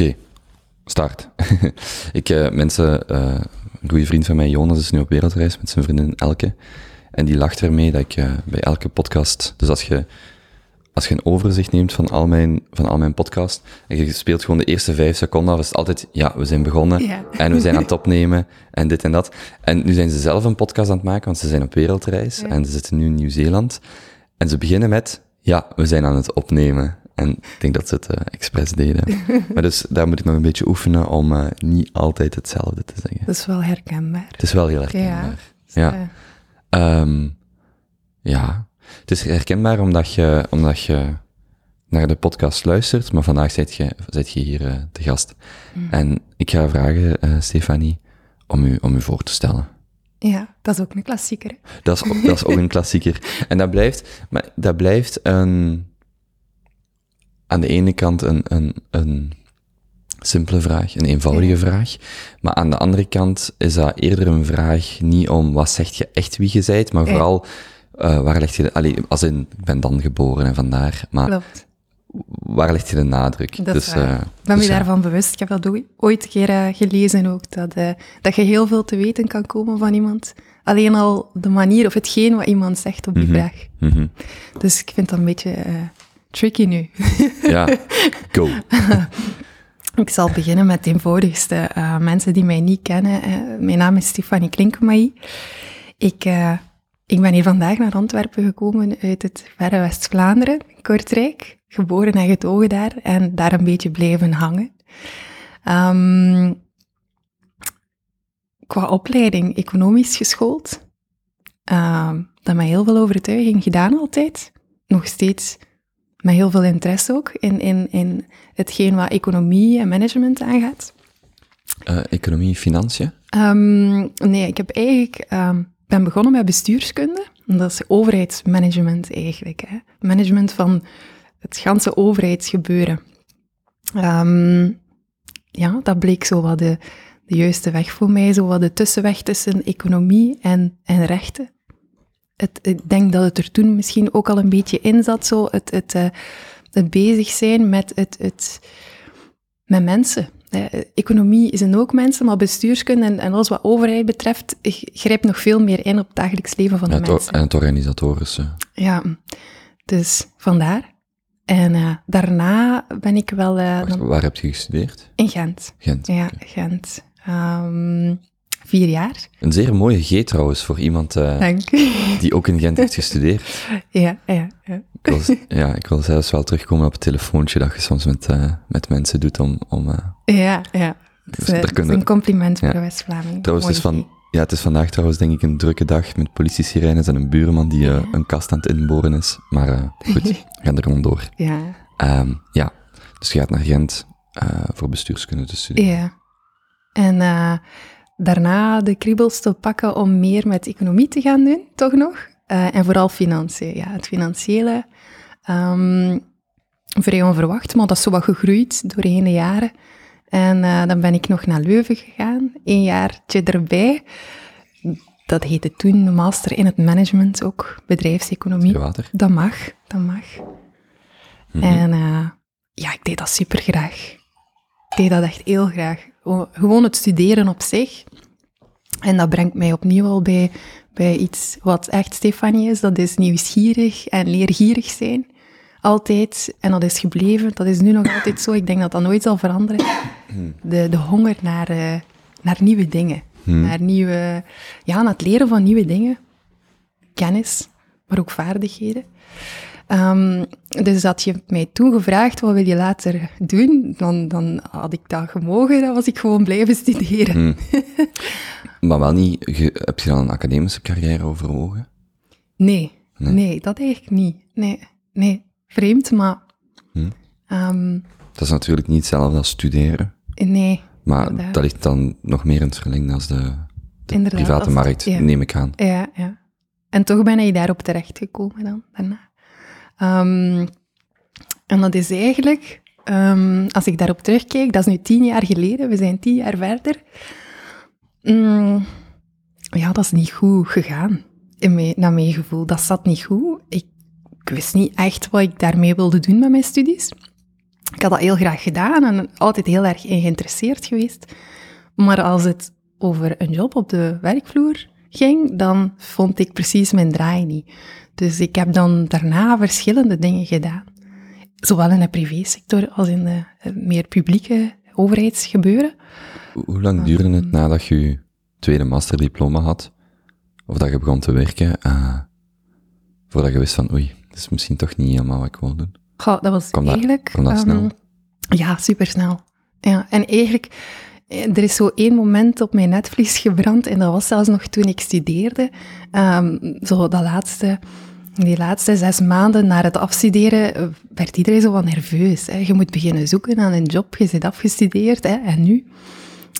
Oké, start. ik, uh, mensen, uh, een goede vriend van mij, Jonas, is nu op wereldreis met zijn vriendin Elke. En die lacht ermee dat ik uh, bij elke podcast, dus als je, als je een overzicht neemt van al mijn, van al mijn podcast, en je speelt gewoon de eerste vijf seconden af, is het altijd, ja, we zijn begonnen, Ja. en we zijn aan het opnemen, en dit en dat. En nu zijn ze zelf een podcast aan het maken, want ze zijn op wereldreis, Ja. en ze zitten nu in Nieuw-Zeeland. En ze beginnen met, ja, we zijn aan het opnemen. En ik denk dat ze het eh, expres deden. maar dus daar moet ik nog een beetje oefenen om eh, niet altijd hetzelfde te zeggen. Dat is wel herkenbaar. Het is wel heel herkenbaar. Ja. Ja. Ehm, ja. Het is herkenbaar omdat je, omdat je naar de podcast luistert, maar vandaag zit je, zit je hier eh, te gast. Mm. En ik ga vragen, eh, Stefanie, om u, om u voor te stellen. ja, dat is ook een klassieker. Dat is, ook- dat is ook een klassieker. En dat blijft, maar dat blijft een, aan de ene kant een, een, een simpele vraag, een eenvoudige Ja. vraag. Maar aan de andere kant is dat eerder een vraag niet om wat zegt je echt wie je zijt, maar vooral eh, waar leg je de, allee, als in, ik ben dan geboren en vandaar, maar Klopt. waar leg je de nadruk? Dat dus, eh, Ik ben me dus daarvan bewust. Ik heb dat ooit- een keer eh, gelezen ook, dat, dat je heel veel te weten kan komen van iemand. Alleen al de manier of hetgeen wat iemand zegt op die Mhm. vraag. Mhm. Dus ik vind dat een beetje tricky nu. Ja, go. Ik zal beginnen met de eenvoudigste. Eh, mensen die mij niet kennen, eh, mijn naam is Stefanie Klinkemaai. Ik, eh, ik ben hier vandaag naar Antwerpen gekomen uit het verre West-Vlaanderen, Kortrijk. Geboren en getogen daar en daar een beetje blijven hangen. Ehm, qua opleiding economisch geschoold. Ehm, dat met heel veel overtuiging gedaan altijd. Nog steeds met heel veel interesse ook in, in, in hetgeen wat economie en management aangaat. Eh, economie, financiën? Ehm, nee, ik heb eigenlijk, ehm, ben begonnen met bestuurskunde. Dat is overheidsmanagement eigenlijk. Hè. Management van het ganse overheidsgebeuren. Ehm, ja, dat bleek zo wat de, de juiste weg voor mij, zo wat de tussenweg tussen economie en, en rechten. Het, ik denk dat het er toen misschien ook al een beetje in zat, zo het, het, eh, het bezig zijn met, het, het, met mensen. Eh, economie zijn ook mensen, maar bestuurskunde en, en alles wat overheid betreft grijpt nog veel meer in op het dagelijks leven van de het, mensen. en het organisatorische. Ja, dus vandaar. En eh, daarna ben ik wel Wacht, dan waar heb je gestudeerd? in Gent. Gent. Ja. Gent. Ehm, vier jaar. Een zeer mooie G trouwens, voor iemand eh, die ook in Gent heeft gestudeerd. ja, ja, ja. Ik wil, ja, ik wil zelfs wel terugkomen op het telefoontje dat je soms met, eh, met mensen doet om... om eh, Ja, ja. Dus is kunnen- een compliment Ja. voor West-Vlaming. trouwens, het is, van, ja, het is vandaag trouwens denk ik een drukke dag met politiesirenes en een buurman die een kast aan het inboren is. Maar goed, we gaan er gewoon door. Ja, Ehm, ja, dus je gaat naar Gent voor bestuurskunde te studeren. ja. En daarna de kriebels te pakken om meer met economie te gaan doen, toch nog? Eh, en vooral financiën. Ja, het financiële. ehm, vrij onverwacht, maar dat is zo wat gegroeid doorheen de jaren. En eh, dan ben ik nog naar Leuven gegaan, een jaartje erbij. Dat heette toen de master in het management ook, bedrijfseconomie. Dat mag, dat mag. Mhm. En eh, ja, ik deed dat super graag. Ik deed dat echt heel graag. Gewoon het studeren op zich. En dat brengt mij opnieuw al bij, bij iets wat echt Stefanie is. Dat is nieuwsgierig en leergierig zijn. Altijd. En dat is gebleven. Dat is nu nog altijd zo. Ik denk dat dat nooit zal veranderen. De, de honger naar, eh, naar nieuwe dingen. Naar nieuwe... Ja, naar het leren van nieuwe dingen. Kennis, maar ook vaardigheden. Ehm, dus had je mij toen gevraagd, wat wil je later doen? Dan, dan had ik dat gemogen, dan was ik gewoon blijven studeren. Hmm. Maar wel niet, ge- heb je dan een academische carrière overwogen? Nee, Nee. nee, dat eigenlijk niet. Nee, nee. Vreemd, maar... Hm. ehm, Dat is natuurlijk niet hetzelfde als studeren, nee, maar Inderdaad. dat ligt dan nog meer in het verlengde als de, de private markt, ja. neem ik aan. ja, ja. En toch ben ik daarop terechtgekomen dan, daarna. Ehm, en dat is eigenlijk, ehm, als ik daarop terugkijk, dat is nu tien jaar geleden, we zijn tien jaar verder. Mm, ja, dat is niet goed gegaan, in naar mijn gevoel. Dat zat niet goed. Ik, ik wist niet echt wat ik daarmee wilde doen met mijn studies. ik had dat heel graag gedaan en altijd heel erg geïnteresseerd geweest. Maar als het over een job op de werkvloer ging, dan vond ik precies mijn draai niet. Dus ik heb dan daarna verschillende dingen gedaan. Zowel in de privésector als in de eh, meer publieke overheidsgebeuren. Hoe lang duurde het nadat je je tweede masterdiploma had, of dat je begon te werken, uh, voordat je wist van oei, dat is misschien toch niet helemaal wat ik wil doen? Goh, dat was dat- eigenlijk... kwam dat ehm, snel? Ja, supersnel. Ja, en eigenlijk, eh, er is zo één moment op mijn netvlies gebrand, en dat was zelfs nog toen ik studeerde. Ehm, zo dat laatste, die laatste zes maanden na het afstuderen eh, werd iedereen zo wat nerveus. Hè. Je moet beginnen zoeken aan een job, je zit afgestudeerd, hè, en nu?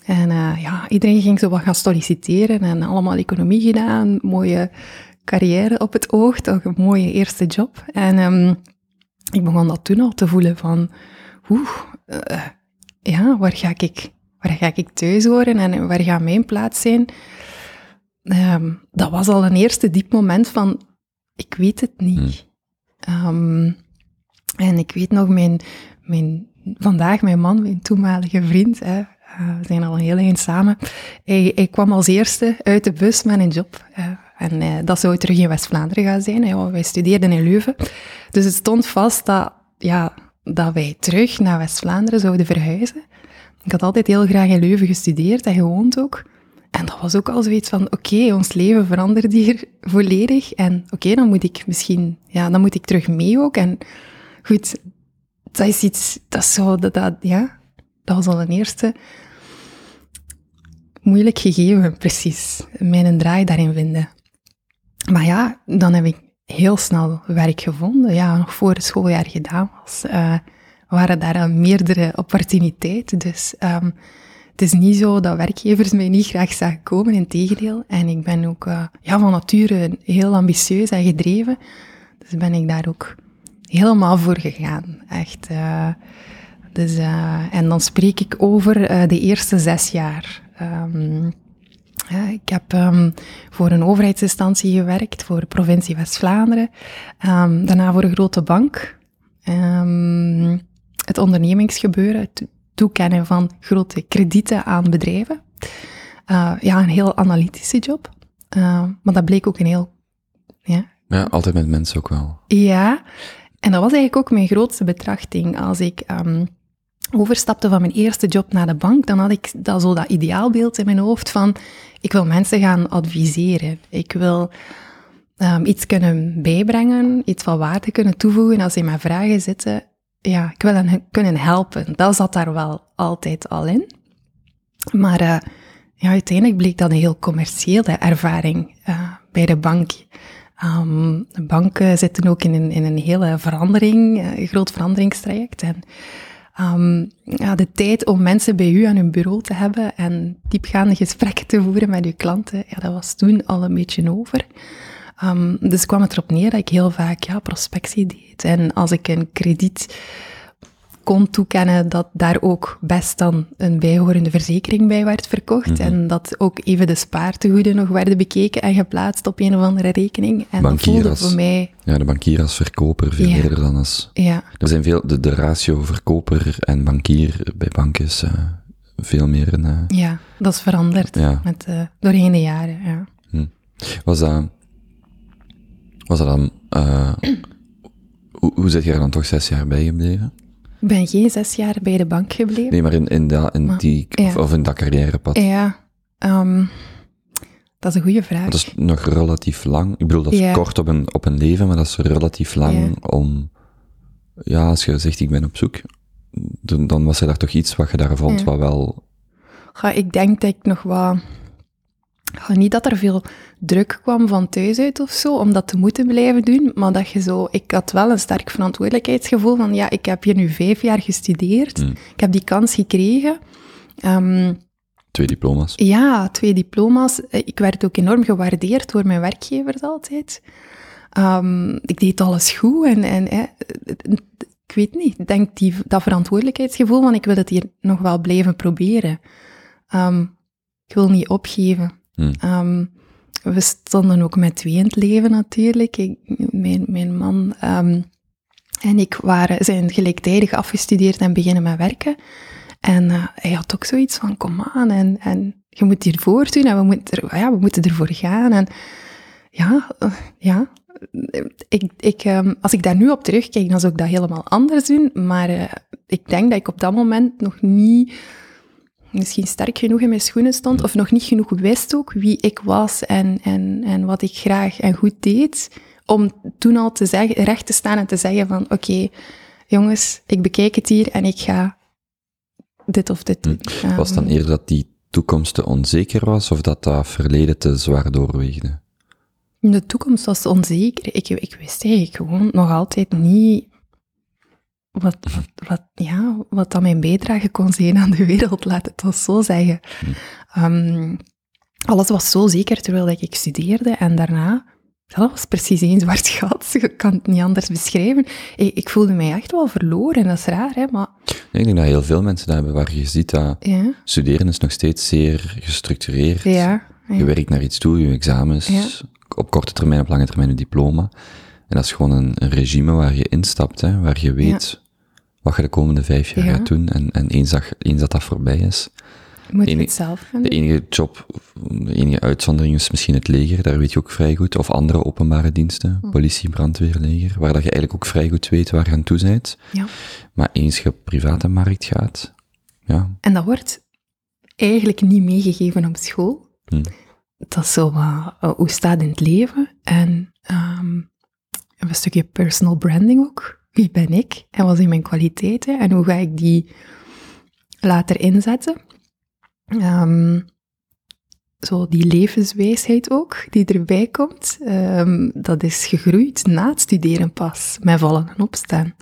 En eh, ja, iedereen ging zo wat gaan solliciteren en allemaal economie gedaan, mooie carrière op het oog, toch een mooie eerste job. En ehm, ik begon dat toen al te voelen van, oeh, eh, ja, waar ga ik, waar ga ik thuis horen en waar gaat mijn plaats zijn? Ehm, dat was al een eerste diep moment van, ik weet het niet. Ehm, en ik weet nog, mijn, mijn, vandaag mijn man, mijn toenmalige vriend, hè, eh, we zijn al een heel eind samen, hij, hij kwam als eerste uit de bus met een job. en eh, dat zou terug in West-Vlaanderen gaan zijn. wij studeerden in Leuven. Dus het stond vast dat, ja, dat wij terug naar West-Vlaanderen zouden verhuizen. Ik had altijd heel graag in Leuven gestudeerd en gewoond ook. En dat was ook al zoiets van, oké, ons leven verandert hier volledig. En oké, dan moet ik misschien, ja, dan moet ik terug mee ook. En goed, dat is iets, dat is zo, dat, dat, ja, dat was al een eerste moeilijk gegeven, precies. Mijn draai daarin vinden. Maar ja, dan heb ik heel snel werk gevonden. Ja, nog voor het schooljaar gedaan was, eh, waren daar meerdere opportuniteiten. Dus ehm, het is niet zo dat werkgevers mij niet graag zagen komen, in tegendeel. En ik ben ook eh, ja, van nature heel ambitieus en gedreven. Dus ben ik daar ook helemaal voor gegaan. Echt. eh, dus, eh, en dan spreek ik over de eerste zes jaar. Ehm, ik heb ehm, voor een overheidsinstantie gewerkt, voor de provincie West-Vlaanderen. Ehm, daarna voor een grote bank. Het ondernemingsgebeuren, toekennen van grote kredieten aan bedrijven. Eh, ja, een heel analytische job. Eh, maar dat bleek ook een heel... Ja, Ja, altijd met mensen ook wel. ja, en dat was eigenlijk ook mijn grootste betrachting. Als ik ehm, overstapte van mijn eerste job naar de bank, dan had ik dat, zo dat ideaalbeeld in mijn hoofd van, ik wil mensen gaan adviseren. Ik wil ehm, iets kunnen bijbrengen, iets van waarde kunnen toevoegen als ze met vragen zitten. Ja, ik wil hen kunnen helpen. Dat zat daar wel altijd al in. Maar eh, ja, uiteindelijk bleek dat een heel commerciële ervaring eh, bij de bank. Ehm, de banken zitten ook in een, in een hele verandering, eh, een groot veranderingstraject. En ehm, ja, de tijd om mensen bij u aan hun bureau te hebben en diepgaande gesprekken te voeren met uw klanten, ja, dat was toen al een beetje over. Ehm, dus kwam het erop neer dat ik heel vaak ja, prospectie deed. En als ik een krediet kon toekennen dat daar ook best dan een bijhorende verzekering bij werd verkocht. En dat ook even de spaartegoeden nog werden bekeken en geplaatst op een of andere rekening. En dat Bankier voelde voor mij, Ja, de bankier als verkoper veel Ja. eerder dan als... ja, Er zijn veel, de, de ratio verkoper en bankier bij banken is eh, veel meer een... eh, ja, dat is veranderd Ja. met, eh, doorheen de jaren. Ja. Was dat... Was dat dan... eh, hoe, hoe zit je er dan toch zes jaar bij gebleven? Ik ben geen zes jaar bij de bank gebleven. Nee, maar in, in, dat, in Maar- die... ja. Of, of in dat carrièrepad. Ja, ehm, dat is een goede vraag. Dat is nog relatief lang. Ik bedoel, dat is Ja. kort op een, op een leven, maar dat is relatief lang om... Ja, als je zegt, ik ben op zoek, dan, dan was er daar toch iets wat je daar vond, wat wel... Ga, ik denk dat ik nog wat... Niet dat er veel druk kwam van thuis uit of zo, om dat te moeten blijven doen, maar dat je zo... Ik had wel een sterk verantwoordelijkheidsgevoel van, ja, ik heb hier nu vijf jaar gestudeerd, Hmm. ik heb die kans gekregen. Ehm, Twee diploma's. ja, twee diploma's. Eh, Ik werd ook enorm gewaardeerd door mijn werkgevers altijd. Ehm, ik deed alles goed en, en eh, ik weet niet, ik denk die, dat verantwoordelijkheidsgevoel van ik wil het hier nog wel blijven proberen. Ehm, ik wil niet opgeven. Hmm. Ehm, we stonden ook met twee in het leven natuurlijk. Ik, mijn, mijn man ehm, En ik waren, zijn gelijktijdig afgestudeerd en beginnen met werken. En uh, hij had ook zoiets van, kom aan, en, en je moet hiervoor doen, en we moeten, ja, we moeten ervoor gaan. En ja, uh, ja. Ik, ik, um, als ik daar nu op terugkijk, dan zou ik dat helemaal anders doen. Maar uh, ik denk dat ik op dat moment nog niet misschien sterk genoeg in mijn schoenen stond, of nog niet genoeg wist ook wie ik was en, en, en wat ik graag en goed deed, om toen al te zeggen, recht te staan en te zeggen van, oké, okay, jongens, ik bekijk het hier en ik ga dit of dit doen. Hm. Was het dan eerder dat die toekomst te onzeker was, of dat dat verleden te zwaar doorweegde? De toekomst was onzeker. Ik, ik wist eigenlijk gewoon nog altijd niet wat, wat, wat, ja, wat dan mijn bijdrage kon zijn aan de wereld, laat het ons zo zeggen. Um, alles was zo zeker terwijl ik studeerde en daarna, dat was precies één zwart gat, ik kan het niet anders beschrijven. Ik, ik, voelde mij echt wel verloren, dat is raar, hè, maar... ik denk dat heel veel mensen dat hebben, waar je ziet dat ja. studeren is nog steeds zeer gestructureerd. Ja, ja. Je werkt naar iets toe, je examens, op korte termijn, op lange termijn een diploma. En dat is gewoon een, een regime waar je instapt, hè, waar je weet wat je de komende vijf jaar Ja. gaat doen. En, en eens, dat, eens dat dat voorbij is. Moet je het zelf gaan De enige job, de enige uitzondering is misschien het leger, daar weet je ook vrij goed. Of andere openbare diensten, Hm. politie, brandweer, leger, waar dat je eigenlijk ook vrij goed weet waar je aan toe bent. Ja. Maar eens je op private markt gaat, ja, En dat wordt eigenlijk niet meegegeven op school. Hm. Dat is zo wat, uh, hoe staat in het leven. En ehm, een stukje personal branding ook. Wie ben ik? En wat zijn mijn kwaliteiten? En hoe ga ik die later inzetten? Ehm, zo die levenswijsheid ook, die erbij komt, ehm, dat is gegroeid na het studeren pas, met vallen en opstaan.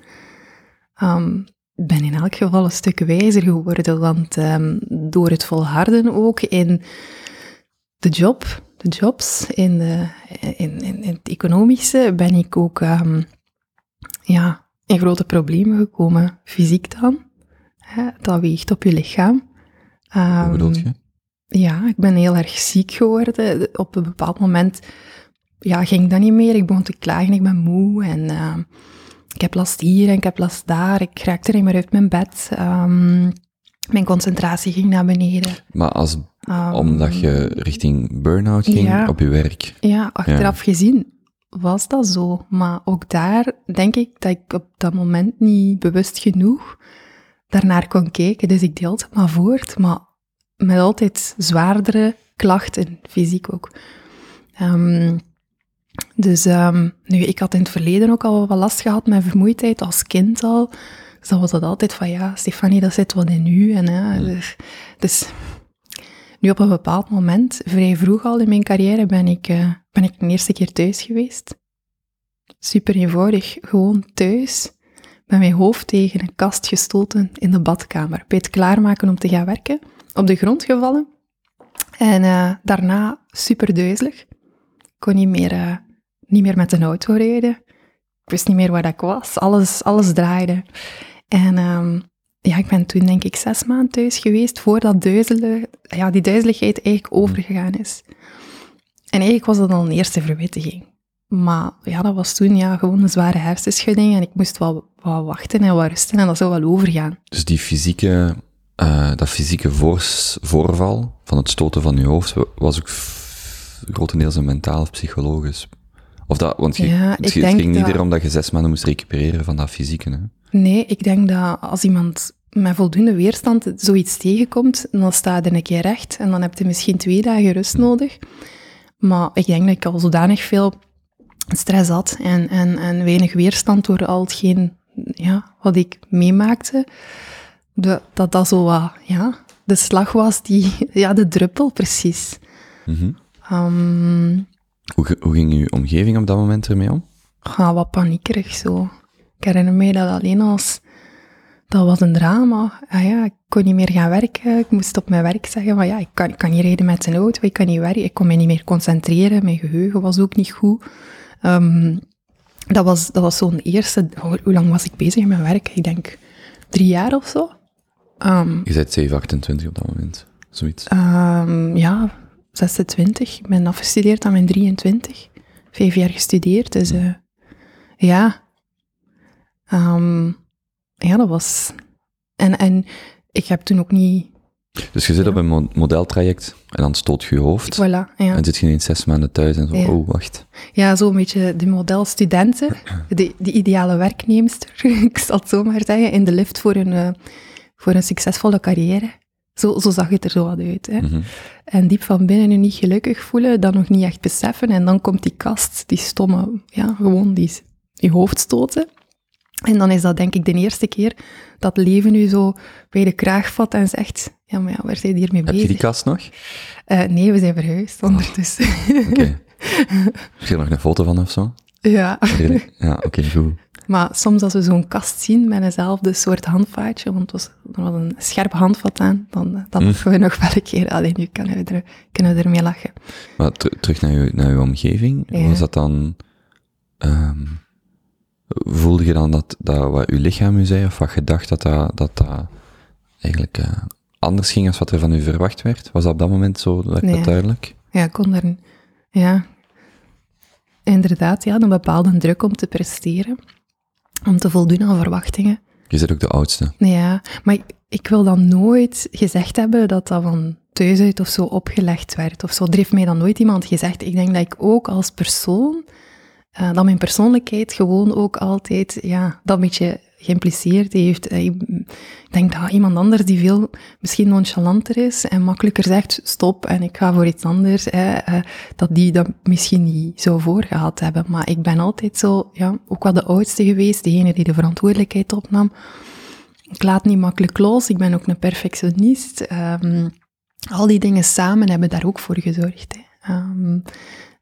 Ehm, ik ben in elk geval een stuk wijzer geworden, want ehm, door het volharden ook in de job, de jobs, in, de, in, in, in het economische, ben ik ook ehm, ja, in grote problemen gekomen. Fysiek dan, hè, dat weegt op je lichaam. hoe Ehm, bedoel je? ja, ik ben heel erg ziek geworden. Op een bepaald moment ja, ging dat niet meer. Ik begon te klagen, ik ben moe en eh, ik heb last hier en ik heb last daar. Ik raakte niet meer uit mijn bed. Ehm, mijn concentratie ging naar beneden. Maar als, Ehm, omdat je richting burn-out ging Ja. op je werk. Ja, achteraf gezien was dat zo. Maar ook daar denk ik dat ik op dat moment niet bewust genoeg daarnaar kon kijken. Dus ik deelde het maar voort, maar met altijd zwaardere klachten, fysiek ook. Ehm, dus ehm, nu, ik had in het verleden ook al wat last gehad met vermoeidheid, als kind al. Dus dan was dat altijd van, ja, Stefanie, dat zit wat in u. En, hè, dus, dus nu op een bepaald moment, vrij vroeg al in mijn carrière, ben ik, eh, ben ik een eerste keer thuis geweest. Super eenvoudig, gewoon thuis, met mijn hoofd tegen een kast gestoten in de badkamer. Bij het klaarmaken om te gaan werken, op de grond gevallen. En eh, daarna super duizelig. Ik kon niet meer, eh, niet meer met een auto rijden. Ik wist niet meer waar dat ik was. Alles, alles draaide. En ehm, ja, ik ben toen denk ik zes maanden thuis geweest voordat duizelen, ja, die duizeligheid eigenlijk overgegaan is. En eigenlijk was dat al een eerste verwittiging. Maar ja, dat was toen ja, gewoon een zware hersenschudding en ik moest wel wat wachten en wat rusten en dat zou wel overgaan. Dus die fysieke, eh, dat fysieke voorval van het stoten van je hoofd was ook grotendeels een mentaal of psychologisch. Of dat, want je, Ja, het, ging niet dat- erom dat je zes maanden moest recupereren van dat fysieke. Hè? Nee, ik denk dat als iemand met voldoende weerstand zoiets tegenkomt, dan sta je een keer recht en dan heb je misschien twee dagen rust nodig. Maar ik denk dat ik al zodanig veel stress had en, en, en weinig weerstand door al hetgeen ja, wat ik meemaakte, de- dat dat zo wat, ja, de slag was die, ja, de druppel precies. Ehm, Hoe, hoe ging je omgeving op dat moment ermee om? ja, wat paniekerig zo. Ik herinner mij dat alleen als... Dat was een drama. Ah ja, ik kon niet meer gaan werken. Ik moest op mijn werk zeggen van ja, ik kan, ik kan niet rijden met een auto, ik kan niet werken. Ik kon me niet meer concentreren, mijn geheugen was ook niet goed. Ehm, dat was, dat was zo'n eerste... Hoe hoe lang was ik bezig met werken? Ik denk drie jaar of zo. Ehm, Je bent 7, 28 op dat moment. Zoiets. Ehm, ja, 26. Ik ben afgestudeerd aan mijn 23. Vijf jaar gestudeerd, dus eh, ja. Ehm, ja, dat was... En, en ik heb toen ook niet... Dus je zit op een mo- modeltraject en dan stoot je je hoofd. Voilà, ja. En zit je ineens zes maanden thuis en zo, Ja. oh, wacht. Ja, zo'n beetje de modelstudenten, de, de ideale werknemster, ik zal het zo maar zeggen, in de lift voor een, eh, voor een succesvolle carrière. Zo, zo zag het er zo wat uit. Hè. Mhm. En diep van binnen je niet gelukkig voelen, dat nog niet echt beseffen. En dan komt die kast, die stomme, ja, gewoon die, je hoofd stoten. En dan is dat denk ik de eerste keer dat leven u zo bij de kraag vat en zegt, ja, maar ja, waar zijn hiermee Heb je bezig? die kast nog? Eh, nee, we zijn verhuisd ondertussen. Oké. Heb je er nog een foto van of zo? Ja. Ja, oké, goed. Maar soms als we zo'n kast zien met eenzelfde soort handvaatje, want was, er was een scherp handvat aan, dan, eh, dan Hm. lachen we nog wel een keer. Alleen nu kunnen we, er, kunnen we ermee lachen. Maar ter- terug naar je, naar je omgeving, Ja. was dat dan... ehm, voelde je dan dat, dat wat je lichaam u zei, of wat je dacht dat dat, dat, dat eigenlijk eh, anders ging als wat er van u verwacht werd? Was dat op dat moment zo dat Ja. duidelijk? Ja, ik kon er, ja, inderdaad, ja, een bepaalde druk om te presteren, om te voldoen aan verwachtingen. Je bent ook de oudste. Ja, maar ik, ik wil dan nooit gezegd hebben dat dat van thuis uit of zo opgelegd werd of zo. Er heeft mij dan nooit iemand gezegd. Ik denk dat ik ook als persoon, eh, dat mijn persoonlijkheid gewoon ook altijd, ja, dat beetje geïmpliceerd heeft. Eh, Ik denk dat iemand anders die veel misschien nonchalanter is en makkelijker zegt stop en ik ga voor iets anders, eh, dat die dat misschien niet zou voorgehad hebben. Maar ik ben altijd zo, ja, ook wel de oudste geweest, degene die de verantwoordelijkheid opnam. Ik laat niet makkelijk los, ik ben ook een perfectionist. Ehm, al die dingen samen hebben daar ook voor gezorgd. Hè. Ehm,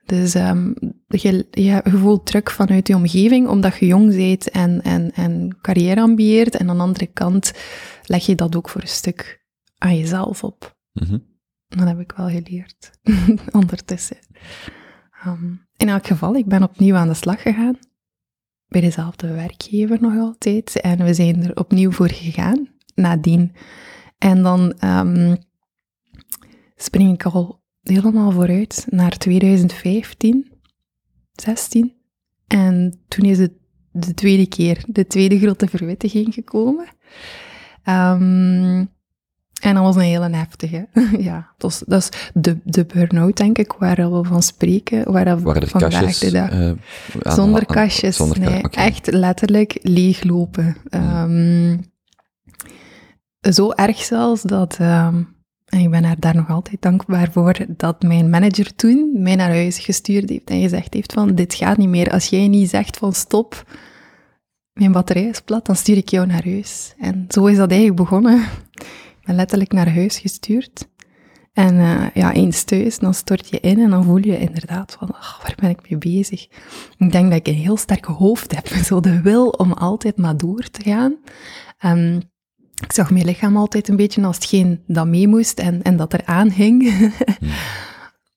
dus ehm, je, je voelt druk vanuit je omgeving, omdat je jong bent en, en, en carrière ambieert. En aan de andere kant leg je dat ook voor een stuk aan jezelf op. Mhm. Dat heb ik wel geleerd, ondertussen. Ehm, in elk geval, ik ben opnieuw aan de slag gegaan. Bij dezelfde werkgever nog altijd. En we zijn er opnieuw voor gegaan, nadien. En dan ehm, spring ik al helemaal vooruit naar 2015, 16. En toen is het de tweede keer, de tweede grote verwittiging gekomen. Ehm, en dat was een hele heftige. ja, dat is, dat is de, de burn-out, denk ik, waar we van spreken. Waar we Waren er vandaag kastjes? de dag- eh, aan- zonder kastjes, zonder ka-. Echt letterlijk leeglopen. Ehm, zo erg zelfs dat, ehm, en ik ben haar daar nog altijd dankbaar voor, dat mijn manager toen mij naar huis gestuurd heeft en gezegd heeft van, dit gaat niet meer. Als jij niet zegt van stop, mijn batterij is plat, dan stuur ik jou naar huis. En zo is dat eigenlijk begonnen. Ik ben letterlijk naar huis gestuurd. En eh, ja, eens thuis, dan stort je in en dan voel je inderdaad van, ach, waar ben ik mee bezig? Ik denk dat ik een heel sterk hoofd heb, zo de wil om altijd maar door te gaan. Ehm, ik zag mijn lichaam altijd een beetje als hetgeen dat mee moest en, en dat er hing.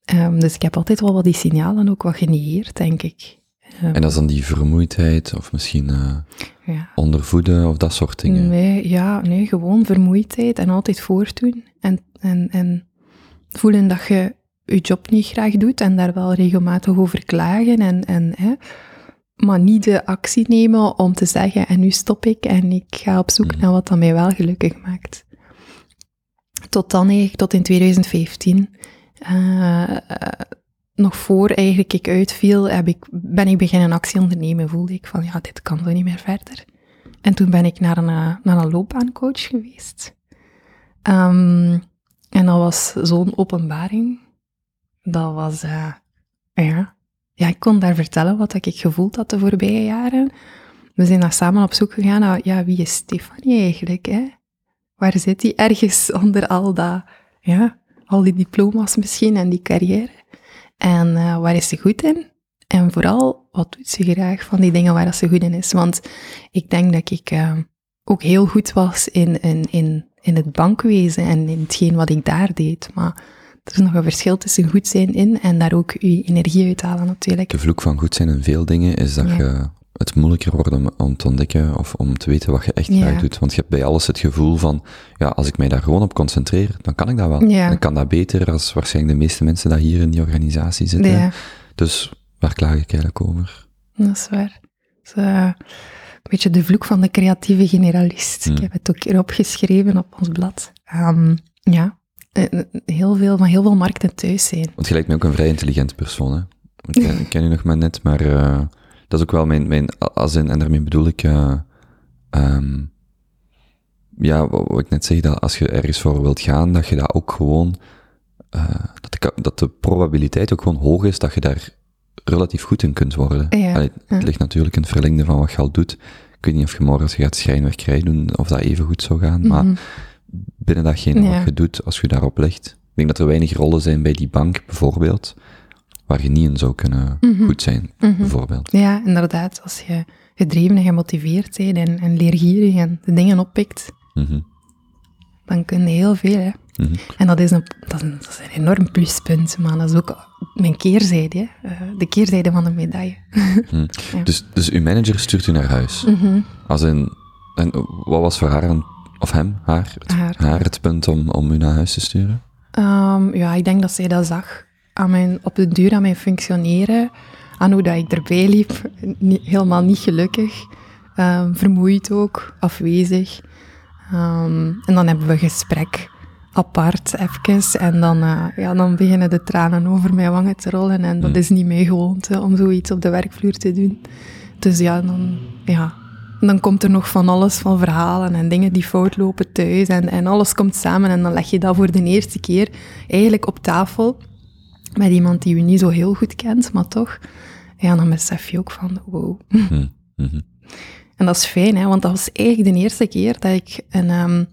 Ehm, dus ik heb altijd wel wat die signalen ook wat genegeerd, denk ik. Ehm, En dat is dan die vermoeidheid, of misschien eh, ja. ondervoeden, of dat soort dingen. Nee, ja, nee, gewoon vermoeidheid en altijd voortdoen. En, en, en voelen dat je je job niet graag doet en daar wel regelmatig over klagen. En, en, hè, maar niet de actie nemen om te zeggen, en nu stop ik en ik ga op zoek Mhm. naar wat dat mij wel gelukkig maakt. Tot dan eigenlijk, tot in 2015. eh, nog voor eigenlijk ik uitviel, heb ik, ben ik beginnen actie ondernemen. Voelde ik van, ja, dit kan zo niet meer verder. En toen ben ik naar een, naar een loopbaancoach geweest. Ehm, en dat was zo'n openbaring. Dat was, eh, ja. Ja, ik kon daar vertellen wat ik gevoeld had de voorbije jaren. We zijn daar samen op zoek gegaan naar, ja, wie is Stefanie eigenlijk? Waar zit die ergens onder al dat, ja, al die diploma's misschien en die carrière? En eh, waar is ze goed in? En vooral, wat doet ze graag van die dingen waar ze goed in is? Want ik denk dat ik eh, ook heel goed was in, in, in, in het bankwezen en in hetgeen wat ik daar deed. Maar er is nog een verschil tussen goed zijn in en daar ook je energie uithalen natuurlijk. De vloek van goed zijn in veel dingen is dat Ja. je het moeilijker wordt om, om te ontdekken of om te weten wat je echt Ja. graag doet. Want je hebt bij alles het gevoel van, ja, als ik mij daar gewoon op concentreer, dan kan ik dat wel. Ja. Ik kan dat beter als waarschijnlijk de meeste mensen dat hier in die organisatie zitten. Ja, Dus waar klaag ik eigenlijk over? dat is waar. Dus, eh, beetje de vloek van de creatieve generalist. Hmm. Ik heb het ook hier opgeschreven op ons blad. Ehm, ja, heel veel, van heel veel markten thuis zijn. Want je lijkt mij ook een vrij intelligente persoon, hè? Ik ken, ik ken u nog maar net, maar eh, dat is ook wel mijn, mijn als in, en daarmee bedoel ik, eh, ehm, ja, wat, wat ik net zeg, dat als je ergens voor wilt gaan, dat je dat ook gewoon, eh, dat, de, dat de probabiliteit ook gewoon hoog is dat je daar relatief goed in kunt worden. Ja, Allee, het ja. ligt natuurlijk in het verlengde van wat je al doet. Ik weet niet of je morgen als je gaat schrijnwerkerij doen, of dat even goed zou gaan, maar Mhm. Binnen datgene Ja. wat je doet, als je daarop legt. Ik denk dat er weinig rollen zijn bij die bank, bijvoorbeeld, waar je niet in zou kunnen Mhm. goed zijn, Mhm. bijvoorbeeld. Ja, inderdaad. Als je gedreven en gemotiveerd bent en, en leergierig en de dingen oppikt, Mhm. dan kun je heel veel. Hè. En dat is, een, dat, is een, dat is een enorm pluspunt, maar dat is ook mijn keerzijde. Hè. Eh, de keerzijde van de medaille. Ja. Dus, dus uw manager stuurt u naar huis. Als in, en wat was voor haar, een, of hem, haar, het, Haar. het punt om, om u naar huis te sturen? Ehm, ja, ik denk dat zij dat zag. Aan mijn, op de duur aan mijn functioneren, aan hoe dat ik erbij liep. Niet- helemaal niet gelukkig. Ehm, vermoeid ook, afwezig. Ehm, en dan hebben we een gesprek, apart, even. En dan, eh, ja, dan beginnen de tranen over mijn wangen te rollen. En dat Hmm. is niet mijn gewoonte om zoiets op de werkvloer te doen. Dus ja, dan, ja, dan komt er nog van alles van verhalen en dingen die fout lopen thuis. En, en alles komt samen en dan leg je dat voor de eerste keer eigenlijk op tafel met iemand die je niet zo heel goed kent, maar toch. Ja, dan besef je ook van, wow. Mhm. Mhm. En dat is fijn, hè, want dat was eigenlijk de eerste keer dat ik een, ehm,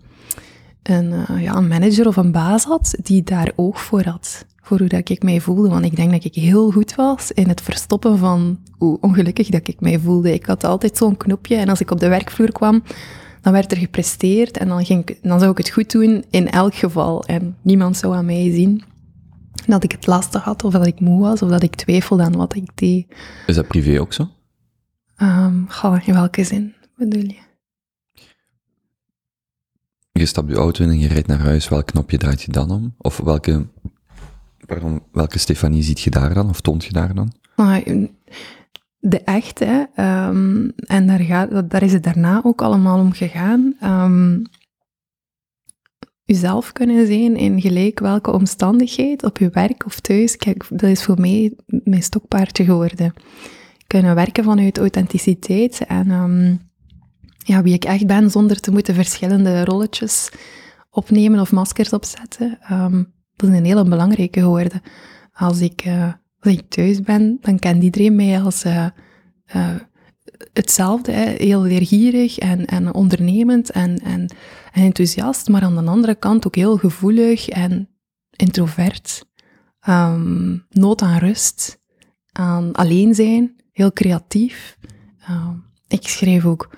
een, eh, ja, een manager of een baas had die daar oog voor had. Voor hoe dat ik mij voelde. Want ik denk dat ik heel goed was in het verstoppen van hoe ongelukkig dat ik mij voelde. Ik had altijd zo'n knopje en als ik op de werkvloer kwam, dan werd er gepresteerd en dan, ging ik, dan zou ik het goed doen in elk geval. En niemand zou aan mij zien dat ik het lastig had, of dat ik moe was, of dat ik twijfelde aan wat ik deed. Is dat privé ook zo? Goh, in welke zin bedoel je? Je stapt je auto in en je rijdt naar huis, welk knopje draait je dan om? Of welke, pardon, welke Stefanie ziet je daar dan, of toont je daar dan? De echte, ehm, en daar, gaat, daar is het daarna ook allemaal om gegaan. ehm uzelf kunnen zijn in gelijk welke omstandigheid, op je werk of thuis. Kijk, dat is voor mij mijn stokpaardje geworden. Kunnen werken vanuit authenticiteit en ehm, ja, wie ik echt ben, zonder te moeten verschillende rolletjes opnemen of maskers opzetten. Ehm, dat is een hele belangrijke geworden. Als ik, eh, als ik thuis ben, dan kent iedereen mij als eh, eh, hetzelfde. Hè? Heel leergierig en, en ondernemend en, en, en enthousiast, maar aan de andere kant ook heel gevoelig en introvert. Ehm, nood aan rust, aan alleen zijn, heel creatief. Ehm, ik schreef ook,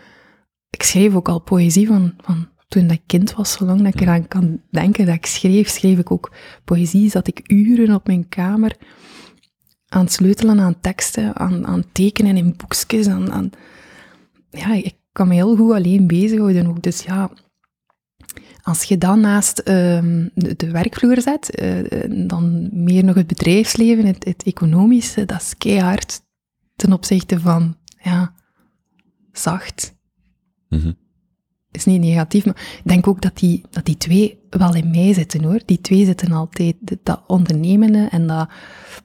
ik schreef ook al poëzie van, van toen dat ik kind was, zolang dat ik eraan kan denken dat ik schreef, schreef ik ook poëzie. Zat ik uren op mijn kamer aan het sleutelen aan teksten, aan, aan tekenen in boekjes. Aan, aan, ja, ik kan me heel goed alleen bezighouden ook. Dus ja, als je dan naast ehm, de, de werkvloer zet, eh, dan meer nog het bedrijfsleven, het, het economische, dat is keihard ten opzichte van, ja, zacht Mhm. is niet negatief, maar ik denk ook dat die, dat die twee wel in mij zitten hoor. Die twee zitten altijd. Dat- ondernemende en dat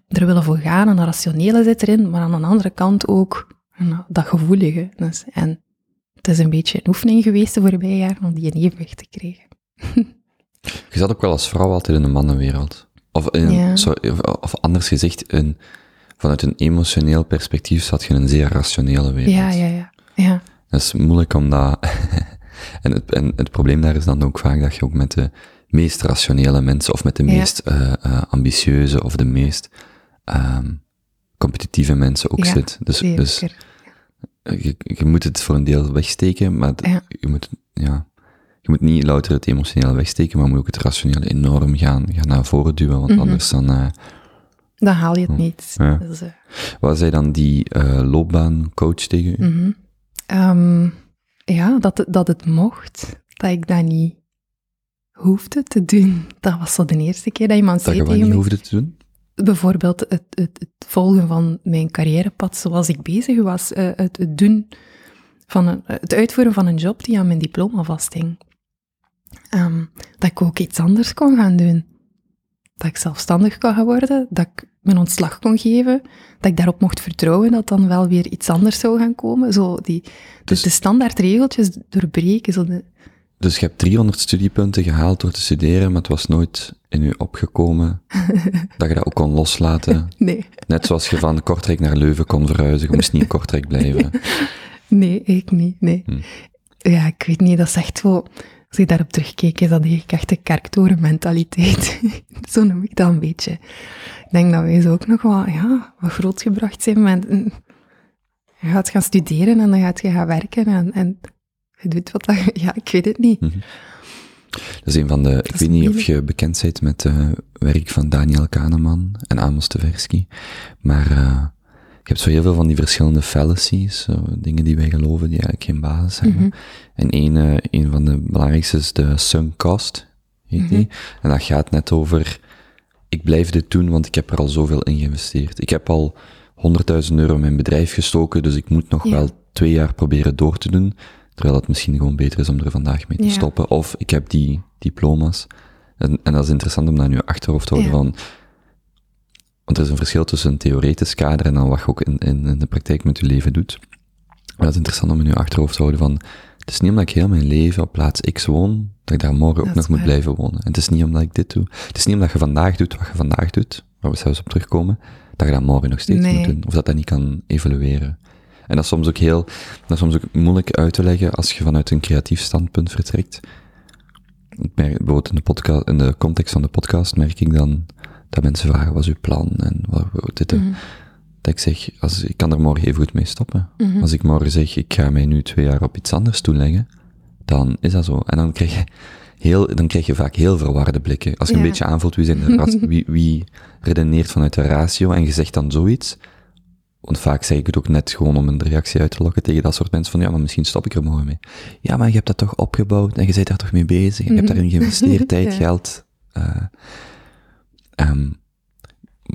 er willen voor gaan en dat rationele zit erin, maar aan de andere kant ook nou, dat gevoelige. Dus, en het is een beetje een oefening geweest de voorbije jaren om die in evenwicht te krijgen. Je zat ook wel als vrouw altijd in de mannenwereld. Of, in, Ja. sorry, of, of anders gezegd, in, vanuit een emotioneel perspectief zat je in een zeer rationele wereld. Ja, ja, ja. ja. Dat is moeilijk om dat... en, het, en het probleem daar is dan ook vaak dat je ook met de meest rationele mensen, of met de Ja. meest eh, eh, ambitieuze, of de meest ehm, competitieve mensen ook Ja, zit. Dus, dus je, je moet het voor een deel wegsteken, maar Ja. je, moet, ja, je moet niet louter het emotionele wegsteken, maar moet ook het rationele enorm gaan, gaan naar voren duwen, want Mhm. anders dan... eh, Dan haal je het niet. Ja. Dus, wat zei dan die eh, loopbaancoach tegen u? mhm. Ehm, ja, dat, het- dat het mocht. Dat ik dat niet hoefde te doen. Dat was zo de eerste keer dat iemand Dat zei tegen niet hoefde te doen? bijvoorbeeld het, het, het volgen van mijn carrièrepad zoals ik bezig was, eh, het, het doen van een, het uitvoeren van een job die aan mijn diploma vasthing. Ehm, dat ik ook iets anders kon gaan doen. Dat ik zelfstandig kon gaan worden, dat ik mijn ontslag kon geven, dat ik daarop mocht vertrouwen dat dan wel weer iets anders zou gaan komen. Zo die, dus, de standaard regeltjes doorbreken. Zo de, Dus je hebt 300 studiepunten gehaald door te studeren, maar het was nooit in je opgekomen dat je dat ook kon loslaten. nee, Net zoals je van Kortrijk naar Leuven kon verhuizen, je moest niet in Kortrijk blijven. nee, ik niet, nee. Hm. Ja, ik weet niet, dat is echt zo... Als ik daarop terugkeek, is dat eigenlijk echt de kerktorenmentaliteit. zo noem ik dat een beetje. Ik denk dat wij zo ook nog wel, ja, wat grootgebracht zijn met... mm, Je gaat gaan studeren en dan gaat je gaan werken en, en je doet wat dat... Ja, ik weet het niet. Dat is een van de, ik weet niet of je bekend bent met het werk van Daniel Kahneman en Amos Tversky, maar eh, je hebt zo heel veel van die verschillende fallacies, zo dingen die wij geloven die eigenlijk geen basis hebben. Mhm. En een, eh, een van de belangrijkste is de sunk cost, heet die. En dat gaat net over, ik blijf dit doen, want ik heb er al zoveel in geïnvesteerd. Ik heb al 100.000 euro in mijn bedrijf gestoken, dus ik moet nog Ja. wel twee jaar proberen door te doen, terwijl het misschien gewoon beter is om er vandaag mee te Ja. stoppen. Of ik heb die diploma's. En, en dat is interessant om dat in je achterhoofd te houden Ja. van, want er is een verschil tussen een theoretisch kader en dan wat je ook in, in, in de praktijk met je leven doet. Maar dat is interessant om in je achterhoofd te houden van, het is niet omdat ik heel mijn leven op plaats X woon, dat ik daar morgen ook nog moet blijven wonen. En het is niet omdat ik dit doe. Het is niet omdat je vandaag doet wat je vandaag doet, waar we zelfs op terugkomen, dat je dat morgen nog steeds Nee. moet doen. Of dat dat niet kan evolueren. En dat is soms ook heel, dat is soms ook moeilijk uit te leggen als je vanuit een creatief standpunt vertrekt. Ik merk, bijvoorbeeld in de, podcast, in de context van de podcast merk ik dan dat mensen vragen, wat is uw plan? En wat, dit, Mhm. dat ik zeg, als, ik kan er morgen even goed mee stoppen. Mhm. Als ik morgen zeg, ik ga mij nu twee jaar op iets anders toeleggen, dan is dat zo. En dan krijg je, heel, dan krijg je vaak heel verwarde blikken. Als je een beetje aanvoelt wie, zijn de wie, wie redeneert vanuit de ratio en je zegt dan zoiets, want vaak zeg ik het ook net gewoon om een reactie uit te lokken tegen dat soort mensen van, ja, maar misschien stop ik er morgen mee. Ja, maar je hebt dat toch opgebouwd en je bent daar toch mee bezig en je hebt daarin geïnvesteerd, tijd, Ja. geld. eh, ehm,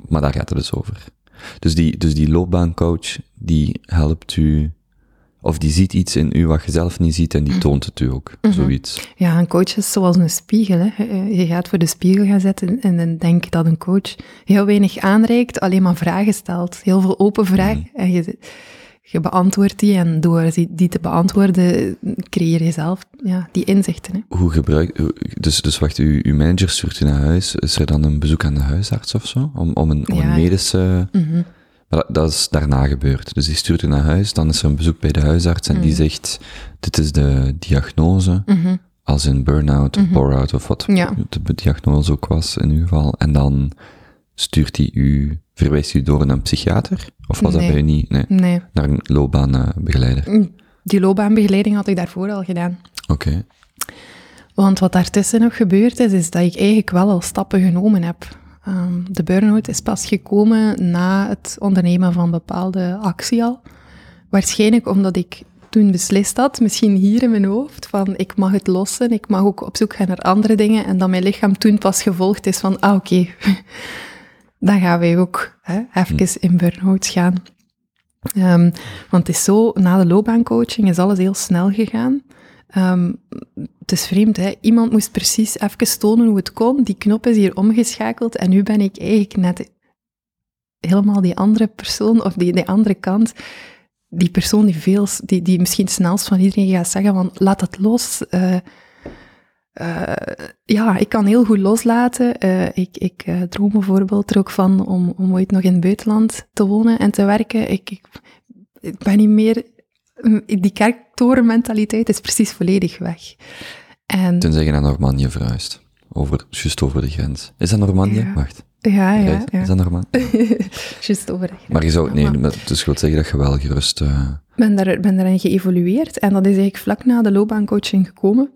maar daar gaat het dus over. Dus die, dus die loopbaancoach, die helpt u, of die ziet iets in u wat je zelf niet ziet en die toont het u ook, zoiets. Ja, een coach is zoals een spiegel. Hè. Je- Je gaat voor de spiegel gaan zitten en dan denk ik dat een coach heel weinig aanreikt, alleen maar vragen stelt. Heel veel open vragen. En je, je beantwoordt die en door die, te beantwoorden creëer je zelf ja, die inzichten. Hè. Hoe gebruik, dus, dus wacht, uw, uw manager stuurt u naar huis, is er dan een bezoek aan de huisarts of zo? Om, om, een, om een Ja. medische... Mhm. Dat, dat is daarna gebeurd. Dus die stuurt u naar huis, dan is er een bezoek bij de huisarts en die zegt, dit is de diagnose, Mhm. als in burn-out bore-out of wat Ja. de diagnose ook was in uw geval. En dan stuurt hij u, verwijst u door naar een psychiater? Of was dat bij u niet? Nee, Nee, naar een loopbaanbegeleider. die loopbaanbegeleiding had ik daarvoor al gedaan. Oké. Want wat daartussen nog gebeurd is, is dat ik eigenlijk wel al stappen genomen heb. Ehm, de burn-out is pas gekomen na het ondernemen van bepaalde actie al. Waarschijnlijk omdat ik toen beslist had, misschien hier in mijn hoofd, van ik mag het lossen, ik mag ook op zoek gaan naar andere dingen, en dat mijn lichaam toen pas gevolgd is van, ah oké, dan gaan wij ook hè, even in burn-out gaan. Ehm, want het is zo, na de loopbaancoaching is alles heel snel gegaan. Ehm, het is vreemd, hè? Iemand moest precies even tonen hoe het kon. Die knop is hier omgeschakeld en nu ben ik eigenlijk net helemaal die andere persoon, of die, die andere kant. Die persoon die, veel, die, die misschien snelst van iedereen gaat zeggen van, laat het los. eh, eh, ja, ik kan heel goed loslaten. Eh, ik ik eh, droom bijvoorbeeld er ook van om, om ooit nog in het buitenland te wonen en te werken. Ik, ik, ik ben niet meer... Die kerktorenmentaliteit is precies volledig weg. En, Tenzij je naar Normandië verhuist. Over, juist over de grens. Is dat Normandië? Ja. Wacht. ja, ja, ja. Is dat Normandië? Juist over de grens. Maar je zou, nee, dus ik wil zeggen dat je wel gerust, eh, ben, daar, ben daarin geëvolueerd en dat is eigenlijk vlak na de loopbaancoaching gekomen.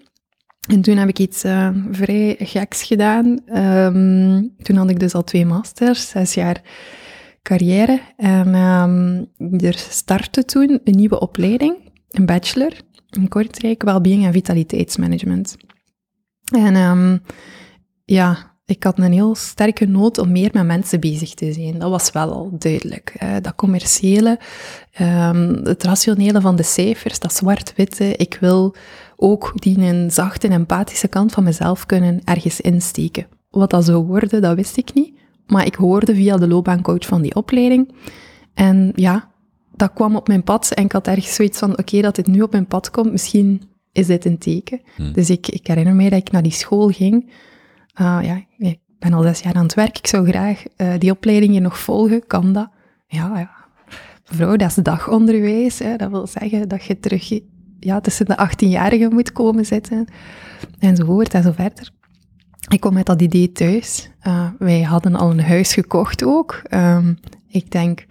En toen heb ik iets eh, vrij geks gedaan. Ehm, toen had ik dus al twee masters, zes jaar carrière. En ehm, er startte toen een nieuwe opleiding, een bachelor, in Kortrijk, Wellbeing en Vitaliteitsmanagement. En ehm, ja, ik had een heel sterke nood om meer met mensen bezig te zijn. Dat was wel al duidelijk. Dat commerciële, um, het rationele van de cijfers, dat zwart-witte. Ik wil ook die een zachte, empathische kant van mezelf kunnen ergens insteken. Wat dat zou worden, dat wist ik niet. Maar ik hoorde via de loopbaancoach van die opleiding. En ja, dat kwam op mijn pad. En ik had ergens zoiets van, oké, dat dit nu op mijn pad komt, misschien is dit een teken. Hmm. Dus ik, ik herinner me dat ik naar die school ging uh, ja, ik ben al zes jaar aan het werk, ik zou graag uh, die opleiding hier nog volgen, kan dat? Ja, ja. Mevrouw, dat is dagonderwijs, hè. dat wil zeggen dat je terug ja, tussen de 18-jarigen moet komen zitten, enzovoort en zo verder. Ik kom met dat idee thuis. Uh, wij hadden al een huis gekocht ook. Um, ik denk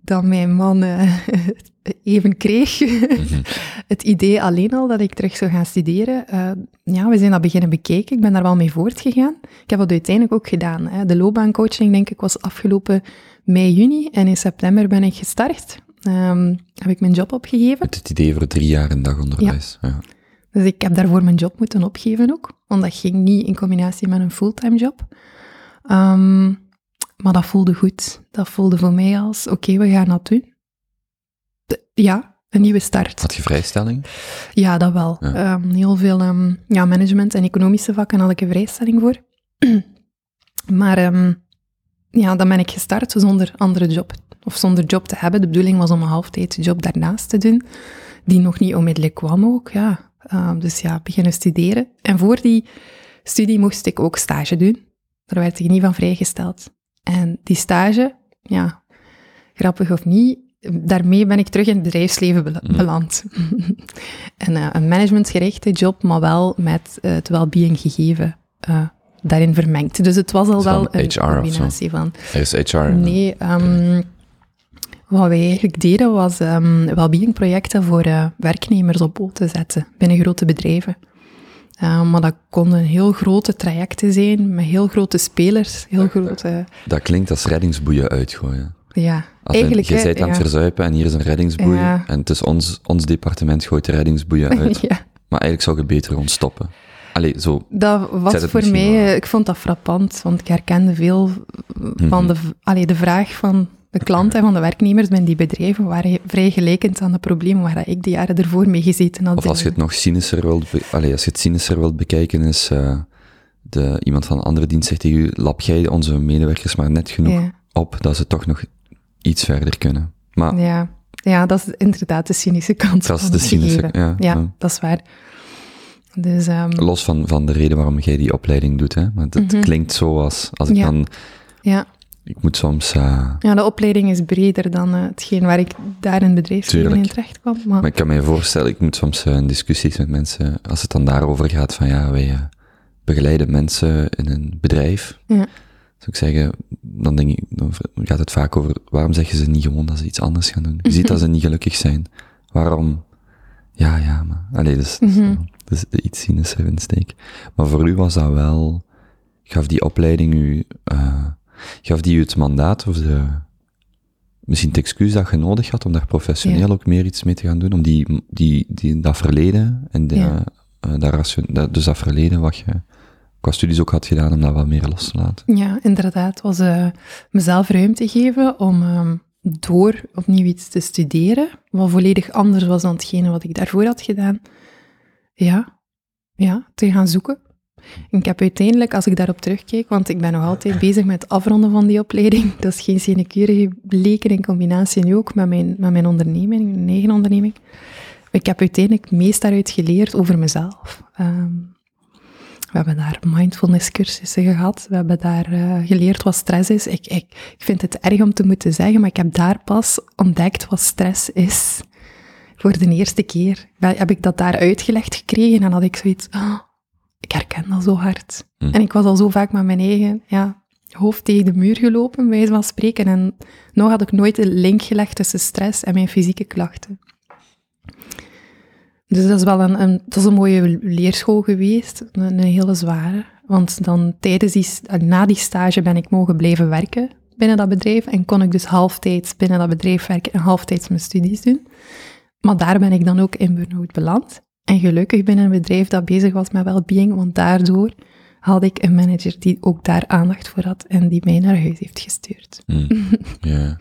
dat mijn man uh, even kreeg. Mhm. het idee alleen al dat ik terug zou gaan studeren. Uh, ja, we zijn dat beginnen bekijken. Ik ben daar wel mee voortgegaan. Ik heb dat uiteindelijk ook gedaan. Hè. De loopbaancoaching, denk ik, was afgelopen mei, juni. En in september ben ik gestart. Um, heb ik mijn job opgegeven. Met het idee voor drie jaar een dagonderwijs. Ja. ja. Dus ik heb daarvoor mijn job moeten opgeven ook. Want dat ging niet in combinatie met een fulltime job. Um, maar dat voelde goed. Dat voelde voor mij als, oké, we gaan dat doen. ja, een nieuwe start. Had je vrijstelling? Ja, dat wel. Ehm, heel veel um, ja, management en economische vakken had ik een vrijstelling voor. maar um, ja, dan ben ik gestart zonder andere job. Of zonder job te hebben. De bedoeling was om een halftijds job daarnaast te doen. Die nog niet onmiddellijk kwam ook, ja. dus ja, beginnen studeren. En voor die studie moest ik ook stage doen. Daar werd ik niet van vrijgesteld. En die stage, ja, grappig of niet, daarmee ben ik terug in het bedrijfsleven mhm. beland. en uh, een managementgerichte job, maar wel met uh, het well-being gegeven uh, daarin vermengd. Dus het was al wel een HR combinatie van... Is HR? Nee, um, wat wij eigenlijk deden was um, voor werknemers op poot te zetten binnen grote bedrijven. Uh, maar dat konden heel grote trajecten zijn, met heel grote spelers, heel grote... Dat klinkt als reddingsboeien uitgooien. Ja, als eigenlijk... Een, je bent aan het verzuipen en hier is een reddingsboei, ja. en het is ons, ons departement gooit de reddingsboeien uit. ja. Maar eigenlijk zou je beter gewoon stoppen. Allee, zo. Dat was voor mij, ik vond dat frappant, want ik herkende veel van mhm. de, allee, de vraag van de klanten van de werknemers bij die bedrijven waren vrij gelijkend aan de problemen waar ik de jaren ervoor mee gezeten had. Of als je het nog cynischer wilt, als je het cynischer wilt bekijken, is uh, de, iemand van een andere dienst zegt tegen u, lap jij onze medewerkers maar net genoeg op, dat ze toch nog iets verder kunnen. Maar, ja. ja, dat is inderdaad de cynische kant dat is de cynische, ja, ja, dat is waar. Dus, um, Los van, van de reden waarom jij die opleiding doet, hè. Maar het mhm. klinkt zo als, als ik dan... Ja ik moet soms... Uh, ja, de opleiding is breder dan uh, hetgeen waar ik daar in bedrijfsleven in terecht kwam. Maar... maar... ik kan me voorstellen, ik moet soms uh, discussies met mensen, als het dan daarover gaat van ja, wij begeleiden mensen in een bedrijf. Ja. Zou ik zeggen, dan denk ik, dan gaat het vaak over, waarom zeggen ze niet gewoon dat ze iets anders gaan doen? Je ziet dat ze niet gelukkig zijn. Waarom? Ja, ja, maar... Allee, dus, mm -hmm. dus de iets cynische insteek. Maar voor u was dat wel, gaf die opleiding u Gaf die u het mandaat of de, misschien het excuus dat je nodig had om daar professioneel ook meer iets mee te gaan doen, om die, die, die, dat verleden en de, ja. uh, dat, dus dat verleden wat je qua studies ook had gedaan, om dat wat meer los te laten. Ja, inderdaad. was uh, mezelf ruimte geven om um, door opnieuw iets te studeren, wat volledig anders was dan hetgene wat ik daarvoor had gedaan. Ja, ja, te gaan zoeken. Ik heb uiteindelijk, als ik daarop terugkijk, want ik ben nog altijd bezig met het afronden van die opleiding, dat is geen sinecure gebleken in combinatie nu ook met mijn, met mijn onderneming, mijn eigen onderneming. Ik heb uiteindelijk meest daaruit geleerd over mezelf. Ehm, we hebben daar mindfulness cursussen gehad. We hebben daar uh, geleerd wat stress is. Ik, ik, ik vind het erg om te moeten zeggen, maar ik heb daar pas ontdekt wat stress is. Voor de eerste keer heb ik dat daar uitgelegd gekregen en had ik zoiets... Oh, ik herken dat zo hard. Hm. En ik was al zo vaak met mijn eigen ja, hoofd tegen de muur gelopen, bij wijze van spreken. En nog had ik nooit een link gelegd tussen stress en mijn fysieke klachten. Dus dat is wel een, een, dat is een mooie leerschool geweest, een, een hele zware. Want dan tijdens die, na die stage ben ik mogen blijven werken binnen dat bedrijf en kon ik dus halftijds binnen dat bedrijf werken en halftijds mijn studies doen. Maar daar ben ik dan ook in burn-out beland. En gelukkig binnen een bedrijf dat bezig was met well-being, want daardoor had ik een manager die ook daar aandacht voor had en die mij naar huis heeft gestuurd. Hmm. ja.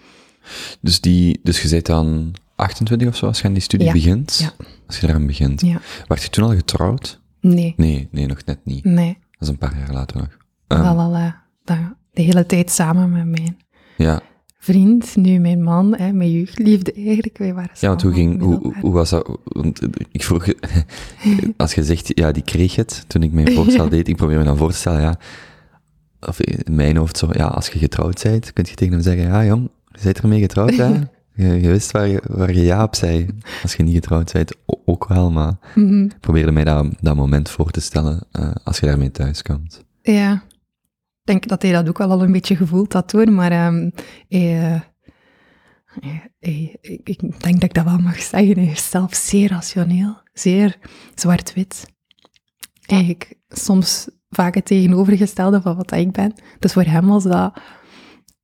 Dus, die, dus je bent dan 28 of zo als je aan die studie Ja. begint? Ja. Als je eraan begint. Ja. Werd je toen al getrouwd? Nee, Nee, nee, nog net niet. nee. Dat is een paar jaar later nog. We Ehm, al eh, da- de hele tijd samen met mijn ja. Vriend, nu mijn man, hè, mijn jeugdliefde eigenlijk. Wij waren ja, want hoe, ging, hoe, was dat? Want eh, ik vroeg, als je zegt, ja, die kreeg het toen ik mijn voorstel deed, ik probeer me dan voor te stellen, ja, of in mijn hoofd zo, ja, als je getrouwd bent, kun je tegen hem zeggen, ja, jong, je bent ermee getrouwd, hè? Je, je wist waar je, waar je ja op zei. Als je niet getrouwd bent, ook wel, maar ik probeerde mij dat, dat moment voor te stellen eh, als je daarmee thuis komt. Ja, denk dat hij dat ook wel al een beetje gevoeld had hoor, maar ehm, eh, ik, denk dat ik dat wel mag zeggen. Hij is zelf zeer rationeel, zeer zwart-wit. Eigenlijk soms vaak het tegenovergestelde van wat ik ben. Dus voor hem was dat,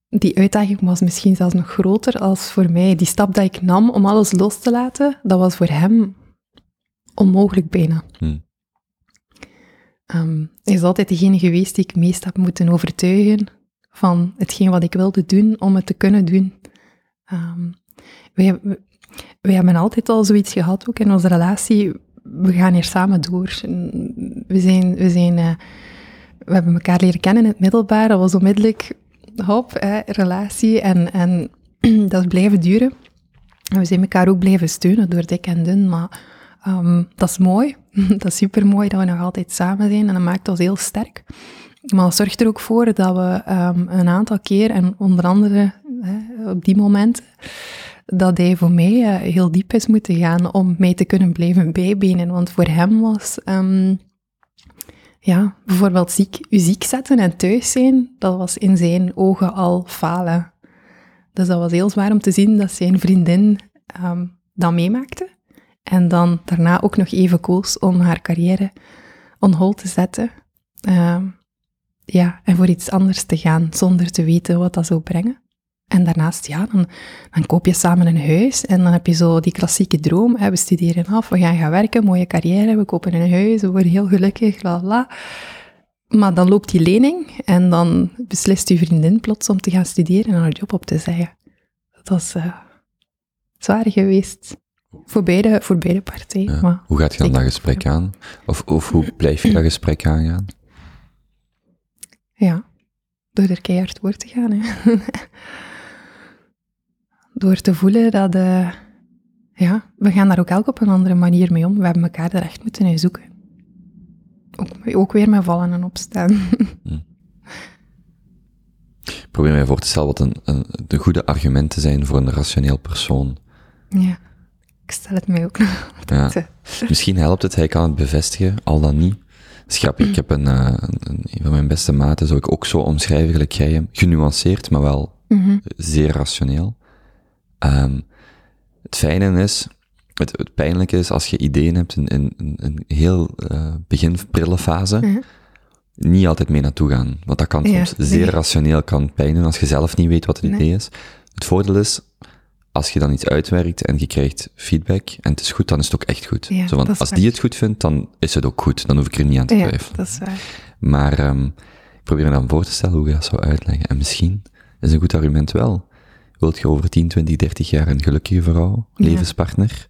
die uitdaging was misschien zelfs nog groter als voor mij. Die stap dat ik nam om alles los te laten, dat was voor hem onmogelijk bijna. Hm. Hij is altijd degene geweest die ik meest heb moeten overtuigen van hetgeen wat ik wilde doen om het te kunnen doen. Ehm, wij, wij hebben altijd al zoiets gehad, ook in onze relatie. We gaan hier samen door. We zijn, we zijn, eh, we hebben elkaar leren kennen in het middelbaar. Dat was onmiddellijk, hop, relatie. En, en dat is blijven duren. En we zijn elkaar ook blijven steunen door dik en dun. Maar ehm, dat is mooi. dat is super mooi dat we nog altijd samen zijn. En dat maakt ons heel sterk. Maar dat zorgt er ook voor dat we ehm, een aantal keer, en onder andere hè, op die momenten, dat hij voor mij eh, heel diep is moeten gaan om mij te kunnen blijven bijbenen. Want voor hem was, ehm, ja, bijvoorbeeld ziek, u ziek zetten en thuis zijn, dat was in zijn ogen al falen. Dus dat was heel zwaar om te zien dat zijn vriendin dat meemaakte. En dan daarna ook nog even koos om haar carrière on hold te zetten. Ehm, ja, en voor iets anders te gaan, zonder te weten wat dat zou brengen. En daarnaast, ja, dan, dan koop je samen een huis en dan heb je zo die klassieke droom. Hè, we studeren af, we gaan gaan werken, mooie carrière, we kopen een huis, we worden heel gelukkig, la la. Maar dan loopt die lening en dan beslist je vriendin plots om te gaan studeren en haar job op te zeggen. Dat was eh, zwaar geweest. Voor beide, voor beide partijen. Ja. Maar Hoe gaat je dan dat gesprek aan? Of, of hoe blijf je dat gesprek aangaan? Ja, door er keihard voor te gaan. Hè. door te voelen dat, eh, ja, we gaan daar ook elk op een andere manier mee om. We hebben elkaar er echt moeten in zoeken. Ook, ook weer met vallen en opstaan. Probeer mij voor te stellen wat een, een, de goede argumenten zijn voor een rationeel persoon. ja, ik stel het mij ook nog Ja. altijd. eh, Misschien helpt het, hij kan het bevestigen, al dan niet. Grappig, ik heb een, eh, een, van mijn beste maten, zou ik ook zo omschrijven, gelijk jij hem. Genuanceerd, maar wel Mhm. zeer rationeel. Ehm, het fijne is, het, het pijnlijke is, als je ideeën hebt in, in, in een heel uh, begin prille fase, Mhm. niet altijd mee naartoe gaan. Want dat kan Ja, soms nee. zeer rationeel kan pijn doen als je zelf niet weet wat het Nee. idee is. Het voordeel is, als je dan iets uitwerkt en je krijgt feedback en het is goed, dan is het ook echt goed. Ja, Zo van, is als waar. die het goed vindt, dan is het ook goed. Dan hoef ik er niet aan te Ja, twijfelen. dat is waar. Maar ehm, ik probeer me dan voor te stellen hoe je dat zou uitleggen. En misschien is een goed argument wel. Wilt je over 10, 20, 30 jaar een gelukkige vrouw, Ja. levenspartner?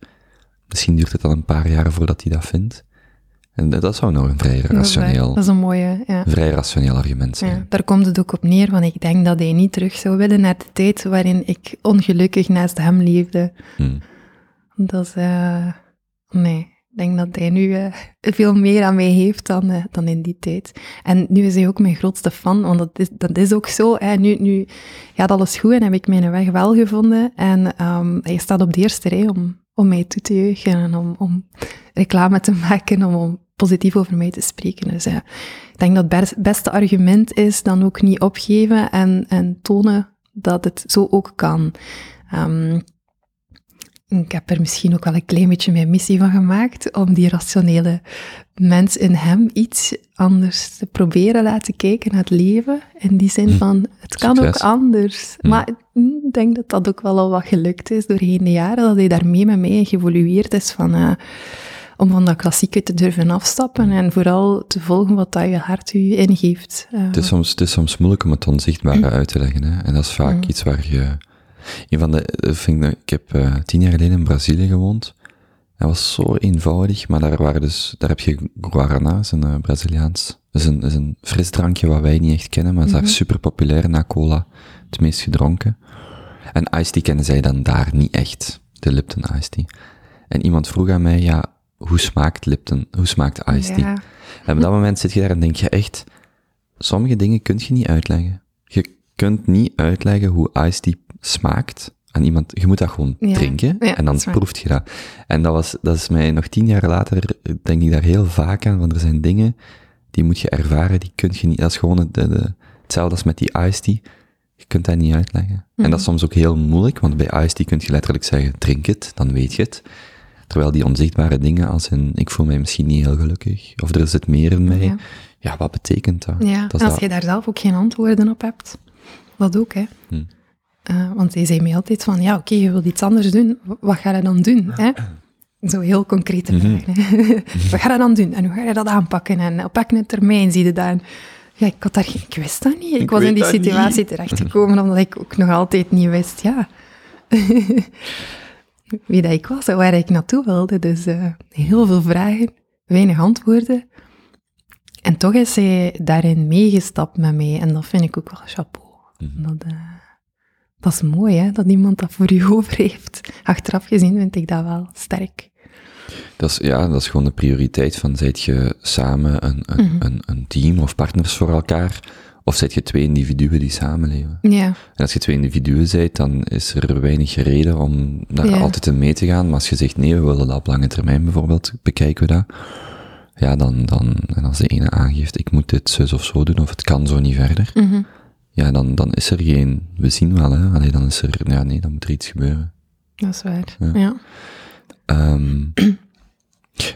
Misschien duurt het dan een paar jaar voordat hij dat vindt. En dat zou nou een vrij rationeel, Dat is een mooie, ja. vrij rationeel argument zijn. Ja, daar komt het ook op neer, want ik denk dat hij niet terug zou willen naar de tijd waarin ik ongelukkig naast hem leefde. Hm. Dat is, eh, nee, ik denk dat hij nu eh, veel meer aan mij heeft dan, eh, dan in die tijd. En nu is hij ook mijn grootste fan, want dat is, dat is ook zo. Hè. Nu, nu gaat alles goed en heb ik mijn weg wel gevonden. En ehm, hij staat op de eerste rij om, om mij toe te juichen en om, om reclame te maken, om, om positief over mij te spreken. Dus eh, ik denk dat het bes- beste argument is dan ook niet opgeven en, en tonen dat het zo ook kan. Ehm, ik heb er misschien ook wel een klein beetje mijn missie van gemaakt om die rationele mens in hem iets anders te proberen laten kijken naar het leven. In die zin Hm. van, het kan Succes. ook anders. Hm. Maar ik denk dat dat ook wel al wat gelukt is doorheen de jaren, dat hij daarmee met mij geëvolueerd is van... eh, om van dat klassieke te durven afstappen en vooral te volgen wat dat je hart u ingeeft. Uh, het, is soms, het is soms moeilijk om het onzichtbare uit te leggen. Hè? En dat is vaak iets waar je... Een van de, vind ik, ik heb uh, tien jaar geleden in Brazilië gewoond. Dat was zo eenvoudig, maar daar, waren dus, daar heb je guarana, is een uh, Braziliaans. Dat is een, is een frisdrankje wat wij niet echt kennen, maar is daar super populair na cola. Het meest gedronken. En iced tea kennen zij dan daar niet echt. De Lipton iced tea. En iemand vroeg aan mij, ja, hoe smaakt Lipton? Hoe smaakt iced tea? Ja. En op dat moment zit je daar en denk je echt, sommige dingen kun je niet uitleggen. Je kunt niet uitleggen hoe iced tea smaakt aan iemand. Je moet dat gewoon drinken en dan proeft je dat. En dat was, dat is mij nog tien jaar later, denk ik daar heel vaak aan, want er zijn dingen die moet je ervaren, die kun je niet, dat is gewoon de, de, hetzelfde als met die iced tea. Je kunt dat niet uitleggen. En dat is mhm. soms ook heel moeilijk, want bij iced tea kun je letterlijk zeggen, drink het, dan weet je het. Terwijl die onzichtbare dingen als in, ik voel mij misschien niet heel gelukkig, of er zit meer in mij. Ja, wat betekent dat? Ja, dat en als je daar zelf ook geen antwoorden op hebt, wat ook, hè. Hm. Uh, want hij zei mij altijd van, ja, oké, je wilt iets anders doen, wat ga je dan doen? Hè? Zo heel concrete mhm. vragen. wat ga je dan doen? En hoe ga je dat aanpakken? En op welke termijn zie je dat? Ja, ik, had daar, ik wist dat niet. Ik, was in die situatie terechtgekomen omdat ik ook nog altijd niet wist, ja, wie dat ik was en waar ik naartoe wilde. Dus uh, heel veel vragen, weinig antwoorden. En toch is hij daarin meegestapt met mij. En dat vind ik ook wel chapeau. Dat, uh, dat is mooi, hè, dat iemand dat voor je over heeft. Achteraf gezien vind ik dat wel sterk. Dat is, ja, dat is gewoon de prioriteit van, zijt je samen een, een, mhm. een, een, team of partners voor elkaar, of zijt je twee individuen die samenleven? Ja. En als je twee individuen zijt, dan is er weinig reden om daar altijd in mee te gaan, maar als je zegt, nee, we willen dat op lange termijn bijvoorbeeld, bekijken we dat, ja, dan, dan, en als de ene aangeeft, ik moet dit zus of zo doen, of het kan zo niet verder, mm ja, dan, dan is er geen, we zien wel, hè. Allee, dan is er, ja, nee, dan moet er iets gebeuren. Dat is waar, ja. Um,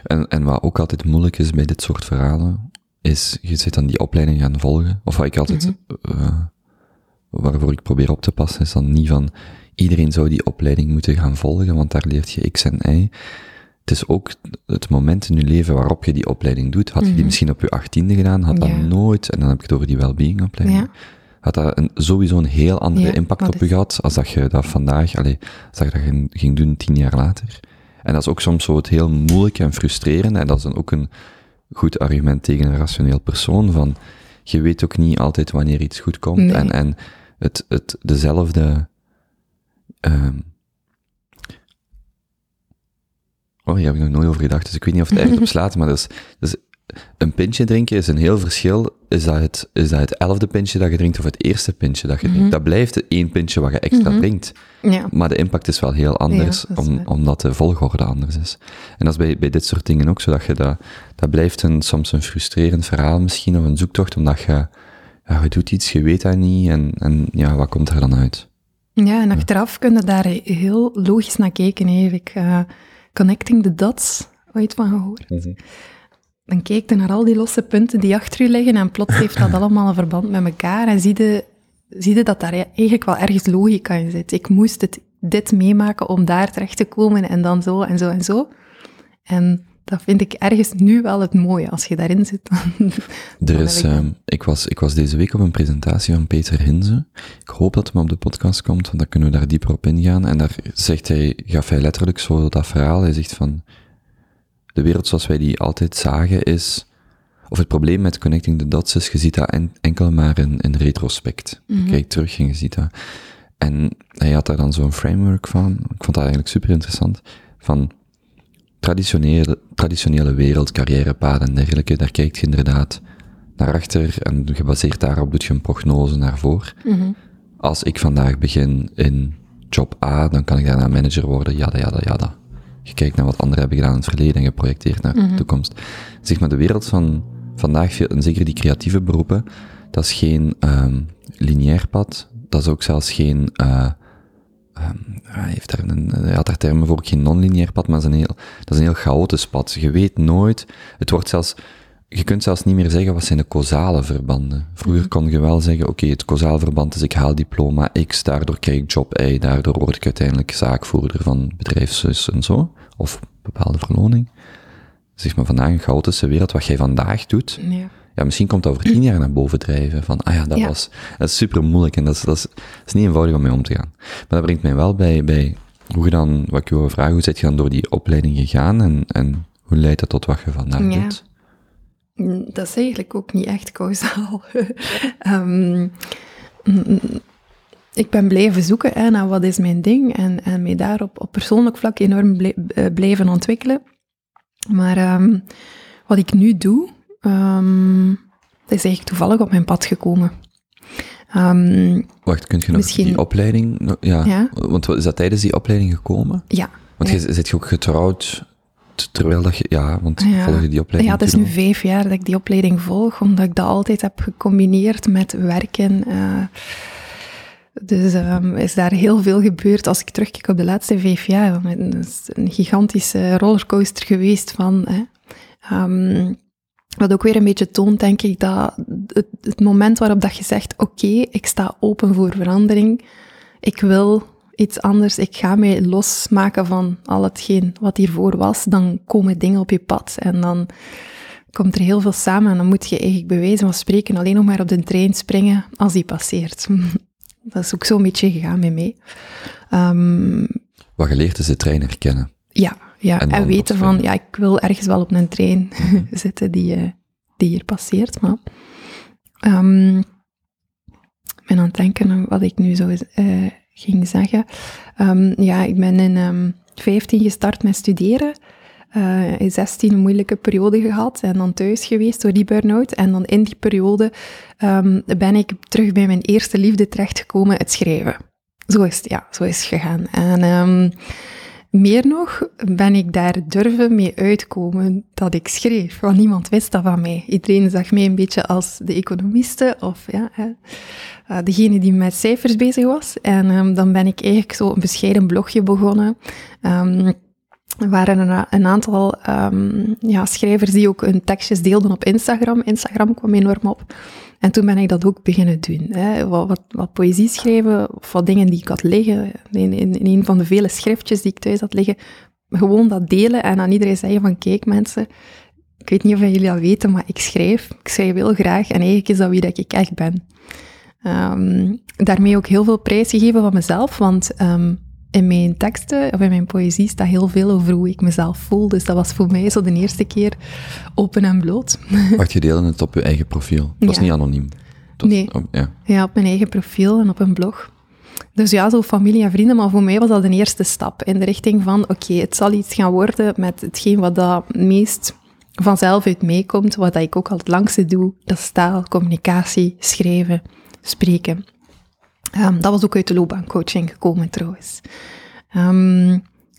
en, en wat ook altijd moeilijk is bij dit soort verhalen, is, je zit dan die opleiding gaan volgen, of wat ik altijd, uh, waarvoor ik probeer op te passen, is dan niet van, iedereen zou die opleiding moeten gaan volgen, want daar leert je X en Y. Het is ook het moment in je leven waarop je die opleiding doet. Had je die mhm. misschien op je achttiende gedaan, had dat nooit, en dan heb ik het over die well-being opleiding. Ja had dat een, sowieso een heel andere impact op je gehad, als dat je dat vandaag, allee, als dat je dat ging, ging doen tien jaar later. En dat is ook soms zo het heel moeilijk en frustrerende, en dat is dan ook een goed argument tegen een rationeel persoon, van, je weet ook niet altijd wanneer iets goed komt, en, en het, het, dezelfde, um, Oh, hier heb ik nog nooit over gedacht, dus ik weet niet of het echt op slaat, maar dat is, dat is een pintje drinken is een heel verschil. Is dat het, is dat het elfde pintje dat je drinkt of het eerste pintje dat je drinkt? Mhm. Dat blijft het één pintje wat je extra mhm. drinkt. Ja. Maar de impact is wel heel anders, om, omdat de volgorde anders is. En dat is bij, bij dit soort dingen ook zo, dat je dat, dat blijft een, soms een frustrerend verhaal misschien, of een zoektocht, omdat je, ja, je doet iets, je weet dat niet, en, en ja, wat komt er dan uit? Ja, en achteraf kun je daar heel logisch naar kijken. Heb ik uh, Connecting the Dots ooit van gehoord. Mhm dan kijk je naar al die losse punten die achter je liggen en plots heeft dat allemaal een verband met elkaar en zie je, zie dat daar eigenlijk wel ergens logica in zit. Ik moest het, dit meemaken om daar terecht te komen en dan zo en zo en zo. En dat vind ik ergens nu wel het mooie. Als je daarin zit. Er is, ik, ehm, ik, was, ik was deze week op een presentatie van Peter Hinze. Ik hoop dat hem op de podcast komt, want dan kunnen we daar dieper op ingaan. En daar zegt hij, gaf hij letterlijk zo dat verhaal. Hij zegt van, de wereld zoals wij die altijd zagen is, of het probleem met connecting the dots is, je ziet dat enkel maar in, in retrospect. Mhm. Kijk terug en je ziet dat. En hij had daar dan zo'n framework van, ik vond dat eigenlijk super interessant, van traditionele, traditionele wereld, carrièrepaden en dergelijke, daar kijkt je inderdaad naar achter en gebaseerd daarop doet je een prognose naar voor. Mhm. Als ik vandaag begin in job A, dan kan ik daarna manager worden, ja, ja, ja. Je kijkt naar wat anderen hebben gedaan in het verleden en je projecteert naar de mhm. toekomst. Zeg maar, de wereld van vandaag, en zeker die creatieve beroepen, dat is geen um, lineair pad. Dat is ook zelfs geen, uh, um, hij, heeft daar een, hij had daar termen voor, geen non-lineair pad, maar dat is, een heel, dat is een heel chaotisch pad. Je weet nooit, het wordt zelfs, je kunt zelfs niet meer zeggen wat zijn de causale verbanden. Vroeger mhm. kon je wel zeggen, oké, het causale verband is ik haal diploma X, daardoor krijg ik job Y, daardoor word ik uiteindelijk zaakvoerder van bedrijfszus en zo, of bepaalde verloning. zeg maar vandaag een chaotische wereld, wat jij vandaag doet, Ja. ja, misschien komt dat over tien jaar naar boven drijven. Van, ah ja, dat Ja. was, dat is super moeilijk en dat is, dat, is, dat is niet eenvoudig om mee om te gaan. Maar dat brengt mij wel bij, bij hoe je dan, wat ik je wil vragen, hoe zit je dan door die opleiding gegaan en, en hoe leidt dat tot wat je vandaag Ja. doet? Mm, Dat is eigenlijk ook niet echt kausaal. Ehm, mm, ik ben blijven zoeken hè, naar wat is mijn ding en, en mij daar op, op persoonlijk vlak enorm eh, blijven ontwikkelen. Maar ehm, wat ik nu doe, ehm, is eigenlijk toevallig op mijn pad gekomen. Wacht, kun je nog Misschien- die opleiding, ja, Ja. want is dat tijdens die opleiding gekomen? ja, Want Ja. je zit je ook getrouwd, terwijl dat je, ja, want Ja. volg je die opleiding Ja, het is nu vijf jaar dat ik die opleiding volg, omdat ik dat altijd heb gecombineerd met werken. eh. dus ehm, is daar heel veel gebeurd. Als ik terugkijk op de laatste vijf jaar, dan is het een gigantische rollercoaster geweest van... Hè, ehm, wat ook weer een beetje toont, denk ik, dat het, het moment waarop dat je zegt, oké, ik sta open voor verandering, ik wil iets anders, ik ga mij losmaken van al hetgeen wat hiervoor was, dan komen dingen op je pad en dan komt er heel veel samen en dan moet je eigenlijk bij wijze van spreken alleen nog maar op de trein springen als die passeert. Dat is ook zo'n beetje gegaan met mij. Ehm, Wat geleerd is de trein herkennen. ja, ja. En weten van, ja, ik wil ergens wel op een trein zitten die, eh, die hier passeert. Maar ehm, ik ben aan het denken wat ik nu zo eh, ging zeggen. Ehm, ja, ik ben in ehm 15 gestart met studeren. Eh, in 16 een moeilijke periode gehad en dan thuis geweest door die burn-out. En dan in die periode ehm, ben ik terug bij mijn eerste liefde terechtgekomen, het schrijven. Zo is het, ja, zo is het gegaan. En ehm, meer nog ben ik daar durven mee uitkomen dat ik schreef, want niemand wist dat van mij. Iedereen zag mij een beetje als de economiste of ja, eh, degene die met cijfers bezig was. En ehm, dan ben ik eigenlijk zo een bescheiden blogje begonnen. Ehm, er waren een aantal ehm, ja, schrijvers die ook hun tekstjes deelden op Instagram. Instagram kwam enorm op. En toen ben ik dat ook beginnen doen. Hè. Wat, wat, poëzie schrijven, of wat dingen die ik had liggen, in, in, in een van de vele schriftjes die ik thuis had liggen, gewoon dat delen en aan iedereen zeggen van, kijk mensen, ik weet niet of jullie dat weten, maar ik schrijf. Ik schrijf heel graag en eigenlijk is dat wie dat ik echt ben. Ehm, daarmee ook heel veel prijs gegeven van mezelf, want ehm, in mijn teksten of in mijn poëzie staat heel veel over hoe ik mezelf voel. Dus dat was voor mij zo de eerste keer open en bloot. Wacht, je deelde het op je eigen profiel. Het was Ja. niet anoniem. Nee. op- ja. Ja, op mijn eigen profiel en op een blog. Dus ja, zo familie en vrienden, maar voor mij was dat een eerste stap in de richting van, oké, het zal iets gaan worden met hetgeen wat dat meest vanzelf uit meekomt, wat dat ik ook al het langste doe, dat is taal, communicatie, schrijven, spreken. Ehm, dat was ook uit de loopbaancoaching gekomen trouwens. Ehm,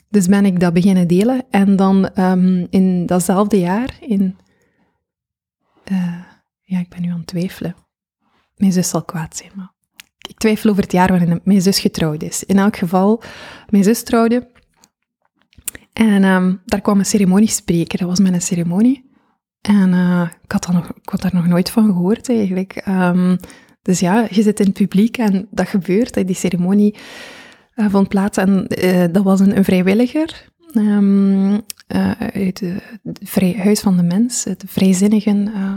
dus ben ik dat beginnen delen en dan ehm, in datzelfde jaar, in... eh, ja, ik ben nu aan het twijfelen. Mijn zus zal kwaad zijn, maar ik twijfel over het jaar waarin mijn zus getrouwd is. In elk geval, mijn zus trouwde. En daar kwam een ceremoniespreker. Dat was een ceremonie. En eh, ik, had dat nog, ik had daar nog nooit van gehoord, eigenlijk. Dus ja, je zit in het publiek en dat gebeurt. Die ceremonie eh, vond plaats en eh, dat was een, een vrijwilliger ehm, eh, uit het vrij, Huis van de Mens, het Vrijzinnigen... eh,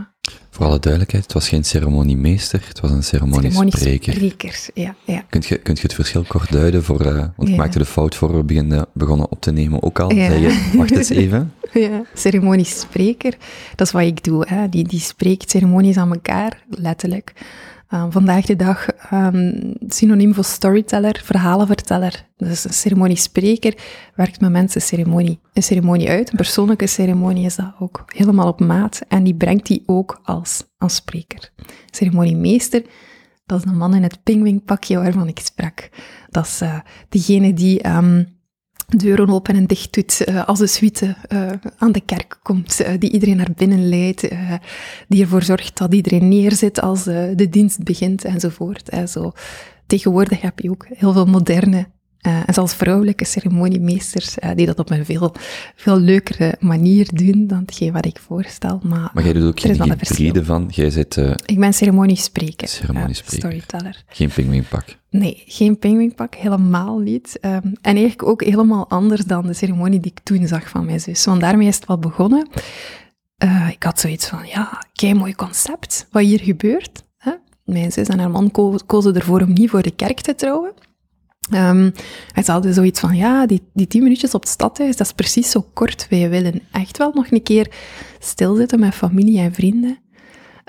Voor alle duidelijkheid, het was geen ceremoniemeester, het was een ceremoniespreker. ceremoniespreker. Ja, ja. Kunt je, kunt je het verschil kort duiden voor, want ik maakte de fout voor we beginnen, begonnen op te nemen ook al. Ja. Zei je, wacht eens even. Ja, ceremoniespreker, dat is wat ik doe. Hè. Die, die spreekt ceremonies aan elkaar, letterlijk. Uh, vandaag de dag um, synoniem voor storyteller, verhalenverteller. Dus een ceremoniespreker werkt met mensen ceremonie, een ceremonie uit. Een persoonlijke ceremonie is dat ook helemaal op maat. En die brengt die ook als, als spreker. Ceremoniemeester, dat is de man in het pingwingpakje waarvan ik sprak. Dat is uh, degene die... Um, deuren open en dicht doet uh, als de suite uh, aan de kerk komt, uh, die iedereen naar binnen leidt, die ervoor zorgt dat iedereen neerzit als de dienst begint enzovoort. Zo. Tegenwoordig heb je ook heel veel moderne Uh, en zelfs vrouwelijke ceremoniemeesters uh, die dat op een veel, veel leukere manier doen dan hetgeen wat ik voorstel. Maar, maar jij doet ook geen hybride van? Jij zit, uh, ik ben ceremoniespreker, ceremoniespreker. storyteller. Geen pingwingpak? Nee, geen pingwingpak, helemaal niet. Um, en eigenlijk ook helemaal anders dan de ceremonie die ik toen zag van mijn zus. Want daarmee is het wel begonnen. ik had zoiets van, ja, kei mooi concept, wat hier gebeurt. Hè? Mijn zus en haar man ko kozen ervoor om niet voor de kerk te trouwen. Um, hij zei zoiets van, ja, die, die tien minuutjes op het stadhuis, dat is precies zo kort. Wij willen echt wel nog een keer stilzitten met familie en vrienden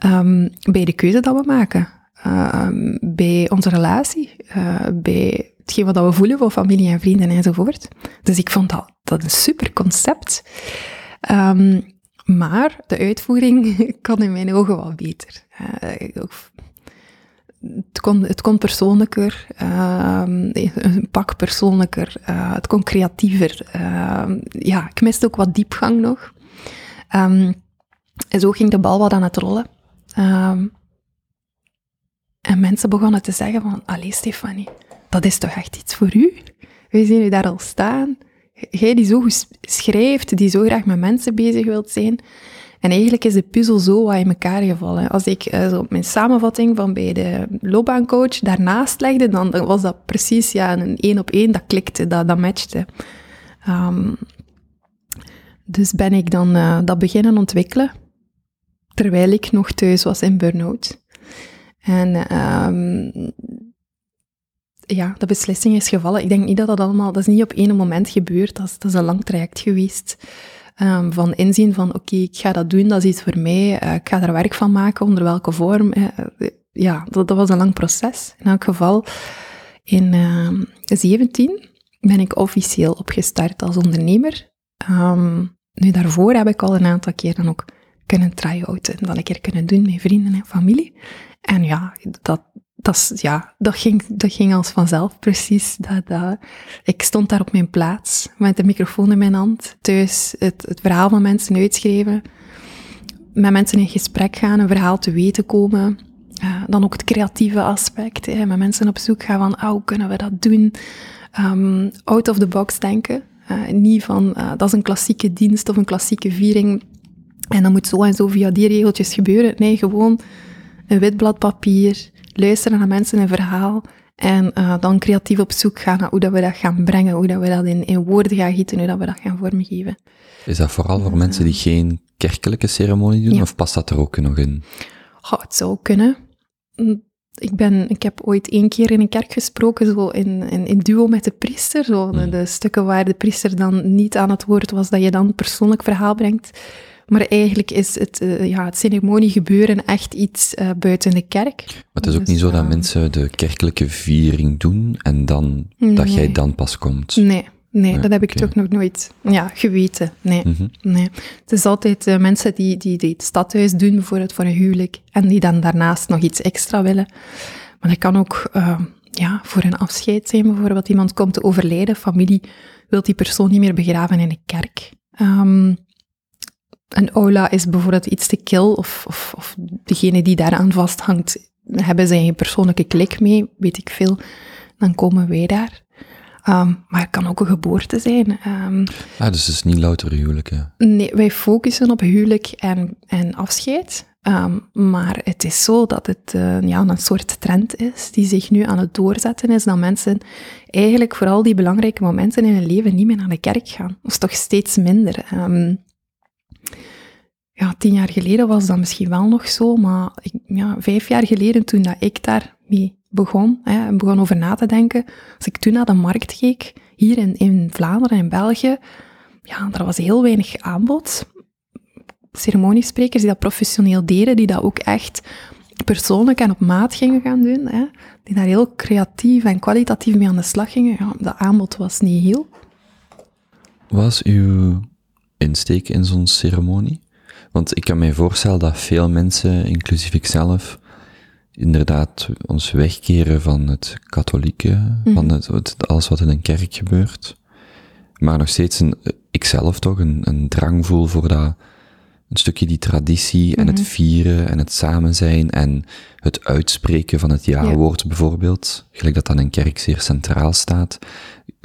um, bij de keuze dat we maken. Um, bij onze relatie, uh, bij hetgeen wat we voelen voor familie en vrienden enzovoort. Dus ik vond dat, dat een super concept. maar de uitvoering kan in mijn ogen wel beter. Uh, het kon, het persoonlijker, uh, een pak persoonlijker, uh, het kon creatiever. Uh, ja, ik miste ook wat diepgang nog. Um, en zo ging de bal wat aan het rollen. En mensen begonnen te zeggen van, allee Stefanie, dat is toch echt iets voor u? We zien u daar al staan. Jij die zo goed schrijft, die zo graag met mensen bezig wilt zijn. En eigenlijk is de puzzel zo wat in elkaar gevallen. Als ik zo mijn samenvatting van bij de loopbaancoach daarnaast legde, dan, was dat precies ja, een één op één, dat klikte, dat, dat matchte. Um, dus ben ik dan uh, dat beginnen ontwikkelen, terwijl ik nog thuis was in burn-out. En um, ja, de beslissing is gevallen. Ik denk niet dat dat allemaal, dat is niet op één moment gebeurd, dat is een lang traject geweest. Um, van inzien van, oké, ik ga dat doen, dat is iets voor mij, uh, ik ga er werk van maken, onder welke vorm. Uh, ja, dat, dat, was een lang proces. In elk geval, in uh, 17 ben ik officieel opgestart als ondernemer. Um, nu, daarvoor heb ik al een aantal keer dan ook kunnen try-outen, dat ik er kunnen doen met vrienden en familie. En ja, dat, dat, ja, dat, ging, dat ging als vanzelf, precies. Dat, dat, ik stond daar op mijn plaats, met de microfoon in mijn hand, thuis het, het verhaal van mensen uitschrijven, met mensen in gesprek gaan, een verhaal te weten komen. Uh, dan ook het creatieve aspect, hè, met mensen op zoek gaan van, oh, hoe kunnen we dat doen? Um, out of the box denken. Uh, niet van, uh, dat is een klassieke dienst of een klassieke viering en dat moet zo en zo via die regeltjes gebeuren. Nee, gewoon een wit blad papier, luisteren naar mensen een verhaal en uh, dan creatief op zoek gaan naar hoe dat we dat gaan brengen, hoe dat we dat in, in woorden gaan gieten, hoe dat we dat gaan vormgeven. Is dat vooral voor mensen die geen kerkelijke ceremonie doen, of past dat er ook nog in? Oh, het zou kunnen. Mm, ik, ben, ik heb ooit één keer in een kerk gesproken, zo in, in, in duo met de priester. Zo, de, mm. de stukken waar de priester dan niet aan het woord was, dat je dan persoonlijk verhaal brengt. Maar eigenlijk is het, uh, ja, het ceremoniegebeuren echt iets uh, buiten de kerk. Maar het is ook dus, niet zo dat mensen de kerkelijke viering doen en dan, nee. dat jij dan pas komt. Nee, nee, ja, dat heb ik okay. toch nog nooit ja, geweten. Nee, mm -hmm. nee. Het is altijd uh, mensen die, die, die het stadhuis doen, bijvoorbeeld voor een huwelijk, en die dan daarnaast nog iets extra willen. Maar dat kan ook ja, voor een afscheid zijn, bijvoorbeeld iemand komt te overlijden, familie wil die persoon niet meer begraven in de kerk. Um, een aula is bijvoorbeeld iets te kil, of, of, of degene die daaraan vasthangt, hebben ze een persoonlijke klik mee, weet ik veel, dan komen wij daar. Um, maar het kan ook een geboorte zijn. Um, ah, dus het is niet louter huwelijk? Nee, wij focussen op huwelijk en, en afscheid. Um, maar het is zo dat het uh, ja, een soort trend is die zich nu aan het doorzetten is, dat mensen eigenlijk vooral die belangrijke momenten in hun leven niet meer naar de kerk gaan. Of toch steeds minder. Um, ja, tien jaar geleden was dat misschien wel nog zo, maar ik, ja, vijf jaar geleden toen dat ik daarmee begon hè, en begon over na te denken, als ik toen naar de markt keek, hier in, in Vlaanderen en België, ja, er was heel weinig aanbod. Ceremoniesprekers die dat professioneel deden, die dat ook echt persoonlijk en op maat gingen gaan doen, hè, die daar heel creatief en kwalitatief mee aan de slag gingen, ja, dat aanbod was niet heel. Was uw insteek in zo'n ceremonie? Want ik kan me voorstellen dat veel mensen, inclusief ikzelf, inderdaad ons wegkeren van het katholieke, mm. van het, alles wat in een kerk gebeurt. Maar nog steeds een, ikzelf toch, een, een drang voel voor dat een stukje die traditie en het vieren en het samen zijn en het uitspreken van het ja-woord bijvoorbeeld, gelijk dat dan in kerk zeer centraal staat,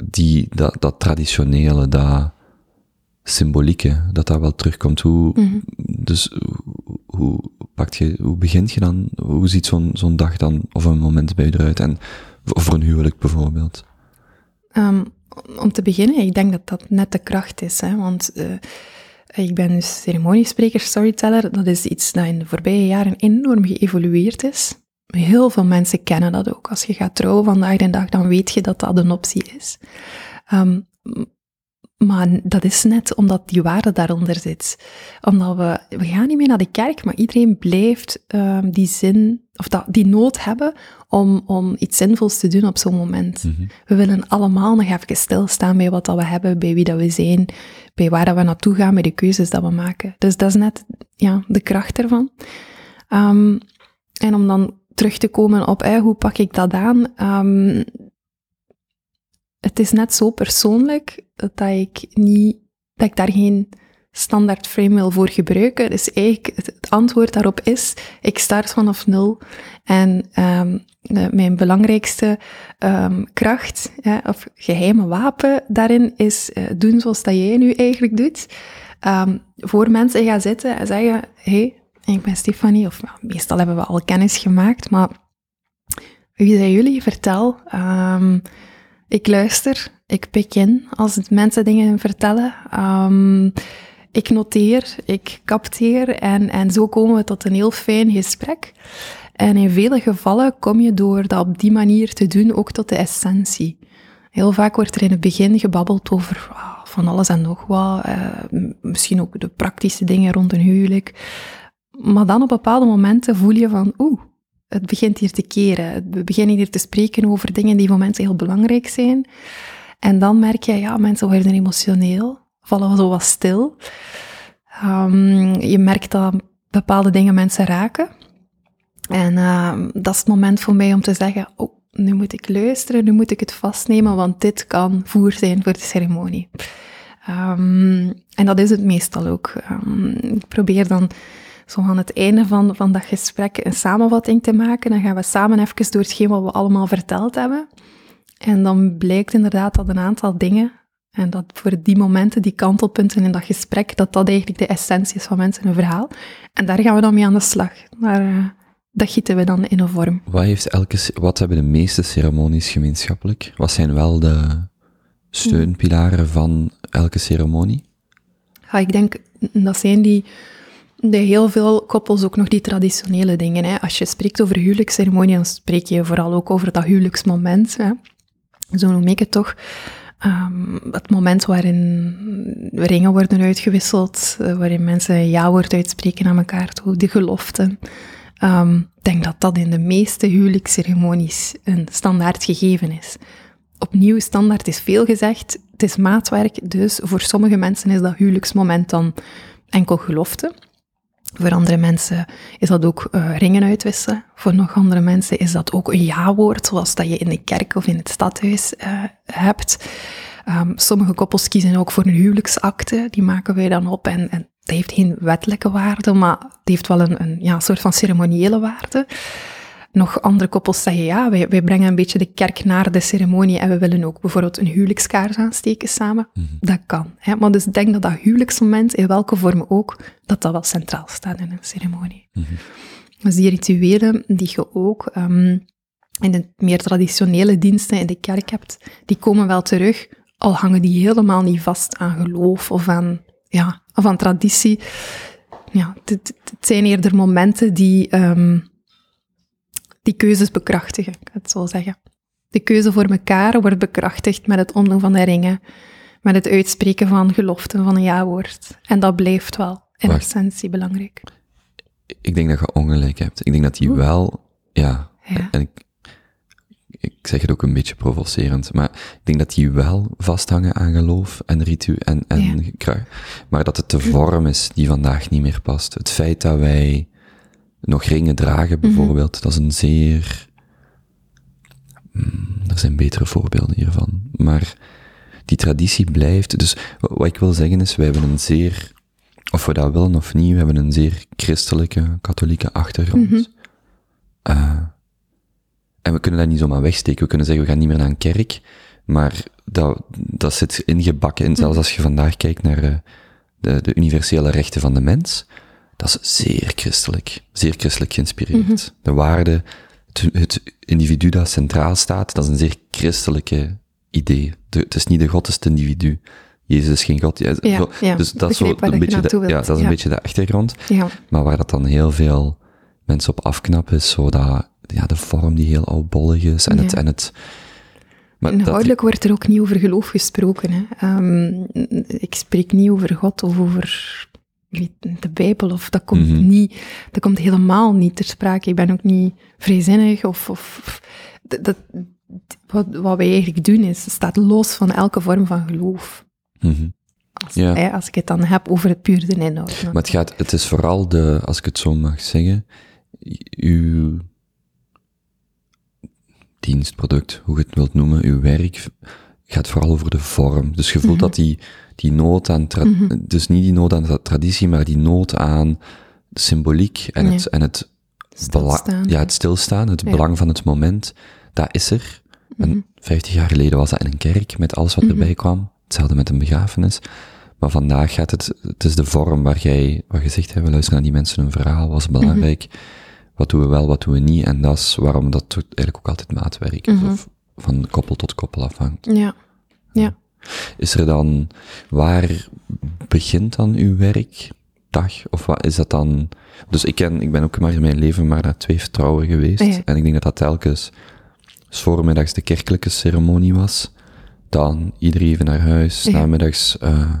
die, dat, dat traditionele, dat symbolieke, dat dat wel terugkomt. Hoe, Dus hoe, hoe, pakt je, hoe begint je dan, hoe ziet zo'n zo'n dag dan, of een moment bij je eruit, en, of voor een huwelijk bijvoorbeeld? Um, om te beginnen, ik denk dat dat net de kracht is, hè, want uh, ik ben dus ceremoniespreker, storyteller. Dat is iets dat in de voorbije jaren enorm geëvolueerd is. Heel veel mensen kennen dat ook. Als je gaat trouwen vandaag de dag, dan weet je dat dat een optie is. Um, maar dat is net omdat die waarde daaronder zit. Omdat we, we gaan niet meer naar de kerk, maar iedereen blijft um, die zin, of dat, die nood hebben om, om iets zinvols te doen op zo'n moment. Mm -hmm. We willen allemaal nog even stilstaan bij wat dat we hebben, bij wie dat we zijn, bij waar dat we naartoe gaan, bij de keuzes dat we maken. Dus dat is net ja, de kracht ervan. Um, en om dan terug te komen op hey, hoe pak ik dat aan, um, het is net zo persoonlijk dat ik niet, dat ik daar geen standaard frame wil voor gebruiken. Dus eigenlijk, het antwoord daarop is, ik start vanaf nul. En um, mijn belangrijkste um, kracht, of geheime wapen daarin, is uh, doen zoals dat jij nu eigenlijk doet. Um, voor mensen gaan zitten en zeggen, hey, ik ben Stefanie, of nou, meestal hebben we al kennis gemaakt, maar wie zijn jullie? Vertel. Ik luister, ik pik in als mensen dingen vertellen. Um, ik noteer, ik capteer en, en zo komen we tot een heel fijn gesprek. En in vele gevallen kom je door dat op die manier te doen ook tot de essentie. Heel vaak wordt er in het begin gebabbeld over oh, van alles en nog wat, uh, misschien ook de praktische dingen rond een huwelijk. Maar dan op bepaalde momenten voel je van, oeh, het begint hier te keren. We beginnen hier te spreken over dingen die voor mensen heel belangrijk zijn. En dan merk je, ja, mensen worden emotioneel, vallen zo wat stil. Um, je merkt dat bepaalde dingen mensen raken. En uh, dat is het moment voor mij om te zeggen, oh, nu moet ik luisteren, nu moet ik het vastnemen, want dit kan voer zijn voor de ceremonie. Um, en dat is het meestal ook. Ik probeer dan zo aan het einde van, van dat gesprek een samenvatting te maken. Dan gaan we samen even door hetgeen wat we allemaal verteld hebben. En dan blijkt inderdaad dat een aantal dingen, en dat voor die momenten, die kantelpunten in dat gesprek, dat dat eigenlijk de essentie is van mensen een verhaal. En daar gaan we dan mee aan de slag. Daar, uh, dat gieten we dan in een vorm. Wat, heeft elke, wat hebben de meeste ceremonies gemeenschappelijk? Wat zijn wel de steunpilaren van elke ceremonie? Ja, ik denk dat zijn die de heel veel koppels ook nog die traditionele dingen. Hè. Als je spreekt over huwelijksceremonie, dan spreek je vooral ook over dat huwelijksmoment. Hè. Zo noem ik het toch. Um, het moment waarin ringen worden uitgewisseld, uh, waarin mensen ja woord uitspreken naar elkaar toe, de gelofte. Um, ik denk dat dat in de meeste huwelijksceremonies een standaard gegeven is. Opnieuw, standaard is veel gezegd, het is maatwerk, dus voor sommige mensen is dat huwelijksmoment dan enkel gelofte. Voor andere mensen is dat ook uh, ringen uitwisselen. Voor nog andere mensen is dat ook een ja-woord, zoals dat je in de kerk of in het stadhuis uh, hebt. Um, sommige koppels kiezen ook voor een huwelijksakte, die maken wij dan op. En, en dat heeft geen wettelijke waarde, maar het heeft wel een, een ja, soort van ceremoniële waarde nog andere koppels zeggen, ja, wij, wij brengen een beetje de kerk naar de ceremonie en we willen ook bijvoorbeeld een huwelijkskaars aansteken samen. Mm -hmm. Dat kan. Hè? Maar dus ik denk dat dat huwelijksmoment, in welke vorm ook, dat dat wel centraal staat in een ceremonie. Mm -hmm. Dus die rituelen die je ook um, in de meer traditionele diensten in de kerk hebt, die komen wel terug, al hangen die helemaal niet vast aan geloof of aan, ja, of aan traditie. Ja, het, het zijn eerder momenten die... Um, die keuzes bekrachtigen, ik het zo zeggen. De keuze voor elkaar wordt bekrachtigd met het omdoen van de ringen, met het uitspreken van geloften van een ja-woord. En dat blijft wel in Wacht. essentie belangrijk. Ik denk dat je ongelijk hebt. Ik denk dat die wel, ja, ja. en ik, ik zeg het ook een beetje provocerend, maar ik denk dat die wel vasthangen aan geloof en ritu en, en ja. maar dat het de vorm is die vandaag niet meer past. Het feit dat wij nog ringen dragen bijvoorbeeld, mm -hmm. dat is een zeer... Mm, er zijn betere voorbeelden hiervan. Maar die traditie blijft. Dus wat ik wil zeggen is, wij hebben een zeer of we dat willen of niet, we hebben een zeer christelijke, katholieke achtergrond. Mhm. Eh, en we kunnen dat niet zomaar wegsteken. We kunnen zeggen, we gaan niet meer naar een kerk, maar dat, dat zit ingebakken in, zelfs als je vandaag kijkt naar eh, de, de universele rechten van de mens, dat is zeer christelijk, zeer christelijk geïnspireerd. De waarde, het, het individu dat centraal staat, dat is een zeer christelijke idee. De- het is niet de God, is het individu. Jezus is geen God. Ja, Ja, zo- ja, dus dat is zo een je beetje, de, wilt, ja, dat is een beetje de achtergrond. Ja. Maar waar dat dan heel veel mensen op afknappen, is zo dat, ja, de vorm die heel oudbollig is en het, en het, maar dat, Inhoudelijk wordt er ook niet over geloof gesproken. Hè. Ehm, ik spreek niet over God of over weet, de Bijbel, of dat komt, Mhm. niet, dat komt helemaal niet ter sprake. Ik ben ook niet vrijzinnig of... of, of- dat, wat, wat wij eigenlijk doen is, staat los van elke vorm van geloof. Mhm. Als, Ja. hè, als ik het dan heb over het puur de inhoud. Maar het gaat, het is vooral de, als ik het zo mag zeggen, uw dienstproduct, hoe je het wilt noemen, uw werk, gaat vooral over de vorm. Dus je voelt Mhm. dat die, die nood aan, tra- dus niet die nood aan de traditie, maar die nood aan de symboliek en het, en het, Stilstaan. ja, het stilstaan, het Ja. belang van het moment, dat is er. Mhm. En 50 jaar geleden was dat in een kerk, met alles wat erbij kwam. Hetzelfde met een begrafenis. Maar vandaag gaat het, het is de vorm waar jij, waar je zegt, hè, we luisteren naar die mensen hun verhaal, wat is belangrijk, wat doen we wel, wat doen we niet, en dat is waarom dat eigenlijk ook altijd maatwerk is, Mhm. of van koppel tot koppel afhangt. Ja. Is er dan, waar begint dan uw werkdag? Of wat is dat dan? Dus ik, ken, ik ben ook maar in mijn leven maar naar twee vertrouwen geweest. Ja. En ik denk dat dat telkens, voormiddags de kerkelijke ceremonie was. Dan iedereen even naar huis, Ja. namiddags eh,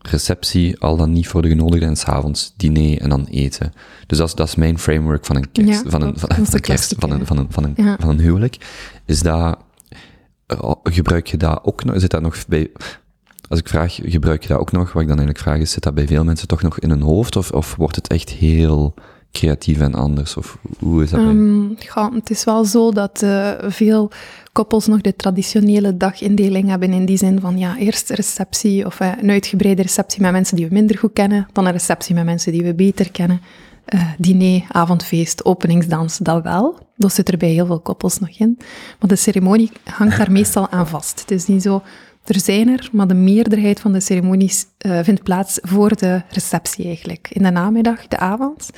receptie, al dan niet voor de genodigden, en s'avonds diner en dan eten. Dus dat is, dat is mijn framework van een kerst, Ja, van een, van, een kerst, van een, van een, van een, van een huwelijk. Is dat, gebruik je dat ook nog, zit dat nog bij, als ik vraag, gebruik je dat ook nog? Wat ik dan eigenlijk vraag is, zit dat bij veel mensen toch nog in hun hoofd? Of, of wordt het echt heel creatief en anders? Of hoe is dat ja, het is wel zo dat eh, veel koppels nog de traditionele dagindeling hebben in die zin van ja, eerst receptie of eh, een uitgebreide receptie met mensen die we minder goed kennen, dan een receptie met mensen die we beter kennen, eh, diner, avondfeest, openingsdans, dat wel. Dat zit er bij heel veel koppels nog in. Maar de ceremonie hangt daar meestal aan vast. Het is niet zo, er zijn er, maar de meerderheid van de ceremonies eh, vindt plaats voor de receptie eigenlijk. In de namiddag, de avond.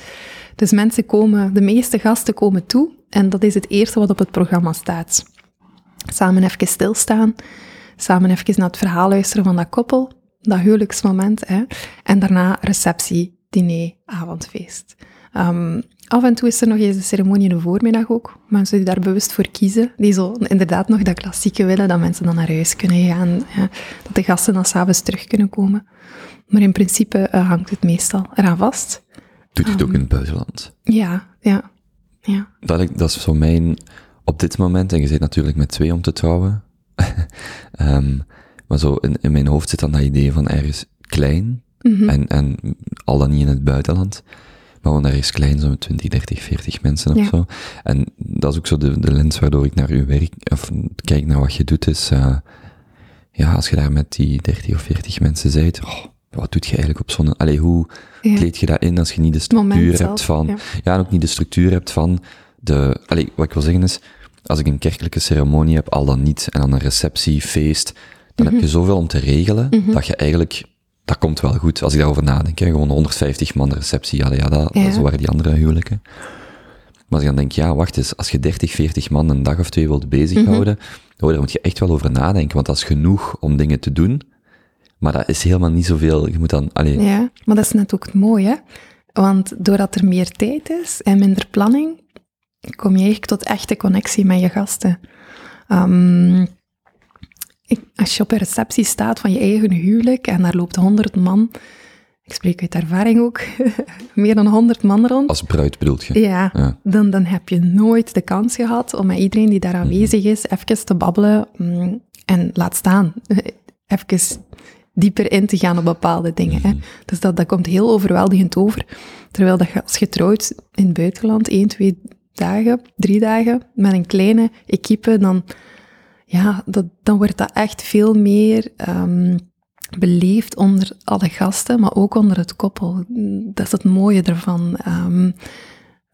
Dus mensen komen, de meeste gasten komen toe en dat is het eerste wat op het programma staat. Samen even stilstaan, samen even naar het verhaal luisteren van dat koppel, dat huwelijksmoment, hè, en daarna receptie, diner, avondfeest. Ehm, af en toe is er nog eens een ceremonie in de voormiddag ook. Mensen die daar bewust voor kiezen, die zo inderdaad nog dat klassieke willen, dat mensen dan naar huis kunnen gaan, dat de gasten dan s'avonds terug kunnen komen. Maar in principe eh, hangt het meestal eraan vast. Doet je het Ehm. ook in het buitenland? Ja, ja, ja. Dat, ik- dat is zo mijn, op dit moment, en je zit natuurlijk met twee om te trouwen, Ehm, maar zo in, in mijn hoofd zit dan dat idee van ergens klein, Mhm. en, en al dan niet in het buitenland, maar gewoon ergens klein, zo'n 20, 30, 40 mensen of Ja. zo. En dat is ook zo de, de lens waardoor ik naar uw werk, of kijk naar wat je doet, is, eh, ja, als je daar met die 30 of 40 mensen bent, oh, wat doet je eigenlijk op zo'n, allee, hoe Ja. kleed je dat in als je niet de structuur zelf, hebt van, ja. ja, en ook niet de structuur hebt van de, allee, wat ik wil zeggen is, als ik een kerkelijke ceremonie heb, al dan niet, en dan een receptie, feest, dan Mhm. heb je zoveel om te regelen, dat je eigenlijk, dat komt wel goed, als ik daarover nadenk, hè, gewoon 150 man receptie, ja, ja, dat, Ja. zo waren die andere huwelijken. Maar als ik dan denk, ja, wacht eens, als je 30, 40 man een dag of twee wilt bezighouden, Mhm. daar moet je echt wel over nadenken, want dat is genoeg om dingen te doen, maar dat is helemaal niet zoveel, je moet dan, allee, Ja, maar dat is net ook het mooie, hè? Want doordat er meer tijd is en minder planning, kom je eigenlijk tot echte connectie met je gasten. Ik- als je op een receptie staat van je eigen huwelijk en daar loopt honderd man, ik spreek uit ervaring ook, meer dan honderd man rond, als bruid bedoelt je. ja, Ja. Dan, dan heb je nooit de kans gehad om met iedereen die daar aanwezig is, even te babbelen mm, en laat staan, even dieper in te gaan op bepaalde dingen. Hè. Dus dat, dat komt heel overweldigend over. Terwijl dat je als je trouwt in het buitenland, één, twee dagen, drie dagen, met een kleine equipe, dan, ja, dat, dan wordt dat echt veel meer ehm, beleefd onder alle gasten, maar ook onder het koppel. Dat is het mooie ervan. Ehm,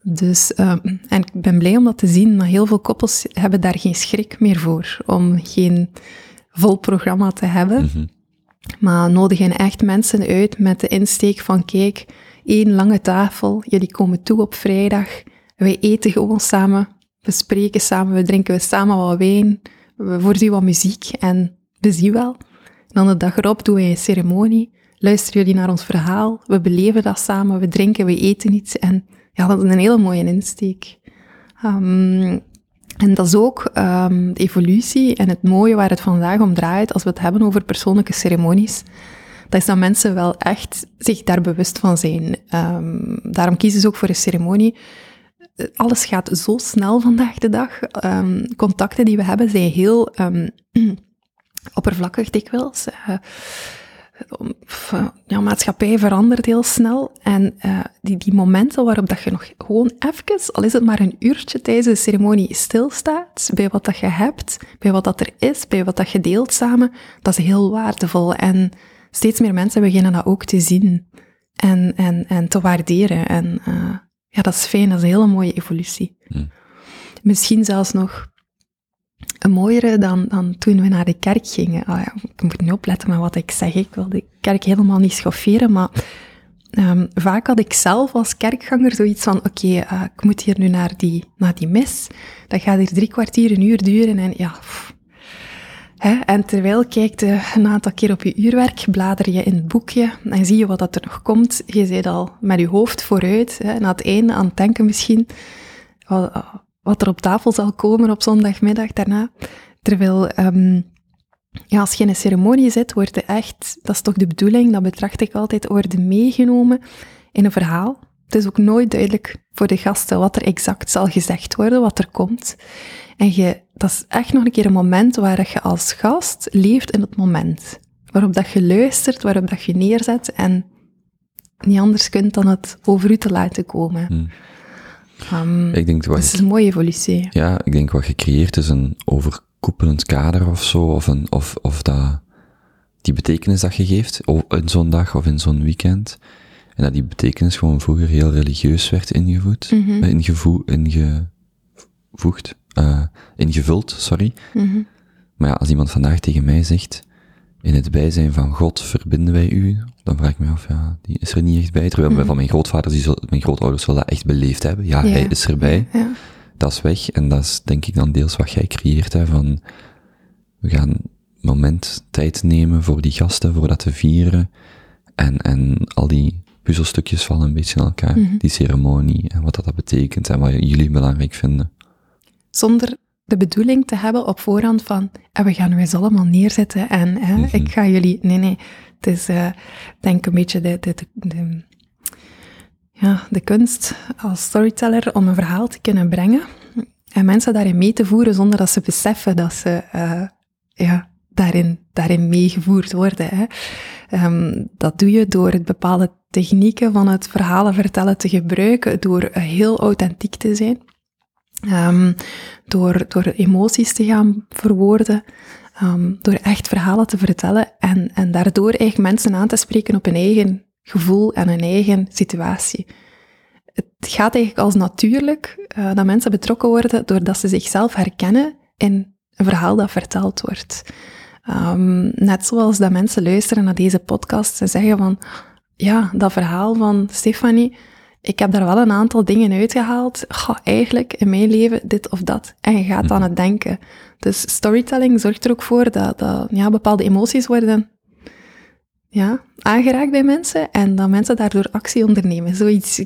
dus, ehm, en ik ben blij om dat te zien, maar heel veel koppels hebben daar geen schrik meer voor, om geen vol programma te hebben. Mhm. Maar nodigen echt mensen uit met de insteek van, kijk, één lange tafel, jullie komen toe op vrijdag, wij eten gewoon samen, we spreken samen, we drinken we samen wat wijn, we voorzien wat muziek en we zien wel. dan de dag erop doen wij een ceremonie, luisteren jullie naar ons verhaal, we beleven dat samen, we drinken, we eten iets en ja, dat is een hele mooie insteek. Um, en dat is ook um, de evolutie en het mooie waar het vandaag om draait als we het hebben over persoonlijke ceremonies. Dat is dat mensen wel echt zich daar bewust van zijn. Um, daarom kiezen ze ook voor een ceremonie. Alles gaat zo snel vandaag de dag. Um, contacten die we hebben zijn heel oppervlakkig dikwijls. Uh, maatschappij verandert heel snel. En uh, die, die momenten waarop dat je nog gewoon even, al is het maar een uurtje tijdens de ceremonie, stilstaat bij wat dat je hebt, bij wat dat er is, bij wat dat je deelt samen, dat is heel waardevol. En steeds meer mensen beginnen dat ook te zien en, en, en te waarderen. En ja, dat is fijn, dat is een hele mooie evolutie. Hm. Misschien zelfs nog een mooiere dan, dan toen we naar de kerk gingen. Oh ja, ik moet nu opletten met wat ik zeg. Ik wil de kerk helemaal niet schofferen, maar um, vaak had ik zelf als kerkganger zoiets van, oké, okay, uh, ik moet hier nu naar die, naar die mis. Dat gaat hier drie kwartier, een uur duren en ja... Pff. En terwijl kijkt je een aantal keer op je uurwerk, blader je in het boekje en zie je wat dat er nog komt. Je zit al met je hoofd vooruit, na het einde aan het denken misschien wat er op tafel zal komen op zondagmiddag daarna. Terwijl, um, ja, als je in een ceremonie zit, wordt er echt, dat is toch de bedoeling, dat betracht ik altijd, worden meegenomen in een verhaal. Het is ook nooit duidelijk voor de gasten wat er exact zal gezegd worden, wat er komt. En je, dat is echt nog een keer een moment waar je als gast leeft in het moment. Waarop dat je luistert, waarop dat je neerzet en niet anders kunt dan het over u te laten komen. Hmm. Um, ik denk dat is een mooie evolutie. Ja, ik denk wat gecreëerd is een overkoepelend kader of zo, of, een, of, of dat, die betekenis dat je geeft, in zo'n dag of in zo'n weekend. En dat die betekenis gewoon vroeger heel religieus werd ingevoed, mm -hmm. ingevo ingevoegd, uh, ingevuld, sorry. Mm -hmm. Maar ja, als iemand vandaag tegen mij zegt, in het bijzijn van God verbinden wij u, dan vraag ik me af, ja, die is er niet echt bij. Terwijl mm. van mijn grootvaders, die mijn grootouders wel dat echt beleefd hebben. Ja, ja. hij is erbij. Ja. Dat is weg. En dat is denk ik dan deels wat jij creëert, hè, van, we gaan moment tijd nemen voor die gasten, voor dat te vieren. En, en al die puzzelstukjes vallen een beetje in elkaar. Mhm. Die ceremonie en wat dat, dat betekent en wat jullie belangrijk vinden. Zonder de bedoeling te hebben op voorhand van, en we gaan nu eens allemaal neerzetten en hè, Mhm. ik ga jullie... Nee, nee. Het is, uh, denk een beetje de, de, de, de, ja, de kunst als storyteller om een verhaal te kunnen brengen en mensen daarin mee te voeren zonder dat ze beseffen dat ze uh, ja, daarin, daarin meegevoerd worden. Hè. Um, dat doe je door het bepaalde technieken van het verhalen vertellen te gebruiken, door heel authentiek te zijn. Um, door, door emoties te gaan verwoorden, um, door echt verhalen te vertellen en, en daardoor eigenlijk mensen aan te spreken op hun eigen gevoel en hun eigen situatie. Het gaat eigenlijk als natuurlijk uh, dat mensen betrokken worden doordat ze zichzelf herkennen in een verhaal dat verteld wordt. Um, net zoals dat mensen luisteren naar deze podcast en zeggen van, ja, dat verhaal van Stefanie, ik heb daar wel een aantal dingen uitgehaald. Goh, eigenlijk in mijn leven dit of dat. En je gaat aan het denken. Dus storytelling zorgt er ook voor dat, dat ja, bepaalde emoties worden ja, aangeraakt bij mensen en dat mensen daardoor actie ondernemen. Zoiets,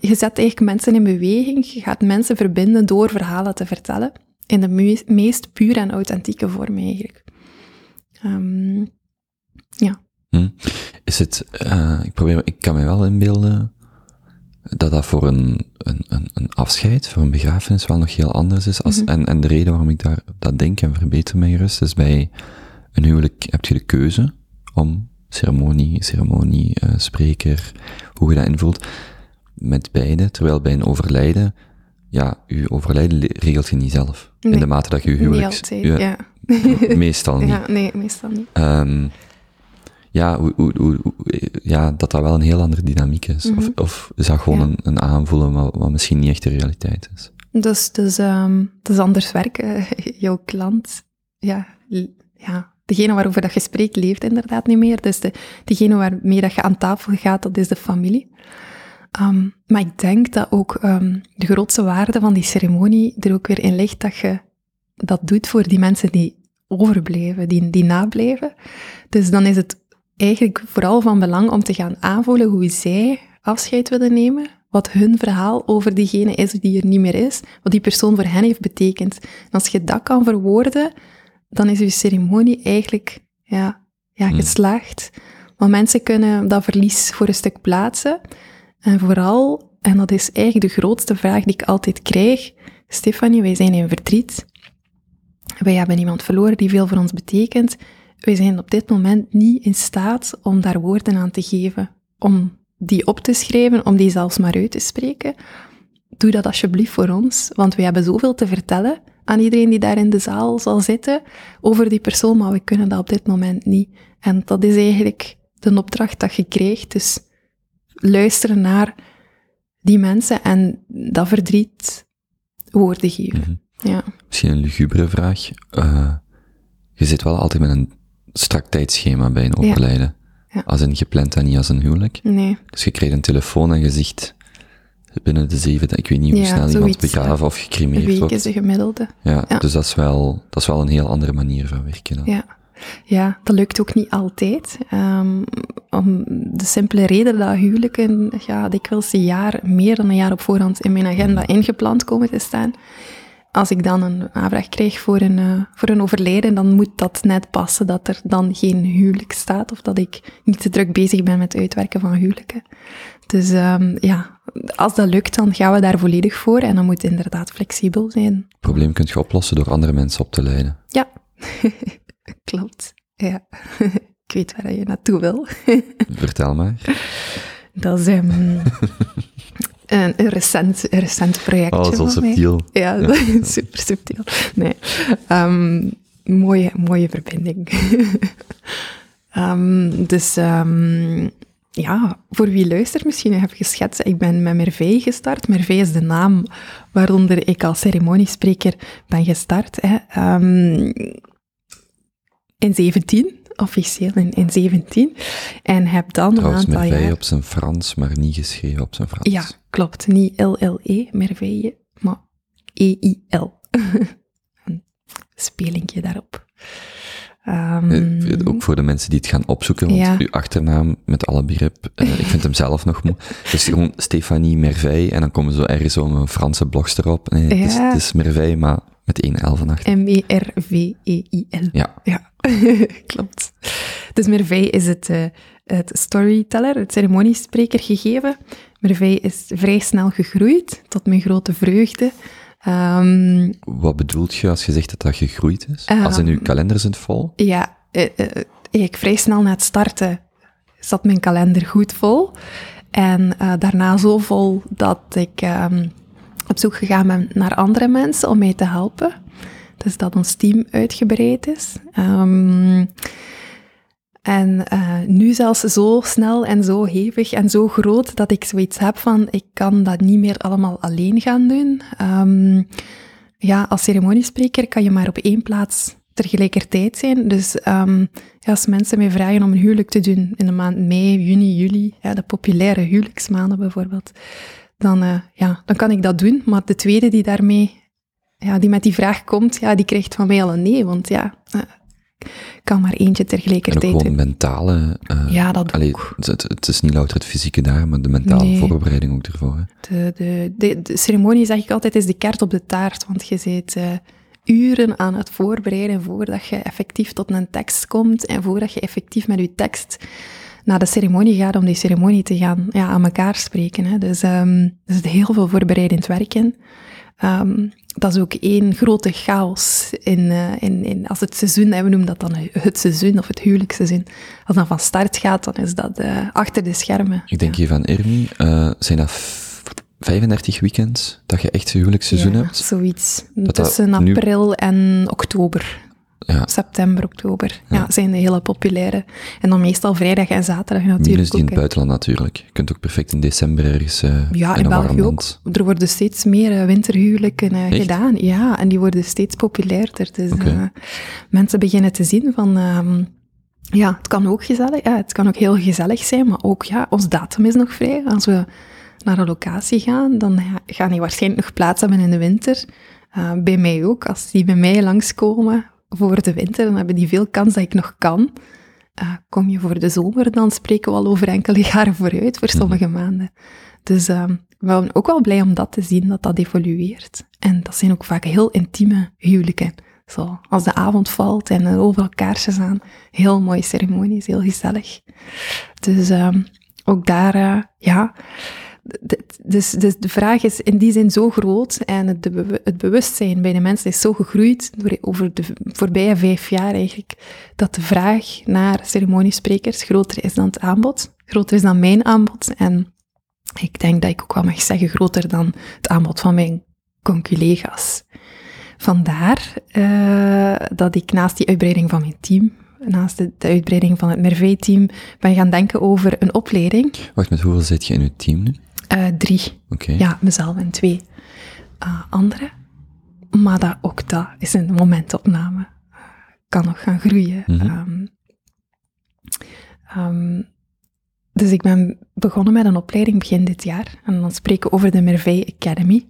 je zet eigenlijk mensen in beweging, je gaat mensen verbinden door verhalen te vertellen. In de meest, pure en authentieke vorm eigenlijk. Um, ja. Hm. Is het, uh, ik probeer, ik kan me wel inbeelden dat dat voor een, een, een, afscheid, voor een begrafenis wel nog heel anders is. Als, Mhm. en, en de reden waarom ik daar dat denk en verbeter mij gerust, is bij een huwelijk heb je de keuze om ceremonie, ceremonie, uh, spreker, hoe je dat invult, met beide. Terwijl bij een overlijden, ja, je overlijden regelt je niet zelf. Nee. In de mate dat je Niet huwelijk... altijd, je- ja. Meestal niet. Ja, nee, meestal niet. Ehm, ja, hoe, hoe, hoe, hoe- ja, dat dat wel een heel andere dynamiek is. Of, of is dat gewoon Mhm. Ja. een, een aanvoelen wat, wat misschien niet echt de realiteit is? Dus, dus het is anders werken. Jouw klant, ja, ja, degene waarover dat je spreekt, leeft inderdaad niet meer. Dus de, degene waarmee dat je aan tafel gaat, dat is de familie. Ehm, maar ik denk dat ook ehm, de grootste waarde van die ceremonie er ook weer in ligt dat je dat doet voor die mensen die overblijven, die, die nablijven. Dus dan is het eigenlijk vooral van belang om te gaan aanvoelen hoe zij afscheid willen nemen, wat hun verhaal over diegene is die er niet meer is, wat die persoon voor hen heeft betekend. En als je dat kan verwoorden, dan is je ceremonie eigenlijk ja, ja, Hmm. geslaagd. Want mensen kunnen dat verlies voor een stuk plaatsen. En vooral, en dat is eigenlijk de grootste vraag die ik altijd krijg, Stefanie, wij zijn in verdriet. Wij hebben iemand verloren die veel voor ons betekent. Wij zijn op dit moment niet in staat om daar woorden aan te geven, om die op te schrijven, om die zelfs maar uit te spreken. Doe dat alsjeblieft voor ons, want we hebben zoveel te vertellen aan iedereen die daar in de zaal zal zitten over die persoon, maar we kunnen dat op dit moment niet. En dat is eigenlijk de opdracht dat je krijgt. Dus luisteren naar die mensen en dat verdriet woorden geven. Mhm. Ja. Misschien een lugubere vraag. Eh, je zit wel altijd met een strak tijdschema bij een overlijden. Ja. Als in gepland en niet als een huwelijk. Nee. Dus je krijgt een telefoon en je zegt binnen de zeven, ik weet niet hoe Ja, snel iemand zoiets, begraven of Een gecremeerd week wordt. is de gemiddelde. Ja, Ja. dus dat is, wel, dat is wel een heel andere manier van werken. Dan. Ja. ja, dat lukt ook niet altijd. Ehm, om de simpele reden dat huwelijken ja, dikwijls een jaar, meer dan een jaar op voorhand in mijn agenda ingepland komen te staan. Als ik dan een aanvraag krijg voor een, eh, voor een overlijden, dan moet dat net passen dat er dan geen huwelijk staat of dat ik niet te druk bezig ben met het uitwerken van huwelijken. Dus ehm, ja, als dat lukt, dan gaan we daar volledig voor en dan moet het inderdaad flexibel zijn. Het probleem kun je oplossen door andere mensen op te leiden. Ja, klopt. Ja, ik weet waar je naartoe wil. Vertel maar. Dat is ehm, een, een, recent, een recent projectje Oh, zo van mij. subtiel. Ja, super subtiel. Nee, Ehm, mooie, mooie verbinding. Ehm, dus ehm, ja, voor wie luistert, misschien heb je geschetst, ik ben met Merveille gestart. Merveille is de naam waaronder ik als ceremoniespreker ben gestart. Hè. In 17, officieel in, in 17. En heb dan Trouwens, een aantal Merveille jaar... op zijn Frans, maar niet geschreven op zijn Frans. Ja, klopt. Niet L-L-E, Merveille, maar E-I-L. Een spelinkje daarop. Ehm, Eh, Ook voor de mensen die het gaan opzoeken, want Ja. uw achternaam, met alle begrip, eh, ik vind hem zelf nog moe. Dus gewoon Stefanie Merveille, en dan komen zo ergens zo een Franse blogster op. Nee, het, is, Ja. het is Merveille, maar met één L van achter. M-E-R-V-E-I-L. Ja, Ja, klopt. Dus Merveille is het, eh, het storyteller, het ceremoniespreker gegeven. Merveille is vrij snel gegroeid, tot mijn grote vreugde. Ehm, wat bedoelt je als je zegt dat dat gegroeid is? Ehm, als in uw kalender zit vol? Ja, eh, eh, ik vrij snel na het starten zat mijn kalender goed vol. En daarna zo vol dat ik ehm, op zoek gegaan naar andere mensen om mij te helpen. Dus dat ons team uitgebreid is. Ehm, en eh, nu zelfs zo snel en zo hevig en zo groot dat ik zoiets heb van, ik kan dat niet meer allemaal alleen gaan doen. Ehm, ja, als ceremoniespreker kan je maar op één plaats tegelijkertijd zijn. Dus ehm, ja, als mensen mij vragen om een huwelijk te doen in de maand mei, juni, juli, de populaire huwelijksmaanden bijvoorbeeld, dan, eh, ja, dan kan ik dat doen. Maar de tweede die daarmee, ja, die met die vraag komt, ja, die krijgt van mij al een nee, want ja, eh, ik kan maar eentje En ook tegelijkertijd gewoon mentale... eh, Ja, dat allee, ook. het, het is niet louter het fysieke daar, maar de mentale Nee. voorbereiding ook ervoor. Hè. De, de, de, de ceremonie, zeg ik altijd, is de kaart op de taart. Want je zit uren aan het voorbereiden voordat je effectief tot een tekst komt en voordat je effectief met je tekst naar de ceremonie gaat om die ceremonie te gaan ja, aan elkaar spreken. Hè. Dus ehm, er zit heel veel voorbereidend werk in. Ehm, dat is ook één grote chaos in, eh, in, in, als het seizoen, en we noemen dat dan het seizoen of het huwelijksseizoen. Als dat van start gaat, dan is dat eh, achter de schermen. Ik denk hier van Irmi, eh, zijn dat v- 35 weekends dat je echt huwelijksseizoen Ja, hebt? zoiets. dat Tussen nu- april en oktober. Ja. September, oktober. Ja. zijn de hele populaire. En dan meestal vrijdag en zaterdag natuurlijk Minus die in het buitenland natuurlijk. Je kunt ook perfect in december ergens eh Ja, in België ook. Er worden steeds meer eh, winterhuwelijken eh, gedaan. Ja, en die worden steeds populairder. Dus mensen beginnen te zien van... ehm, ja, het kan ook gezellig, ja, het kan ook heel gezellig zijn, maar ook, ja, ons datum is nog vrij. Als we naar een locatie gaan, dan ja, gaan die waarschijnlijk nog plaats hebben in de winter. Bij mij ook. Als die bij mij langskomen voor de winter, dan hebben die veel kans dat ik nog kan. Eh, kom je voor de zomer, dan spreken we al over enkele jaren vooruit, voor sommige maanden. Dus ehm, we zijn ook wel blij om dat te zien, dat dat evolueert. En dat zijn ook vaak heel intieme huwelijken. Zo, als de avond valt en er overal kaarsjes aan. Heel mooie ceremonies, heel gezellig. Dus ehm, ook daar, eh, ja... Dus, dus de vraag is in die zin zo groot en het, het bewustzijn bij de mensen is zo gegroeid door, over de voorbije vijf jaar eigenlijk, dat de vraag naar ceremoniesprekers groter is dan het aanbod, groter is dan mijn aanbod en ik denk dat ik ook wel mag zeggen groter dan het aanbod van mijn conculega's. Vandaar eh, dat ik naast die uitbreiding van mijn team, naast de, uitbreiding van het Merveille-team, ben gaan denken over een opleiding. Wacht, met hoeveel zit je in je team nu? Eh, drie. Oké. Ja, mezelf en twee uh, anderen. Maar dat, ook dat is een momentopname. Kan nog gaan groeien. Mhm. Ehm, ehm, dus ik ben begonnen met een opleiding begin dit jaar. En dan spreken we over de Merveille Academy.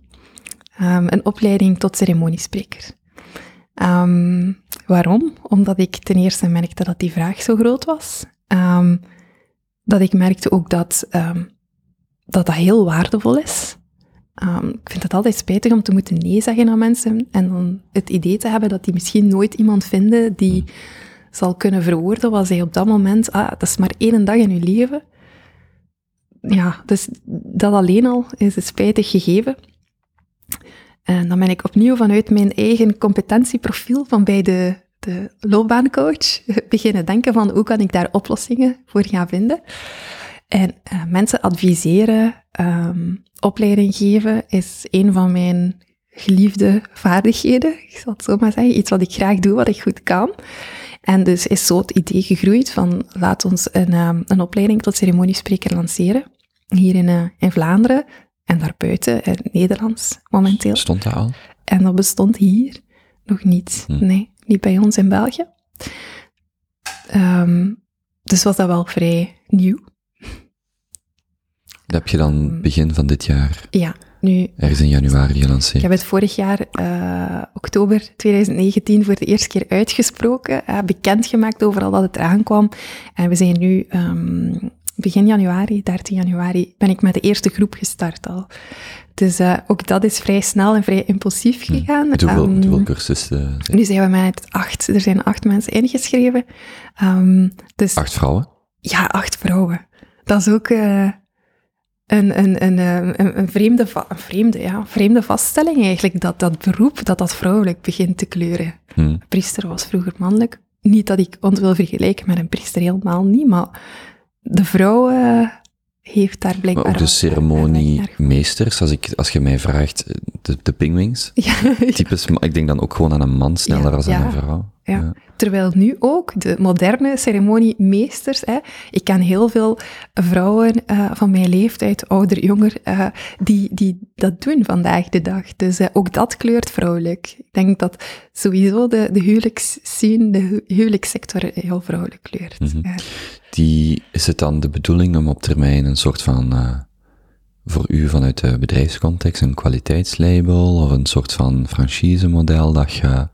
Ehm, een opleiding tot ceremoniespreker. Waarom? Omdat ik ten eerste merkte dat die vraag zo groot was. Dat ik merkte ook dat dat dat heel waardevol is. Ehm, ik vind het altijd spijtig om te moeten nee zeggen aan mensen en dan het idee te hebben dat die misschien nooit iemand vinden die zal kunnen verwoorden wat zij op dat moment... Ah, dat is maar één dag in je leven. Ja, dus dat alleen al is een spijtig gegeven. En dan ben ik opnieuw vanuit mijn eigen competentieprofiel van bij de, de loopbaancoach beginnen denken van hoe kan ik daar oplossingen voor gaan vinden. En eh, mensen adviseren, ehm, opleiding geven, is een van mijn geliefde vaardigheden. Ik zal het zo maar zeggen. Iets wat ik graag doe, wat ik goed kan. En dus is zo het idee gegroeid van laat ons een, ehm, een opleiding tot ceremoniespreker lanceren. Hier in, eh, in Vlaanderen en daarbuiten, in Nederlands momenteel. Stond dat al? En dat bestond hier nog niet. Hm. Nee, niet bij ons in België. Ehm, dus was dat wel vrij nieuw. Dat heb je dan begin van dit jaar, Ja, nu, ergens in januari, ik gelanceerd. heb het vorig jaar, eh, oktober 2019, voor de eerste keer uitgesproken, eh, bekendgemaakt overal dat het eraan kwam. En we zijn nu, ehm, begin januari, 13 januari, ben ik met de eerste groep gestart al. Dus eh, ook dat is vrij snel en vrij impulsief gegaan. Met hoeveel, met Ehm, hoeveel cursussen? Nu zijn we met acht, er zijn acht mensen ingeschreven. Ehm, dus Acht vrouwen? ja, acht vrouwen. Dat is ook een, een, een, eh, een, een, vreemde, een vreemde, ja, vreemde vaststelling eigenlijk, dat dat beroep, dat dat vrouwelijk begint te kleuren. Hm. Een priester was vroeger mannelijk. Niet dat ik ons wil vergelijken met een priester, helemaal niet, maar de vrouw eh, heeft daar blijkbaar... Maar ook de ceremoniemeesters, als, ik, als je mij vraagt, de, de pingwings, Ja, maar ik denk dan ook gewoon aan een man sneller Ja, als aan een vrouw. Ja. Terwijl nu ook de moderne ceremoniemeesters, hè, ik ken heel veel vrouwen eh, van mijn leeftijd, ouder, jonger, eh, die, die dat doen vandaag de dag. Dus eh, ook dat kleurt vrouwelijk. Ik denk dat sowieso de, de huwelijksscene, de hu- huwelijkssector heel vrouwelijk kleurt. Mhm. Die, is het dan de bedoeling om op termijn een soort van, voor u vanuit de bedrijfscontext, een kwaliteitslabel of een soort van franchise-model dat je,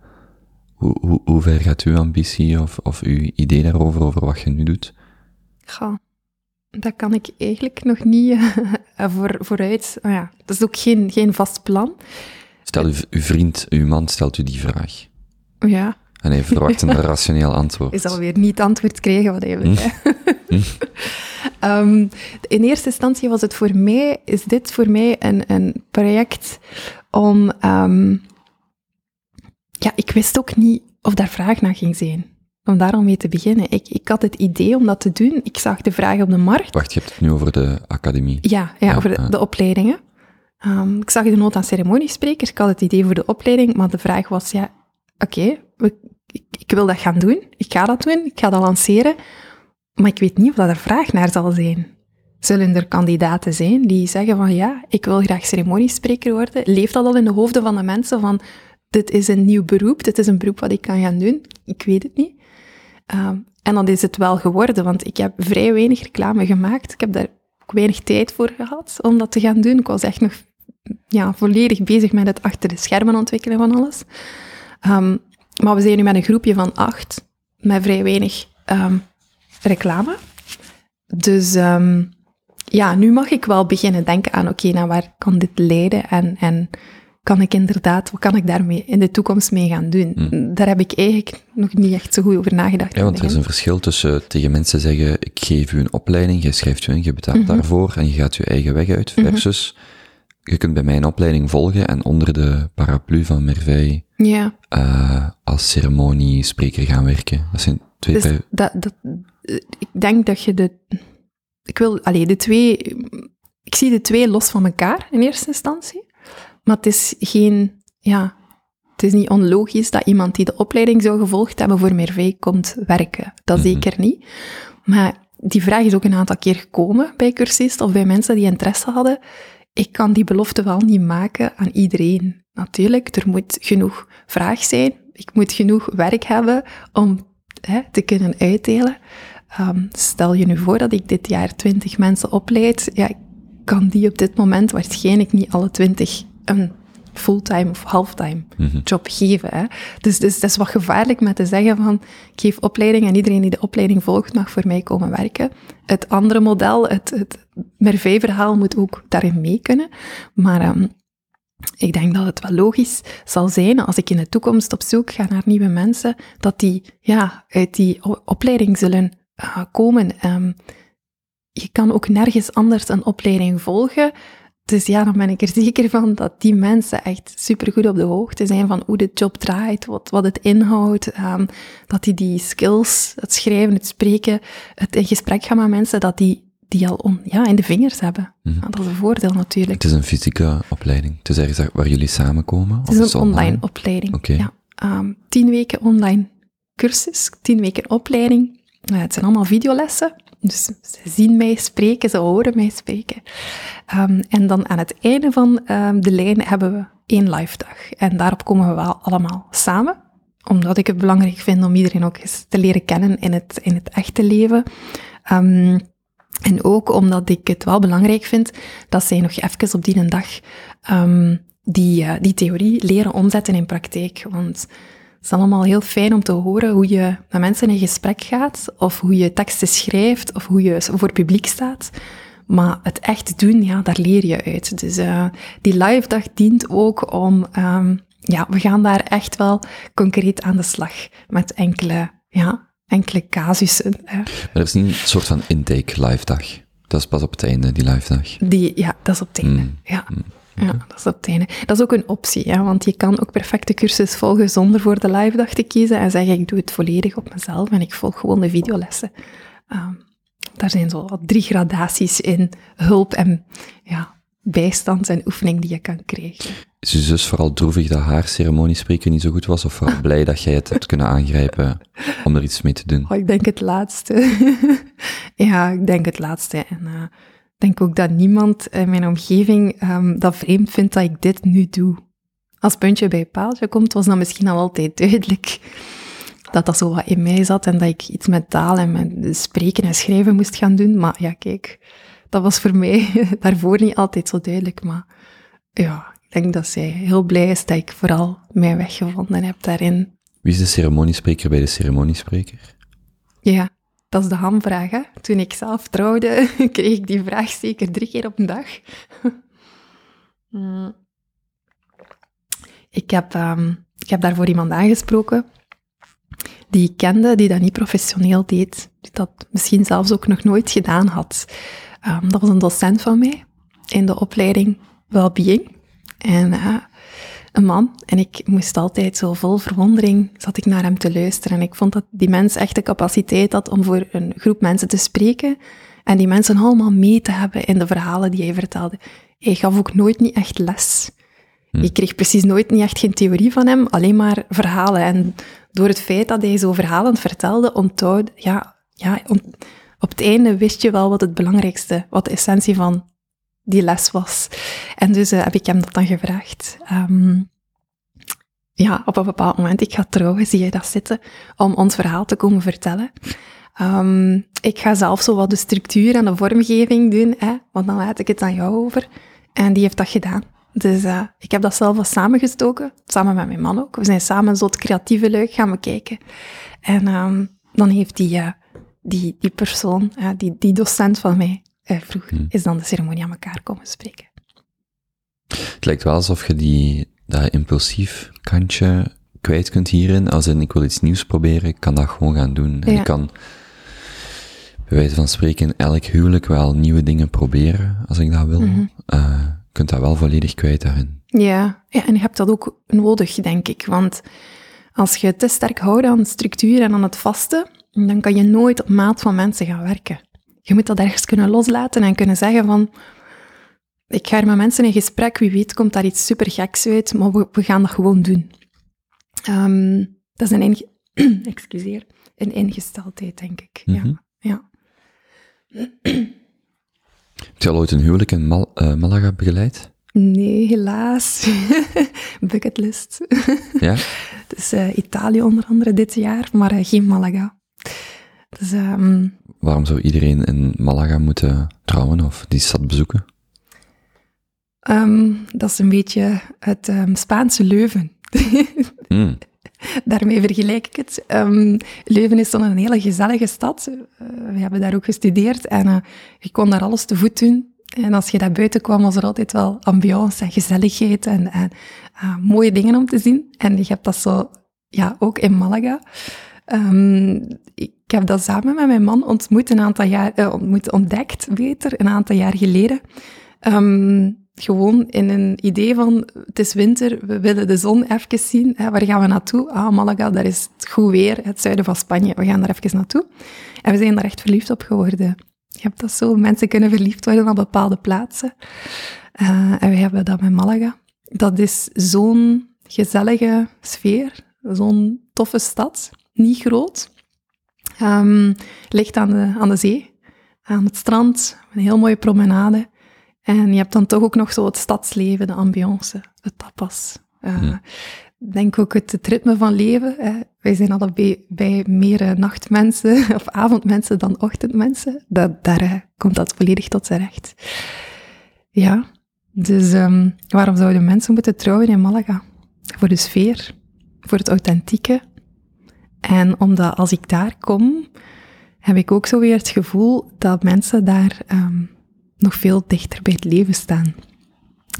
hoe, hoe, hoe ver gaat uw ambitie of, of uw idee daarover, over wat je nu doet? Goh, dat kan ik eigenlijk nog niet eh, voor, vooruit. Oh ja, dat is ook geen, geen vast plan. Stel, uw, uw vriend, uw man stelt u die vraag. Ja, En hij verwacht een rationeel antwoord. is alweer niet antwoord krijgen wat hij wil. Hm. Ehm, in eerste instantie was het voor mij, is dit voor mij een, een project om, ehm, ja, ik wist ook niet of daar vraag naar ging zijn. Om daarom mee te beginnen. Ik, ik had het idee om dat te doen. Ik zag de vraag op de markt. Wacht, je hebt het nu over de academie. Ja, ja, Ja, over de, opleidingen. Ehm, ik zag de nood aan ceremoniesprekers. Ik had het idee voor de opleiding, maar de vraag was, ja, oké, ik, ik wil dat gaan doen, ik ga dat doen, ik ga dat lanceren, maar ik weet niet of dat er vraag naar zal zijn. Zullen er kandidaten zijn die zeggen van ja, ik wil graag ceremoniespreker worden? Leeft dat al in de hoofden van de mensen van dit is een nieuw beroep, dit is een beroep wat ik kan gaan doen? Ik weet het niet. Ehm, en dan is het wel geworden, want ik heb vrij weinig reclame gemaakt. Ik heb daar ook weinig tijd voor gehad om dat te gaan doen. Ik was echt nog ja, volledig bezig met het achter de schermen ontwikkelen van alles. Ehm, maar we zijn nu met een groepje van acht, met vrij weinig ehm, reclame. Dus ja, nu mag ik wel beginnen denken aan, oké, naar waar kan dit leiden en, en kan ik inderdaad, wat kan ik daarmee in de toekomst mee gaan doen? Hm. Daar heb ik eigenlijk nog niet echt zo goed over nagedacht. Ja, want er is een verschil tussen tegen mensen zeggen, ik geef u een opleiding, jij schrijft u in, je betaalt mhm. daarvoor en je gaat je eigen weg uit, mhm. versus je kunt bij mij een opleiding volgen en onder de paraplu van Merveille ja. Uh, als ceremoniespreker gaan werken. Dat zijn twee... Dus dat, dat, ik denk dat je de ik wil, allee, de twee, ik zie de twee los van elkaar in eerste instantie. Maar het is geen, ja, het is niet onlogisch dat iemand die de opleiding zou gevolgd hebben voor Merveille komt werken. Dat mhm. zeker niet. Maar die vraag is ook een aantal keer gekomen bij cursisten of bij mensen die interesse hadden. Ik kan die belofte wel niet maken aan iedereen. Natuurlijk, er moet genoeg vraag zijn. Ik moet genoeg werk hebben om hè, te kunnen uitdelen. Um, stel je nu voor dat ik dit jaar twintig mensen opleid, ja, kan die op dit moment waarschijnlijk niet alle twintig een fulltime of halftime mm job geven. Hè? Dus, dus dat is wat gevaarlijk met te zeggen van, ik geef opleiding en iedereen die de opleiding volgt mag voor mij komen werken. Het andere model, het, het Merveille-verhaal moet ook daarin mee kunnen. Maar um, ik denk dat het wel logisch zal zijn als ik in de toekomst op zoek ga naar nieuwe mensen, dat die ja, uit die opleiding zullen uh, komen. Um, je kan ook nergens anders een opleiding volgen. Dus ja, dan ben ik er zeker van dat die mensen echt supergoed op de hoogte zijn van hoe de job draait, wat, wat het inhoudt, um, dat die die skills, het schrijven, het spreken, het in gesprek gaan met mensen, dat die, die al ja, in de vingers hebben. Mm Dat is een voordeel natuurlijk. Het is een fysieke opleiding. Het is ergens waar jullie samenkomen? Het is een online, opleiding. Oké. Ja. Um, tien weken online cursus, tien weken opleiding. Nou, het zijn allemaal videolessen, dus ze zien mij spreken, ze horen mij spreken. Um, en dan aan het einde van um, de lijn hebben we één live dag. En daarop komen we wel allemaal samen, omdat ik het belangrijk vind om iedereen ook eens te leren kennen in het, in het echte leven. Um, en ook omdat ik het wel belangrijk vind dat zij nog even op die dag die, uh, die theorie leren omzetten in praktijk. Want is allemaal heel fijn om te horen hoe je met mensen in gesprek gaat, of hoe je teksten schrijft, of hoe je voor publiek staat. Maar het echt doen, ja, daar leer je uit. Dus uh, die live dag dient ook om, um, ja, we gaan daar echt wel concreet aan de slag met enkele, ja, enkele casussen. Maar er is niet een soort van intake live dag. Dat is pas op het einde, die live dag. Die, ja, dat is op het einde. Mm. Ja. Mm. Ja, dat is het einde. Dat is ook een optie, hè, want je kan ook perfect de cursus volgen zonder voor de live dag te kiezen en zeggen, ik doe het volledig op mezelf en ik volg gewoon de videolessen. Um, daar zijn zo wat drie gradaties in hulp en ja, bijstand en oefening die je kan krijgen. Is je zus vooral droevig dat haar ceremoniespreken niet zo goed was, of vooral blij dat jij het hebt kunnen aangrijpen om er iets mee te doen? Oh, ik denk het laatste. ja, ik denk het laatste. En, uh, denk ook dat niemand in mijn omgeving um, dat vreemd vindt dat ik dit nu doe. Als puntje bij paaltje komt, was dat misschien al altijd duidelijk dat dat zo wat in mij zat en dat ik iets met taal en met spreken en schrijven moest gaan doen. Maar ja, kijk, dat was voor mij daarvoor niet altijd zo duidelijk. Maar ja, ik denk dat zij heel blij is dat ik vooral mijn weg gevonden heb daarin. Wie is de ceremoniespreker bij de ceremoniespreker? Ja, dat is de hamvraag. Hè? Toen ik zelf trouwde, kreeg ik die vraag zeker drie keer op een dag. Hmm. ik, heb, um, ik heb daarvoor iemand aangesproken die ik kende, die dat niet professioneel deed, die dat misschien zelfs ook nog nooit gedaan had. Um, dat was een docent van mij in de opleiding Wellbeing. En uh, een man. En ik moest altijd zo vol verwondering, zat ik naar hem te luisteren. En ik vond dat die mens echt de capaciteit had om voor een groep mensen te spreken. En die mensen allemaal mee te hebben in de verhalen die hij vertelde. Hij gaf ook nooit niet echt les. Hm. Ik kreeg precies nooit niet echt geen theorie van hem, alleen maar verhalen. En door het feit dat hij zo verhalend vertelde, onthoud, ja, ja, op het einde wist je wel wat het belangrijkste, wat de essentie van die les was. En dus heb ik hem dat dan gevraagd. Ehm, ja, op een bepaald moment, ik ga trouwen, zie je dat zitten, om ons verhaal te komen vertellen. Um, ik ga zelf zo wat de structuur en de vormgeving doen, hè, want dan laat ik het aan jou over. En die heeft dat gedaan. Dus uh, ik heb dat zelf wel samengestoken, samen met mijn man ook. We zijn samen zo het creatieve leuk gaan bekijken. En um, dan heeft die, uh, die, die persoon, die, die docent van mij, vroeg, hmm. is dan de ceremonie aan elkaar komen spreken. Het lijkt wel alsof je die, dat impulsief kantje kwijt kunt hierin. Als in, ik wil iets nieuws proberen, ik kan dat gewoon gaan doen. En ik kan, bij wijze van spreken, elk huwelijk wel nieuwe dingen proberen, als ik dat wil. Mm je kunt dat wel volledig kwijt daarin. Ja. ja, en je hebt dat ook nodig, denk ik. Want als je te sterk houdt aan structuur en aan het vaste, dan kan je nooit op maat van mensen gaan werken. Je moet dat ergens kunnen loslaten en kunnen zeggen van, ik ga er met mensen in gesprek, wie weet komt daar iets super geks uit, maar we, we gaan dat gewoon doen. Um, dat is een, inge Excuseer, een ingesteldheid, denk ik. Ja. Mhm. ja. Heb je al ooit een huwelijk in Mal uh, Malaga begeleid? Nee, helaas. Bucketlist. ja? Dus uh, Italië onder andere dit jaar, maar uh, geen Malaga. Dus, um... Waarom zou iedereen in Malaga moeten trouwen of die stad bezoeken? Um, dat is een beetje het um, Spaanse Leuven. mm. Daarmee vergelijk ik het. Um, Leuven is dan een hele gezellige stad. Uh, we hebben daar ook gestudeerd en uh, je kon daar alles te voet doen. En als je daar buiten kwam, was er altijd wel ambiance en gezelligheid en, en uh, mooie dingen om te zien. En je hebt dat zo, ja, ook in Malaga. Um, ik heb dat samen met mijn man ontmoet, een aantal jaar, ontmoet, ontdekt, beter, een aantal jaar geleden. Um, gewoon in een idee van, het is winter, we willen de zon even zien. Hè, waar gaan we naartoe? Ah, Malaga, daar is het goed weer, het zuiden van Spanje. We gaan daar even naartoe. En we zijn daar echt verliefd op geworden. Je hebt dat zo, mensen kunnen verliefd worden op bepaalde plaatsen. Uh, en we hebben dat met Malaga. Dat is zo'n gezellige sfeer, zo'n toffe stad. Niet groot. Um, ligt aan de, aan de zee, aan het strand, een heel mooie promenade. En je hebt dan toch ook nog zo het stadsleven, de ambiance, de tapas. Uh, Denk ook het, ritme van leven. Hè. Wij zijn allebei bij meer uh, nachtmensen of avondmensen dan ochtendmensen. Dat, daar uh, komt dat volledig tot zijn recht. Ja, dus um, waarom zouden mensen moeten trouwen in Malaga? Voor de sfeer, voor het authentieke. En omdat als ik daar kom, heb ik ook zo weer het gevoel dat mensen daar um, nog veel dichter bij het leven staan.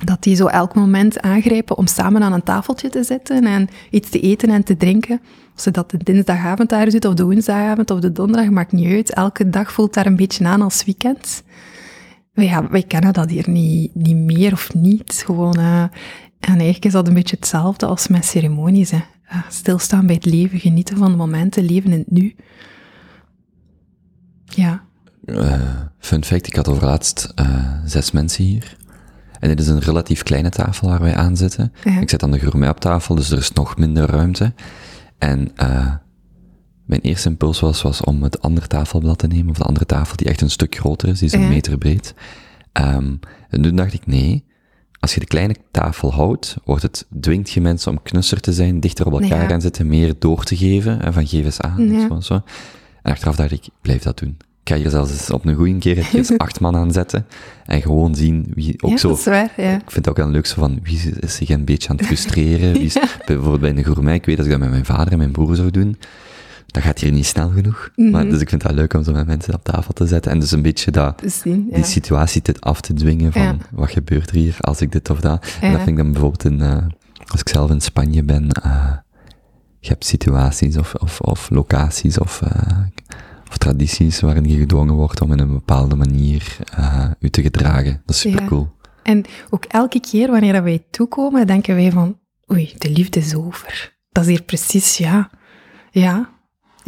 Dat die zo elk moment aangrijpen om samen aan een tafeltje te zitten en iets te eten en te drinken. Of ze dat de dinsdagavond daar zit, of de woensdagavond, of de donderdag, maakt niet uit. Elke dag voelt daar een beetje aan als weekend. Ja, wij kennen dat hier niet, niet meer of niet. Gewoon, uh, en eigenlijk is dat een beetje hetzelfde als met ceremonies. Hè. Stilstaan bij het leven, genieten van de momenten, leven in het nu. Ja. Uh, fun fact, ik had over laatst uh, zes mensen hier. En dit is een relatief kleine tafel waar wij aan zitten. Ik zit aan de gourmet op tafel, dus er is nog minder ruimte. En uh, mijn eerste impuls was, was om het andere tafelblad te nemen, of de andere tafel die echt een stuk groter is, die is een meter breed. Um, en toen dacht ik, nee, als je de kleine tafel houdt, wordt het, dwingt je mensen om knusser te zijn, dichter op elkaar ja. gaan zitten, meer door te geven, en van geef eens aan, ja. zo, zo. En achteraf dacht ik, blijf dat doen ga je zelfs eens op een goede keer eens acht man aanzetten en gewoon zien wie ook ja, zo. Dat is waar, ja. Ik vind het ook wel leuk zo van wie is zich een beetje aan het frustreren. Wie is, Bijvoorbeeld bij een gourmet, ik weet dat ik dat met mijn vader en mijn broer zou doen. Dat gaat hier niet snel genoeg. Mm -hmm. maar, dus ik vind het leuk om zo met mensen op tafel te zetten en dus een beetje dat, zien, die situatie te af te dwingen van wat gebeurt er hier als ik dit of dat. En dat vind ik dan bijvoorbeeld in, uh, als ik zelf in Spanje ben, uh, je hebt situaties of, of, of locaties of uh, of tradities waarin je gedwongen wordt om in een bepaalde manier u te gedragen. Dat is super cool. En ook elke keer wanneer wij toekomen, denken wij van, oei, de liefde is over. Dat is hier precies, ja. Ja,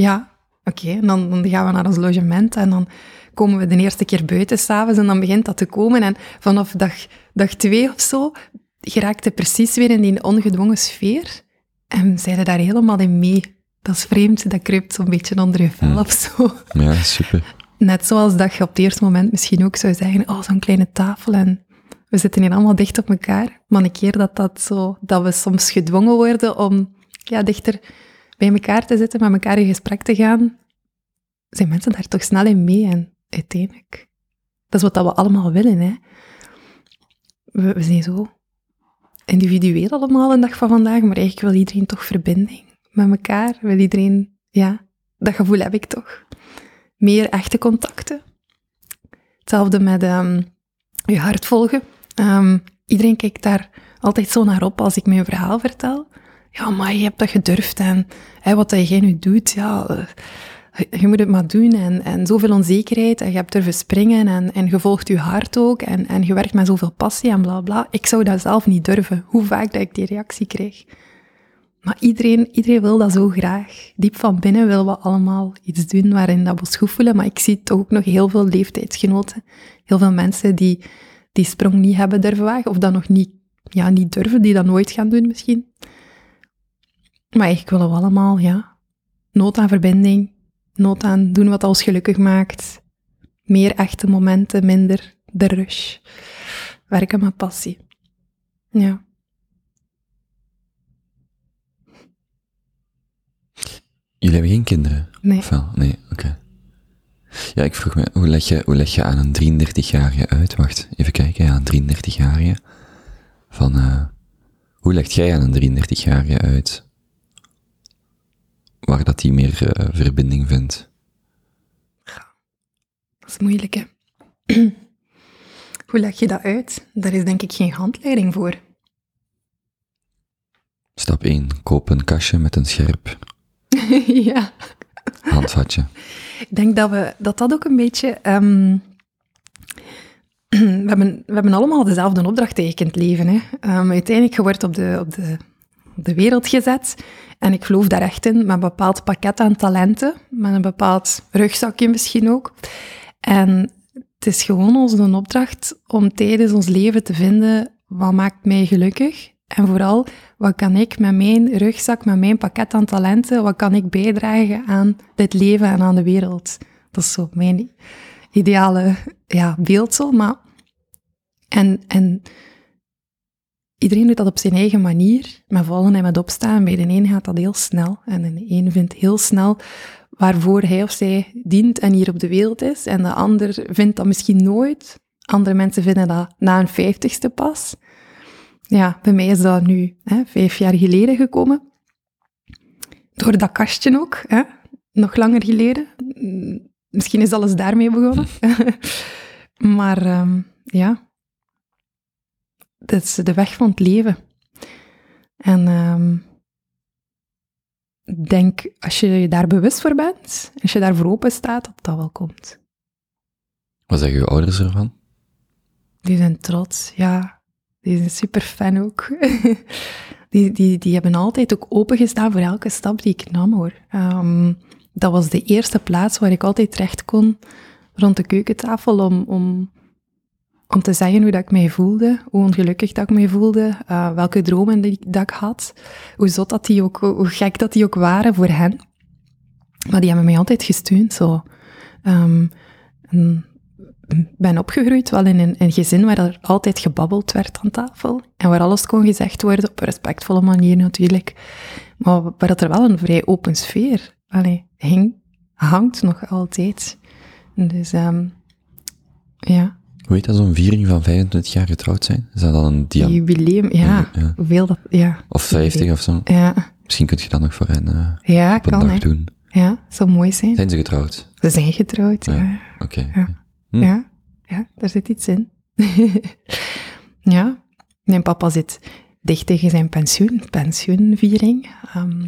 ja, oké. Okay. En dan, dan, gaan we naar ons logement en dan komen we de eerste keer buiten s'avonds en dan begint dat te komen. En vanaf dag, dag twee of zo geraakt je precies weer in die ongedwongen sfeer en zijn daar helemaal in mee. Dat is vreemd, dat kruipt zo'n beetje onder je vel of zo. Ja, super. Net zoals dat je op het eerste moment misschien ook zou zeggen, oh, zo'n kleine tafel en we zitten hier allemaal dicht op elkaar. Maar een keer dat, dat, zo, dat we soms gedwongen worden om ja, dichter bij elkaar te zitten, met elkaar in gesprek te gaan, zijn mensen daar toch snel in mee. En uiteindelijk, dat is wat we allemaal willen. Hè. We, zijn zo individueel allemaal een dag van vandaag, maar eigenlijk wil iedereen toch verbinding met elkaar. Wil iedereen, ja, dat gevoel heb ik toch. Meer echte contacten. Hetzelfde met ehm, je hart volgen. Ehm, iedereen kijkt daar altijd zo naar op als ik mijn verhaal vertel. Ja, maar je hebt dat gedurfd en hè, wat dat jij nu doet, ja, eh, je moet het maar doen. En, en zoveel onzekerheid en je hebt durven springen en, en je volgt je hart ook en, en je werkt met zoveel passie en bla bla. Ik zou dat zelf niet durven, hoe vaak dat ik die reactie krijg. Maar iedereen, iedereen wil dat zo graag. Diep van binnen willen we allemaal iets doen waarin dat we ons goed voelen. Maar ik zie toch ook nog heel veel leeftijdsgenoten. Heel veel mensen die die sprong niet hebben durven wagen. Of dat nog niet, ja, niet durven, die dat nooit gaan doen misschien. Maar eigenlijk willen we allemaal, ja, nood aan verbinding. Nood aan doen wat ons gelukkig maakt. Meer echte momenten, minder de rush. Werken met passie. Ja. Jullie hebben geen kinderen? Nee. Nee, oké. Ja, ik vroeg me, hoe leg je, hoe leg je aan een 33-jarige uit? Wacht, even kijken, ja, een 33-jarige. Van, eh, hoe legt jij aan een 33-jarige uit? Waar dat die meer eh, verbinding vindt? Dat is moeilijk, hè. Hoe leg je dat uit? Daar is denk ik geen handleiding voor. Stap 1, koop een kastje met een scherp ja. handvatje. Ik denk dat we, dat, dat ook een beetje... ehm, we, hebben, we hebben allemaal dezelfde opdracht eigenlijk in het leven. Hè. Ehm, uiteindelijk, je wordt op de, op, de, op de wereld gezet. En ik geloof daar echt in, met een bepaald pakket aan talenten. Met een bepaald rugzakje misschien ook. En het is gewoon onze opdracht om tijdens ons leven te vinden wat maakt mij gelukkig. En vooral, wat kan ik met mijn rugzak, met mijn pakket aan talenten, wat kan ik bijdragen aan dit leven en aan de wereld? Dat is zo mijn ideale ja, beeld zo, maar... En, en iedereen doet dat op zijn eigen manier, met vallen en met opstaan. Bij de een gaat dat heel snel en de een vindt heel snel waarvoor hij of zij dient en hier op de wereld is. En de ander vindt dat misschien nooit. Andere mensen vinden dat na een vijftigste pas. Ja, bij mij is dat nu hè, vijf jaar geleden gekomen. Door dat kastje ook, hè, nog langer geleden. Misschien is alles daarmee begonnen. maar ehm, ja, dat is de weg van het leven. En ik denk, als je je daar bewust voor bent, als je daarvoor open staat, dat dat wel komt. Wat zeggen uw ouders ervan? Die zijn trots, ja. Die zijn super fan ook. die, die, die hebben altijd ook opengestaan voor elke stap die ik nam, hoor. Ehm, dat was de eerste plaats waar ik altijd terecht kon rond de keukentafel om, om, om te zeggen hoe dat ik mij voelde, hoe ongelukkig dat ik mij voelde, eh, welke dromen die, dat ik had, hoe zot dat die ook, hoe gek dat die ook waren voor hen. Maar die hebben mij altijd gesteund, zo. Ehm, en ben opgegroeid wel in een, een gezin waar er altijd gebabbeld werd aan tafel en waar alles kon gezegd worden op een respectvolle manier natuurlijk, maar waar dat er wel een vrij open sfeer allee, hing, hangt nog altijd. Dus ehm, ja, Hoe heet dat, zo'n viering van 25 jaar getrouwd zijn? Is dat dan een diam? jubileum, ja, Ja. hoeveel dat, ja. Of 50 of zo? Ja, Misschien kun je dat nog voor hen eh, ja op een kan dag doen. Ja, zou mooi zijn. Zijn ze getrouwd? Ze zijn getrouwd, ja. Ja. Oké. Ja. Hm. Ja, ja, daar zit iets in. ja, mijn papa zit dicht tegen zijn pensioen, pensioenviering. Ehm,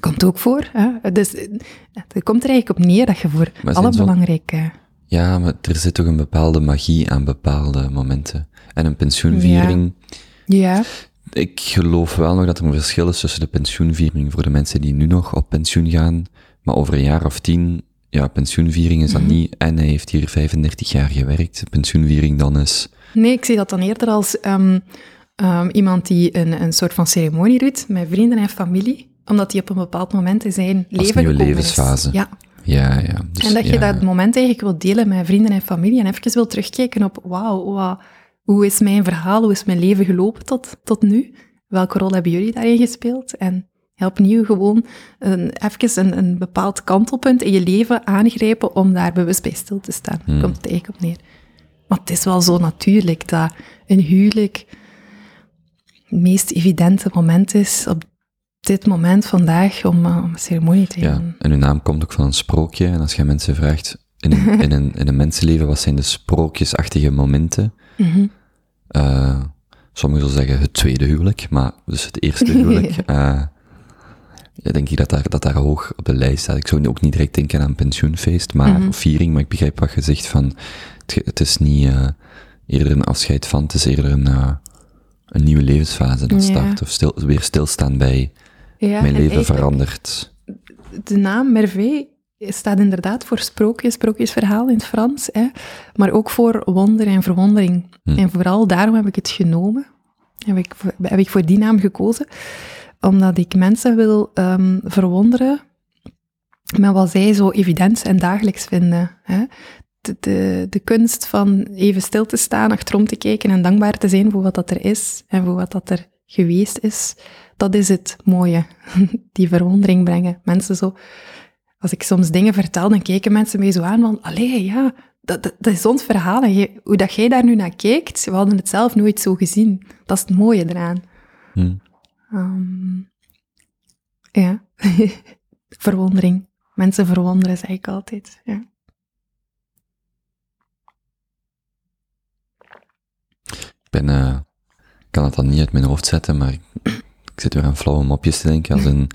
komt ook voor. Hè? Dus eh, het komt er eigenlijk op neer dat je voor alle belangrijke... Ja, maar er zit toch een bepaalde magie aan bepaalde momenten. En een pensioenviering, Ja, ik geloof wel nog dat er een verschil is tussen de pensioenviering voor de mensen die nu nog op pensioen gaan, maar over een jaar of tien, ja, pensioenviering is dat niet, en hij heeft hier 35 jaar gewerkt. Pensioenviering dan is, nee, ik zie dat dan eerder als ehm, ehm, iemand die een, een soort van ceremonie doet met vrienden en familie. Omdat die op een bepaald moment in zijn leven nieuwe gekomen levensfase. Is. Ja. Ja, ja. Dus, en dat je ja, dat moment eigenlijk wilt delen met vrienden en familie en even wilt terugkijken op, wauw, wat, hoe is mijn verhaal, hoe is mijn leven gelopen tot, tot nu? Welke rol hebben jullie daarin gespeeld? En ja, opnieuw gewoon een, even een, een bepaald kantelpunt in je leven aangrijpen om daar bewust bij stil te staan. Hmm. Komt het eigenlijk op neer. Maar het is wel zo natuurlijk dat een huwelijk het meest evidente moment is op dit moment vandaag om, uh, om een ceremonie te Ja, doen. en uw naam komt ook van een sprookje. En als je mensen vraagt, in een, in een, in een mensenleven, wat zijn de sprookjesachtige momenten? Mhm. Eh, sommigen zullen zeggen het tweede huwelijk, maar dus het eerste huwelijk. eh, ja, denk ik dat daar, dat daar hoog op de lijst staat. Ik zou ook niet direct denken aan een pensioenfeest, maar, Mhm. of viering, maar ik begrijp wat je zegt van, het, het is niet eerder een afscheid van, het is eerder een, een nieuwe levensfase dat Ja. start. Of stil, weer stilstaan bij, Ja, mijn en leven verandert. de naam Merveille staat inderdaad voor sprookje, sprookjesverhaal in het Frans, hè, maar ook voor wonder en verwondering. Hm. En vooral daarom heb ik het genomen, heb ik, voor- heb ik voor die naam gekozen, omdat ik mensen wil ehm, verwonderen met wat zij zo evident en dagelijks vinden. Hè. De, de, de kunst van even stil te staan, achterom te kijken en dankbaar te zijn voor wat dat er is en voor wat dat er geweest is, dat is het mooie. Die verwondering brengen. Mensen zo... Als ik soms dingen vertel, dan kijken mensen mij zo aan van, allee, ja, dat, dat, dat is ons verhaal. En hoe dat jij daar nu naar kijkt, we hadden het zelf nooit zo gezien. Dat is het mooie eraan. Hm. Ehm, ja, verwondering. Mensen verwonderen, zeg ik altijd. Ja. Ik ben, eh, kan het dan niet uit mijn hoofd zetten, maar ik, zit weer aan flauwe mopjes te denken als een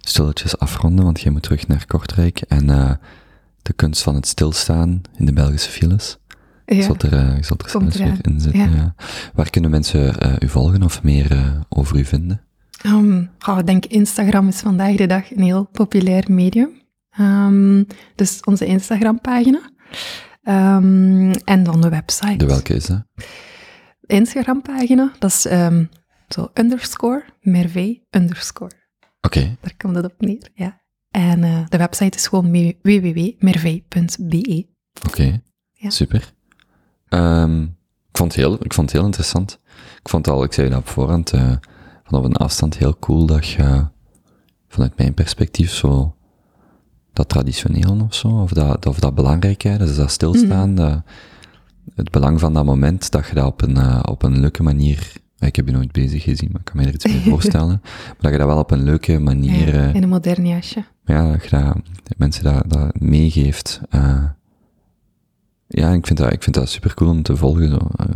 stilletjes afronden, want jij moet terug naar Kortrijk. En eh, de kunst van het stilstaan in de Belgische files. Ja. Zult er, eh, zult er Komt weer in zitten. ja. Ja. Waar kunnen mensen eh, u volgen of meer over u vinden? Oh, ik denk Instagram is vandaag de dag een heel populair medium. Ehm, dus onze Instagram-pagina. Ehm, en dan de website. De welke is dat? Instagram-pagina, dat is ehm, zo underscore, Merveille underscore. Oké, Daar komt het op neer, ja. En eh, de website is gewoon www.merveille.be. oké. Ja. Super. Ehm, ik, vond het heel, ik vond het heel interessant. Ik vond het al, ik zei dat op voorhand, van op een afstand heel cool dat je, vanuit mijn perspectief, zo dat traditioneel of zo, of dat, of dat belangrijkheid, dus dat stilstaan, dat, het belang van dat moment, dat je dat op een, eh, op een leuke manier, ik heb je nooit bezig gezien, maar ik kan me er iets mee voorstellen, maar dat je dat wel op een leuke manier, Ja, eh, in een modern jasje. ja, dat je dat, dat mensen dat, dat meegeeft. eh. ja, ik vind dat, ik vind dat super cool om te volgen. Zo. eh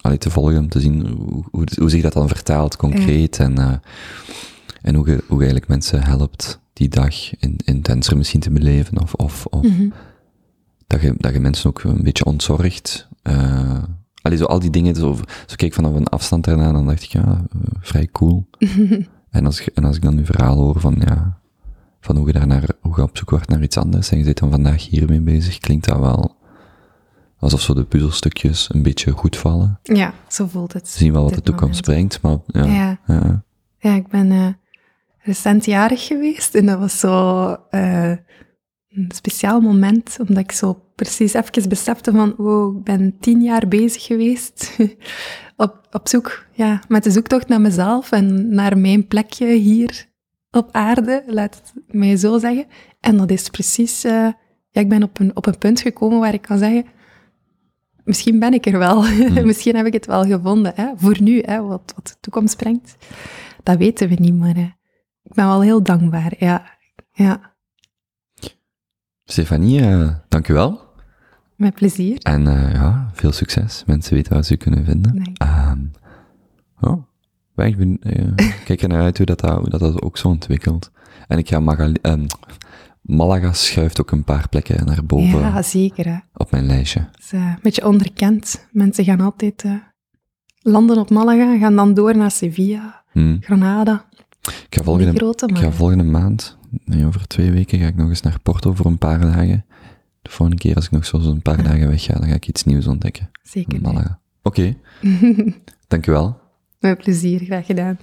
allee, te volgen, om te zien hoe, hoe, hoe zich dat dan vertaalt, concreet. En, eh, en hoe, je, hoe eigenlijk mensen helpt die dag in, intenser misschien te beleven. Of, of, of Mhm. Dat, je, dat je mensen ook een beetje ontzorgt. allee, zo al die dingen. Zo, zo keek ik vanaf een afstand daarna dan dacht ik, ja, eh, vrij cool. En als, ik- en als ik dan uw verhaal hoor van, ja, van hoe je, daarnaar, hoe je op zoek wordt naar iets anders en je zit dan vandaag hiermee bezig, klinkt dat wel alsof zo de puzzelstukjes een beetje goed vallen. Ja, zo voelt het. We zien wel wat de toekomst moment. brengt, maar ja. Ja. ja. Ja, ik ben eh, recent jarig geweest en dat was zo een speciaal moment, omdat ik zo precies even besefte van, wow, ik ben tien jaar bezig geweest op, op zoek, ja, met de zoektocht naar mezelf en naar mijn plekje hier op aarde, laat het mij zo zeggen. En dat is precies, eh, ja, ik ben op een, op een punt gekomen waar ik kan zeggen, misschien ben ik er wel, misschien heb ik het wel gevonden, hè, voor nu, hè, wat, wat de toekomst brengt. Dat weten we niet, maar eh, ik ben wel heel dankbaar. Ja, ja Stefanie, eh, dank u wel. met plezier. En eh, ja, veel succes. Mensen weten waar ze u kunnen vinden. Nee. Ehm, oh, maar ik ben, eh, kijk er naar uit hoe dat, hoe dat, dat ook zo ontwikkelt. En ik ga Magali, ehm, Malaga schuift ook een paar plekken naar boven Ja, zeker. Hè. op mijn lijstje. Het is een beetje onderkend. Mensen gaan altijd landen op Malaga, gaan dan door naar Sevilla, Hm. Granada. Ik ga volgende, grote, ik ga volgende maand, nee, over twee weken, ga ik nog eens naar Porto voor een paar dagen. De volgende keer als ik nog zo zo'n paar dagen wegga, dan ga ik iets nieuws ontdekken. Zeker. Malaga. Oké, dankjewel. Met plezier, graag gedaan.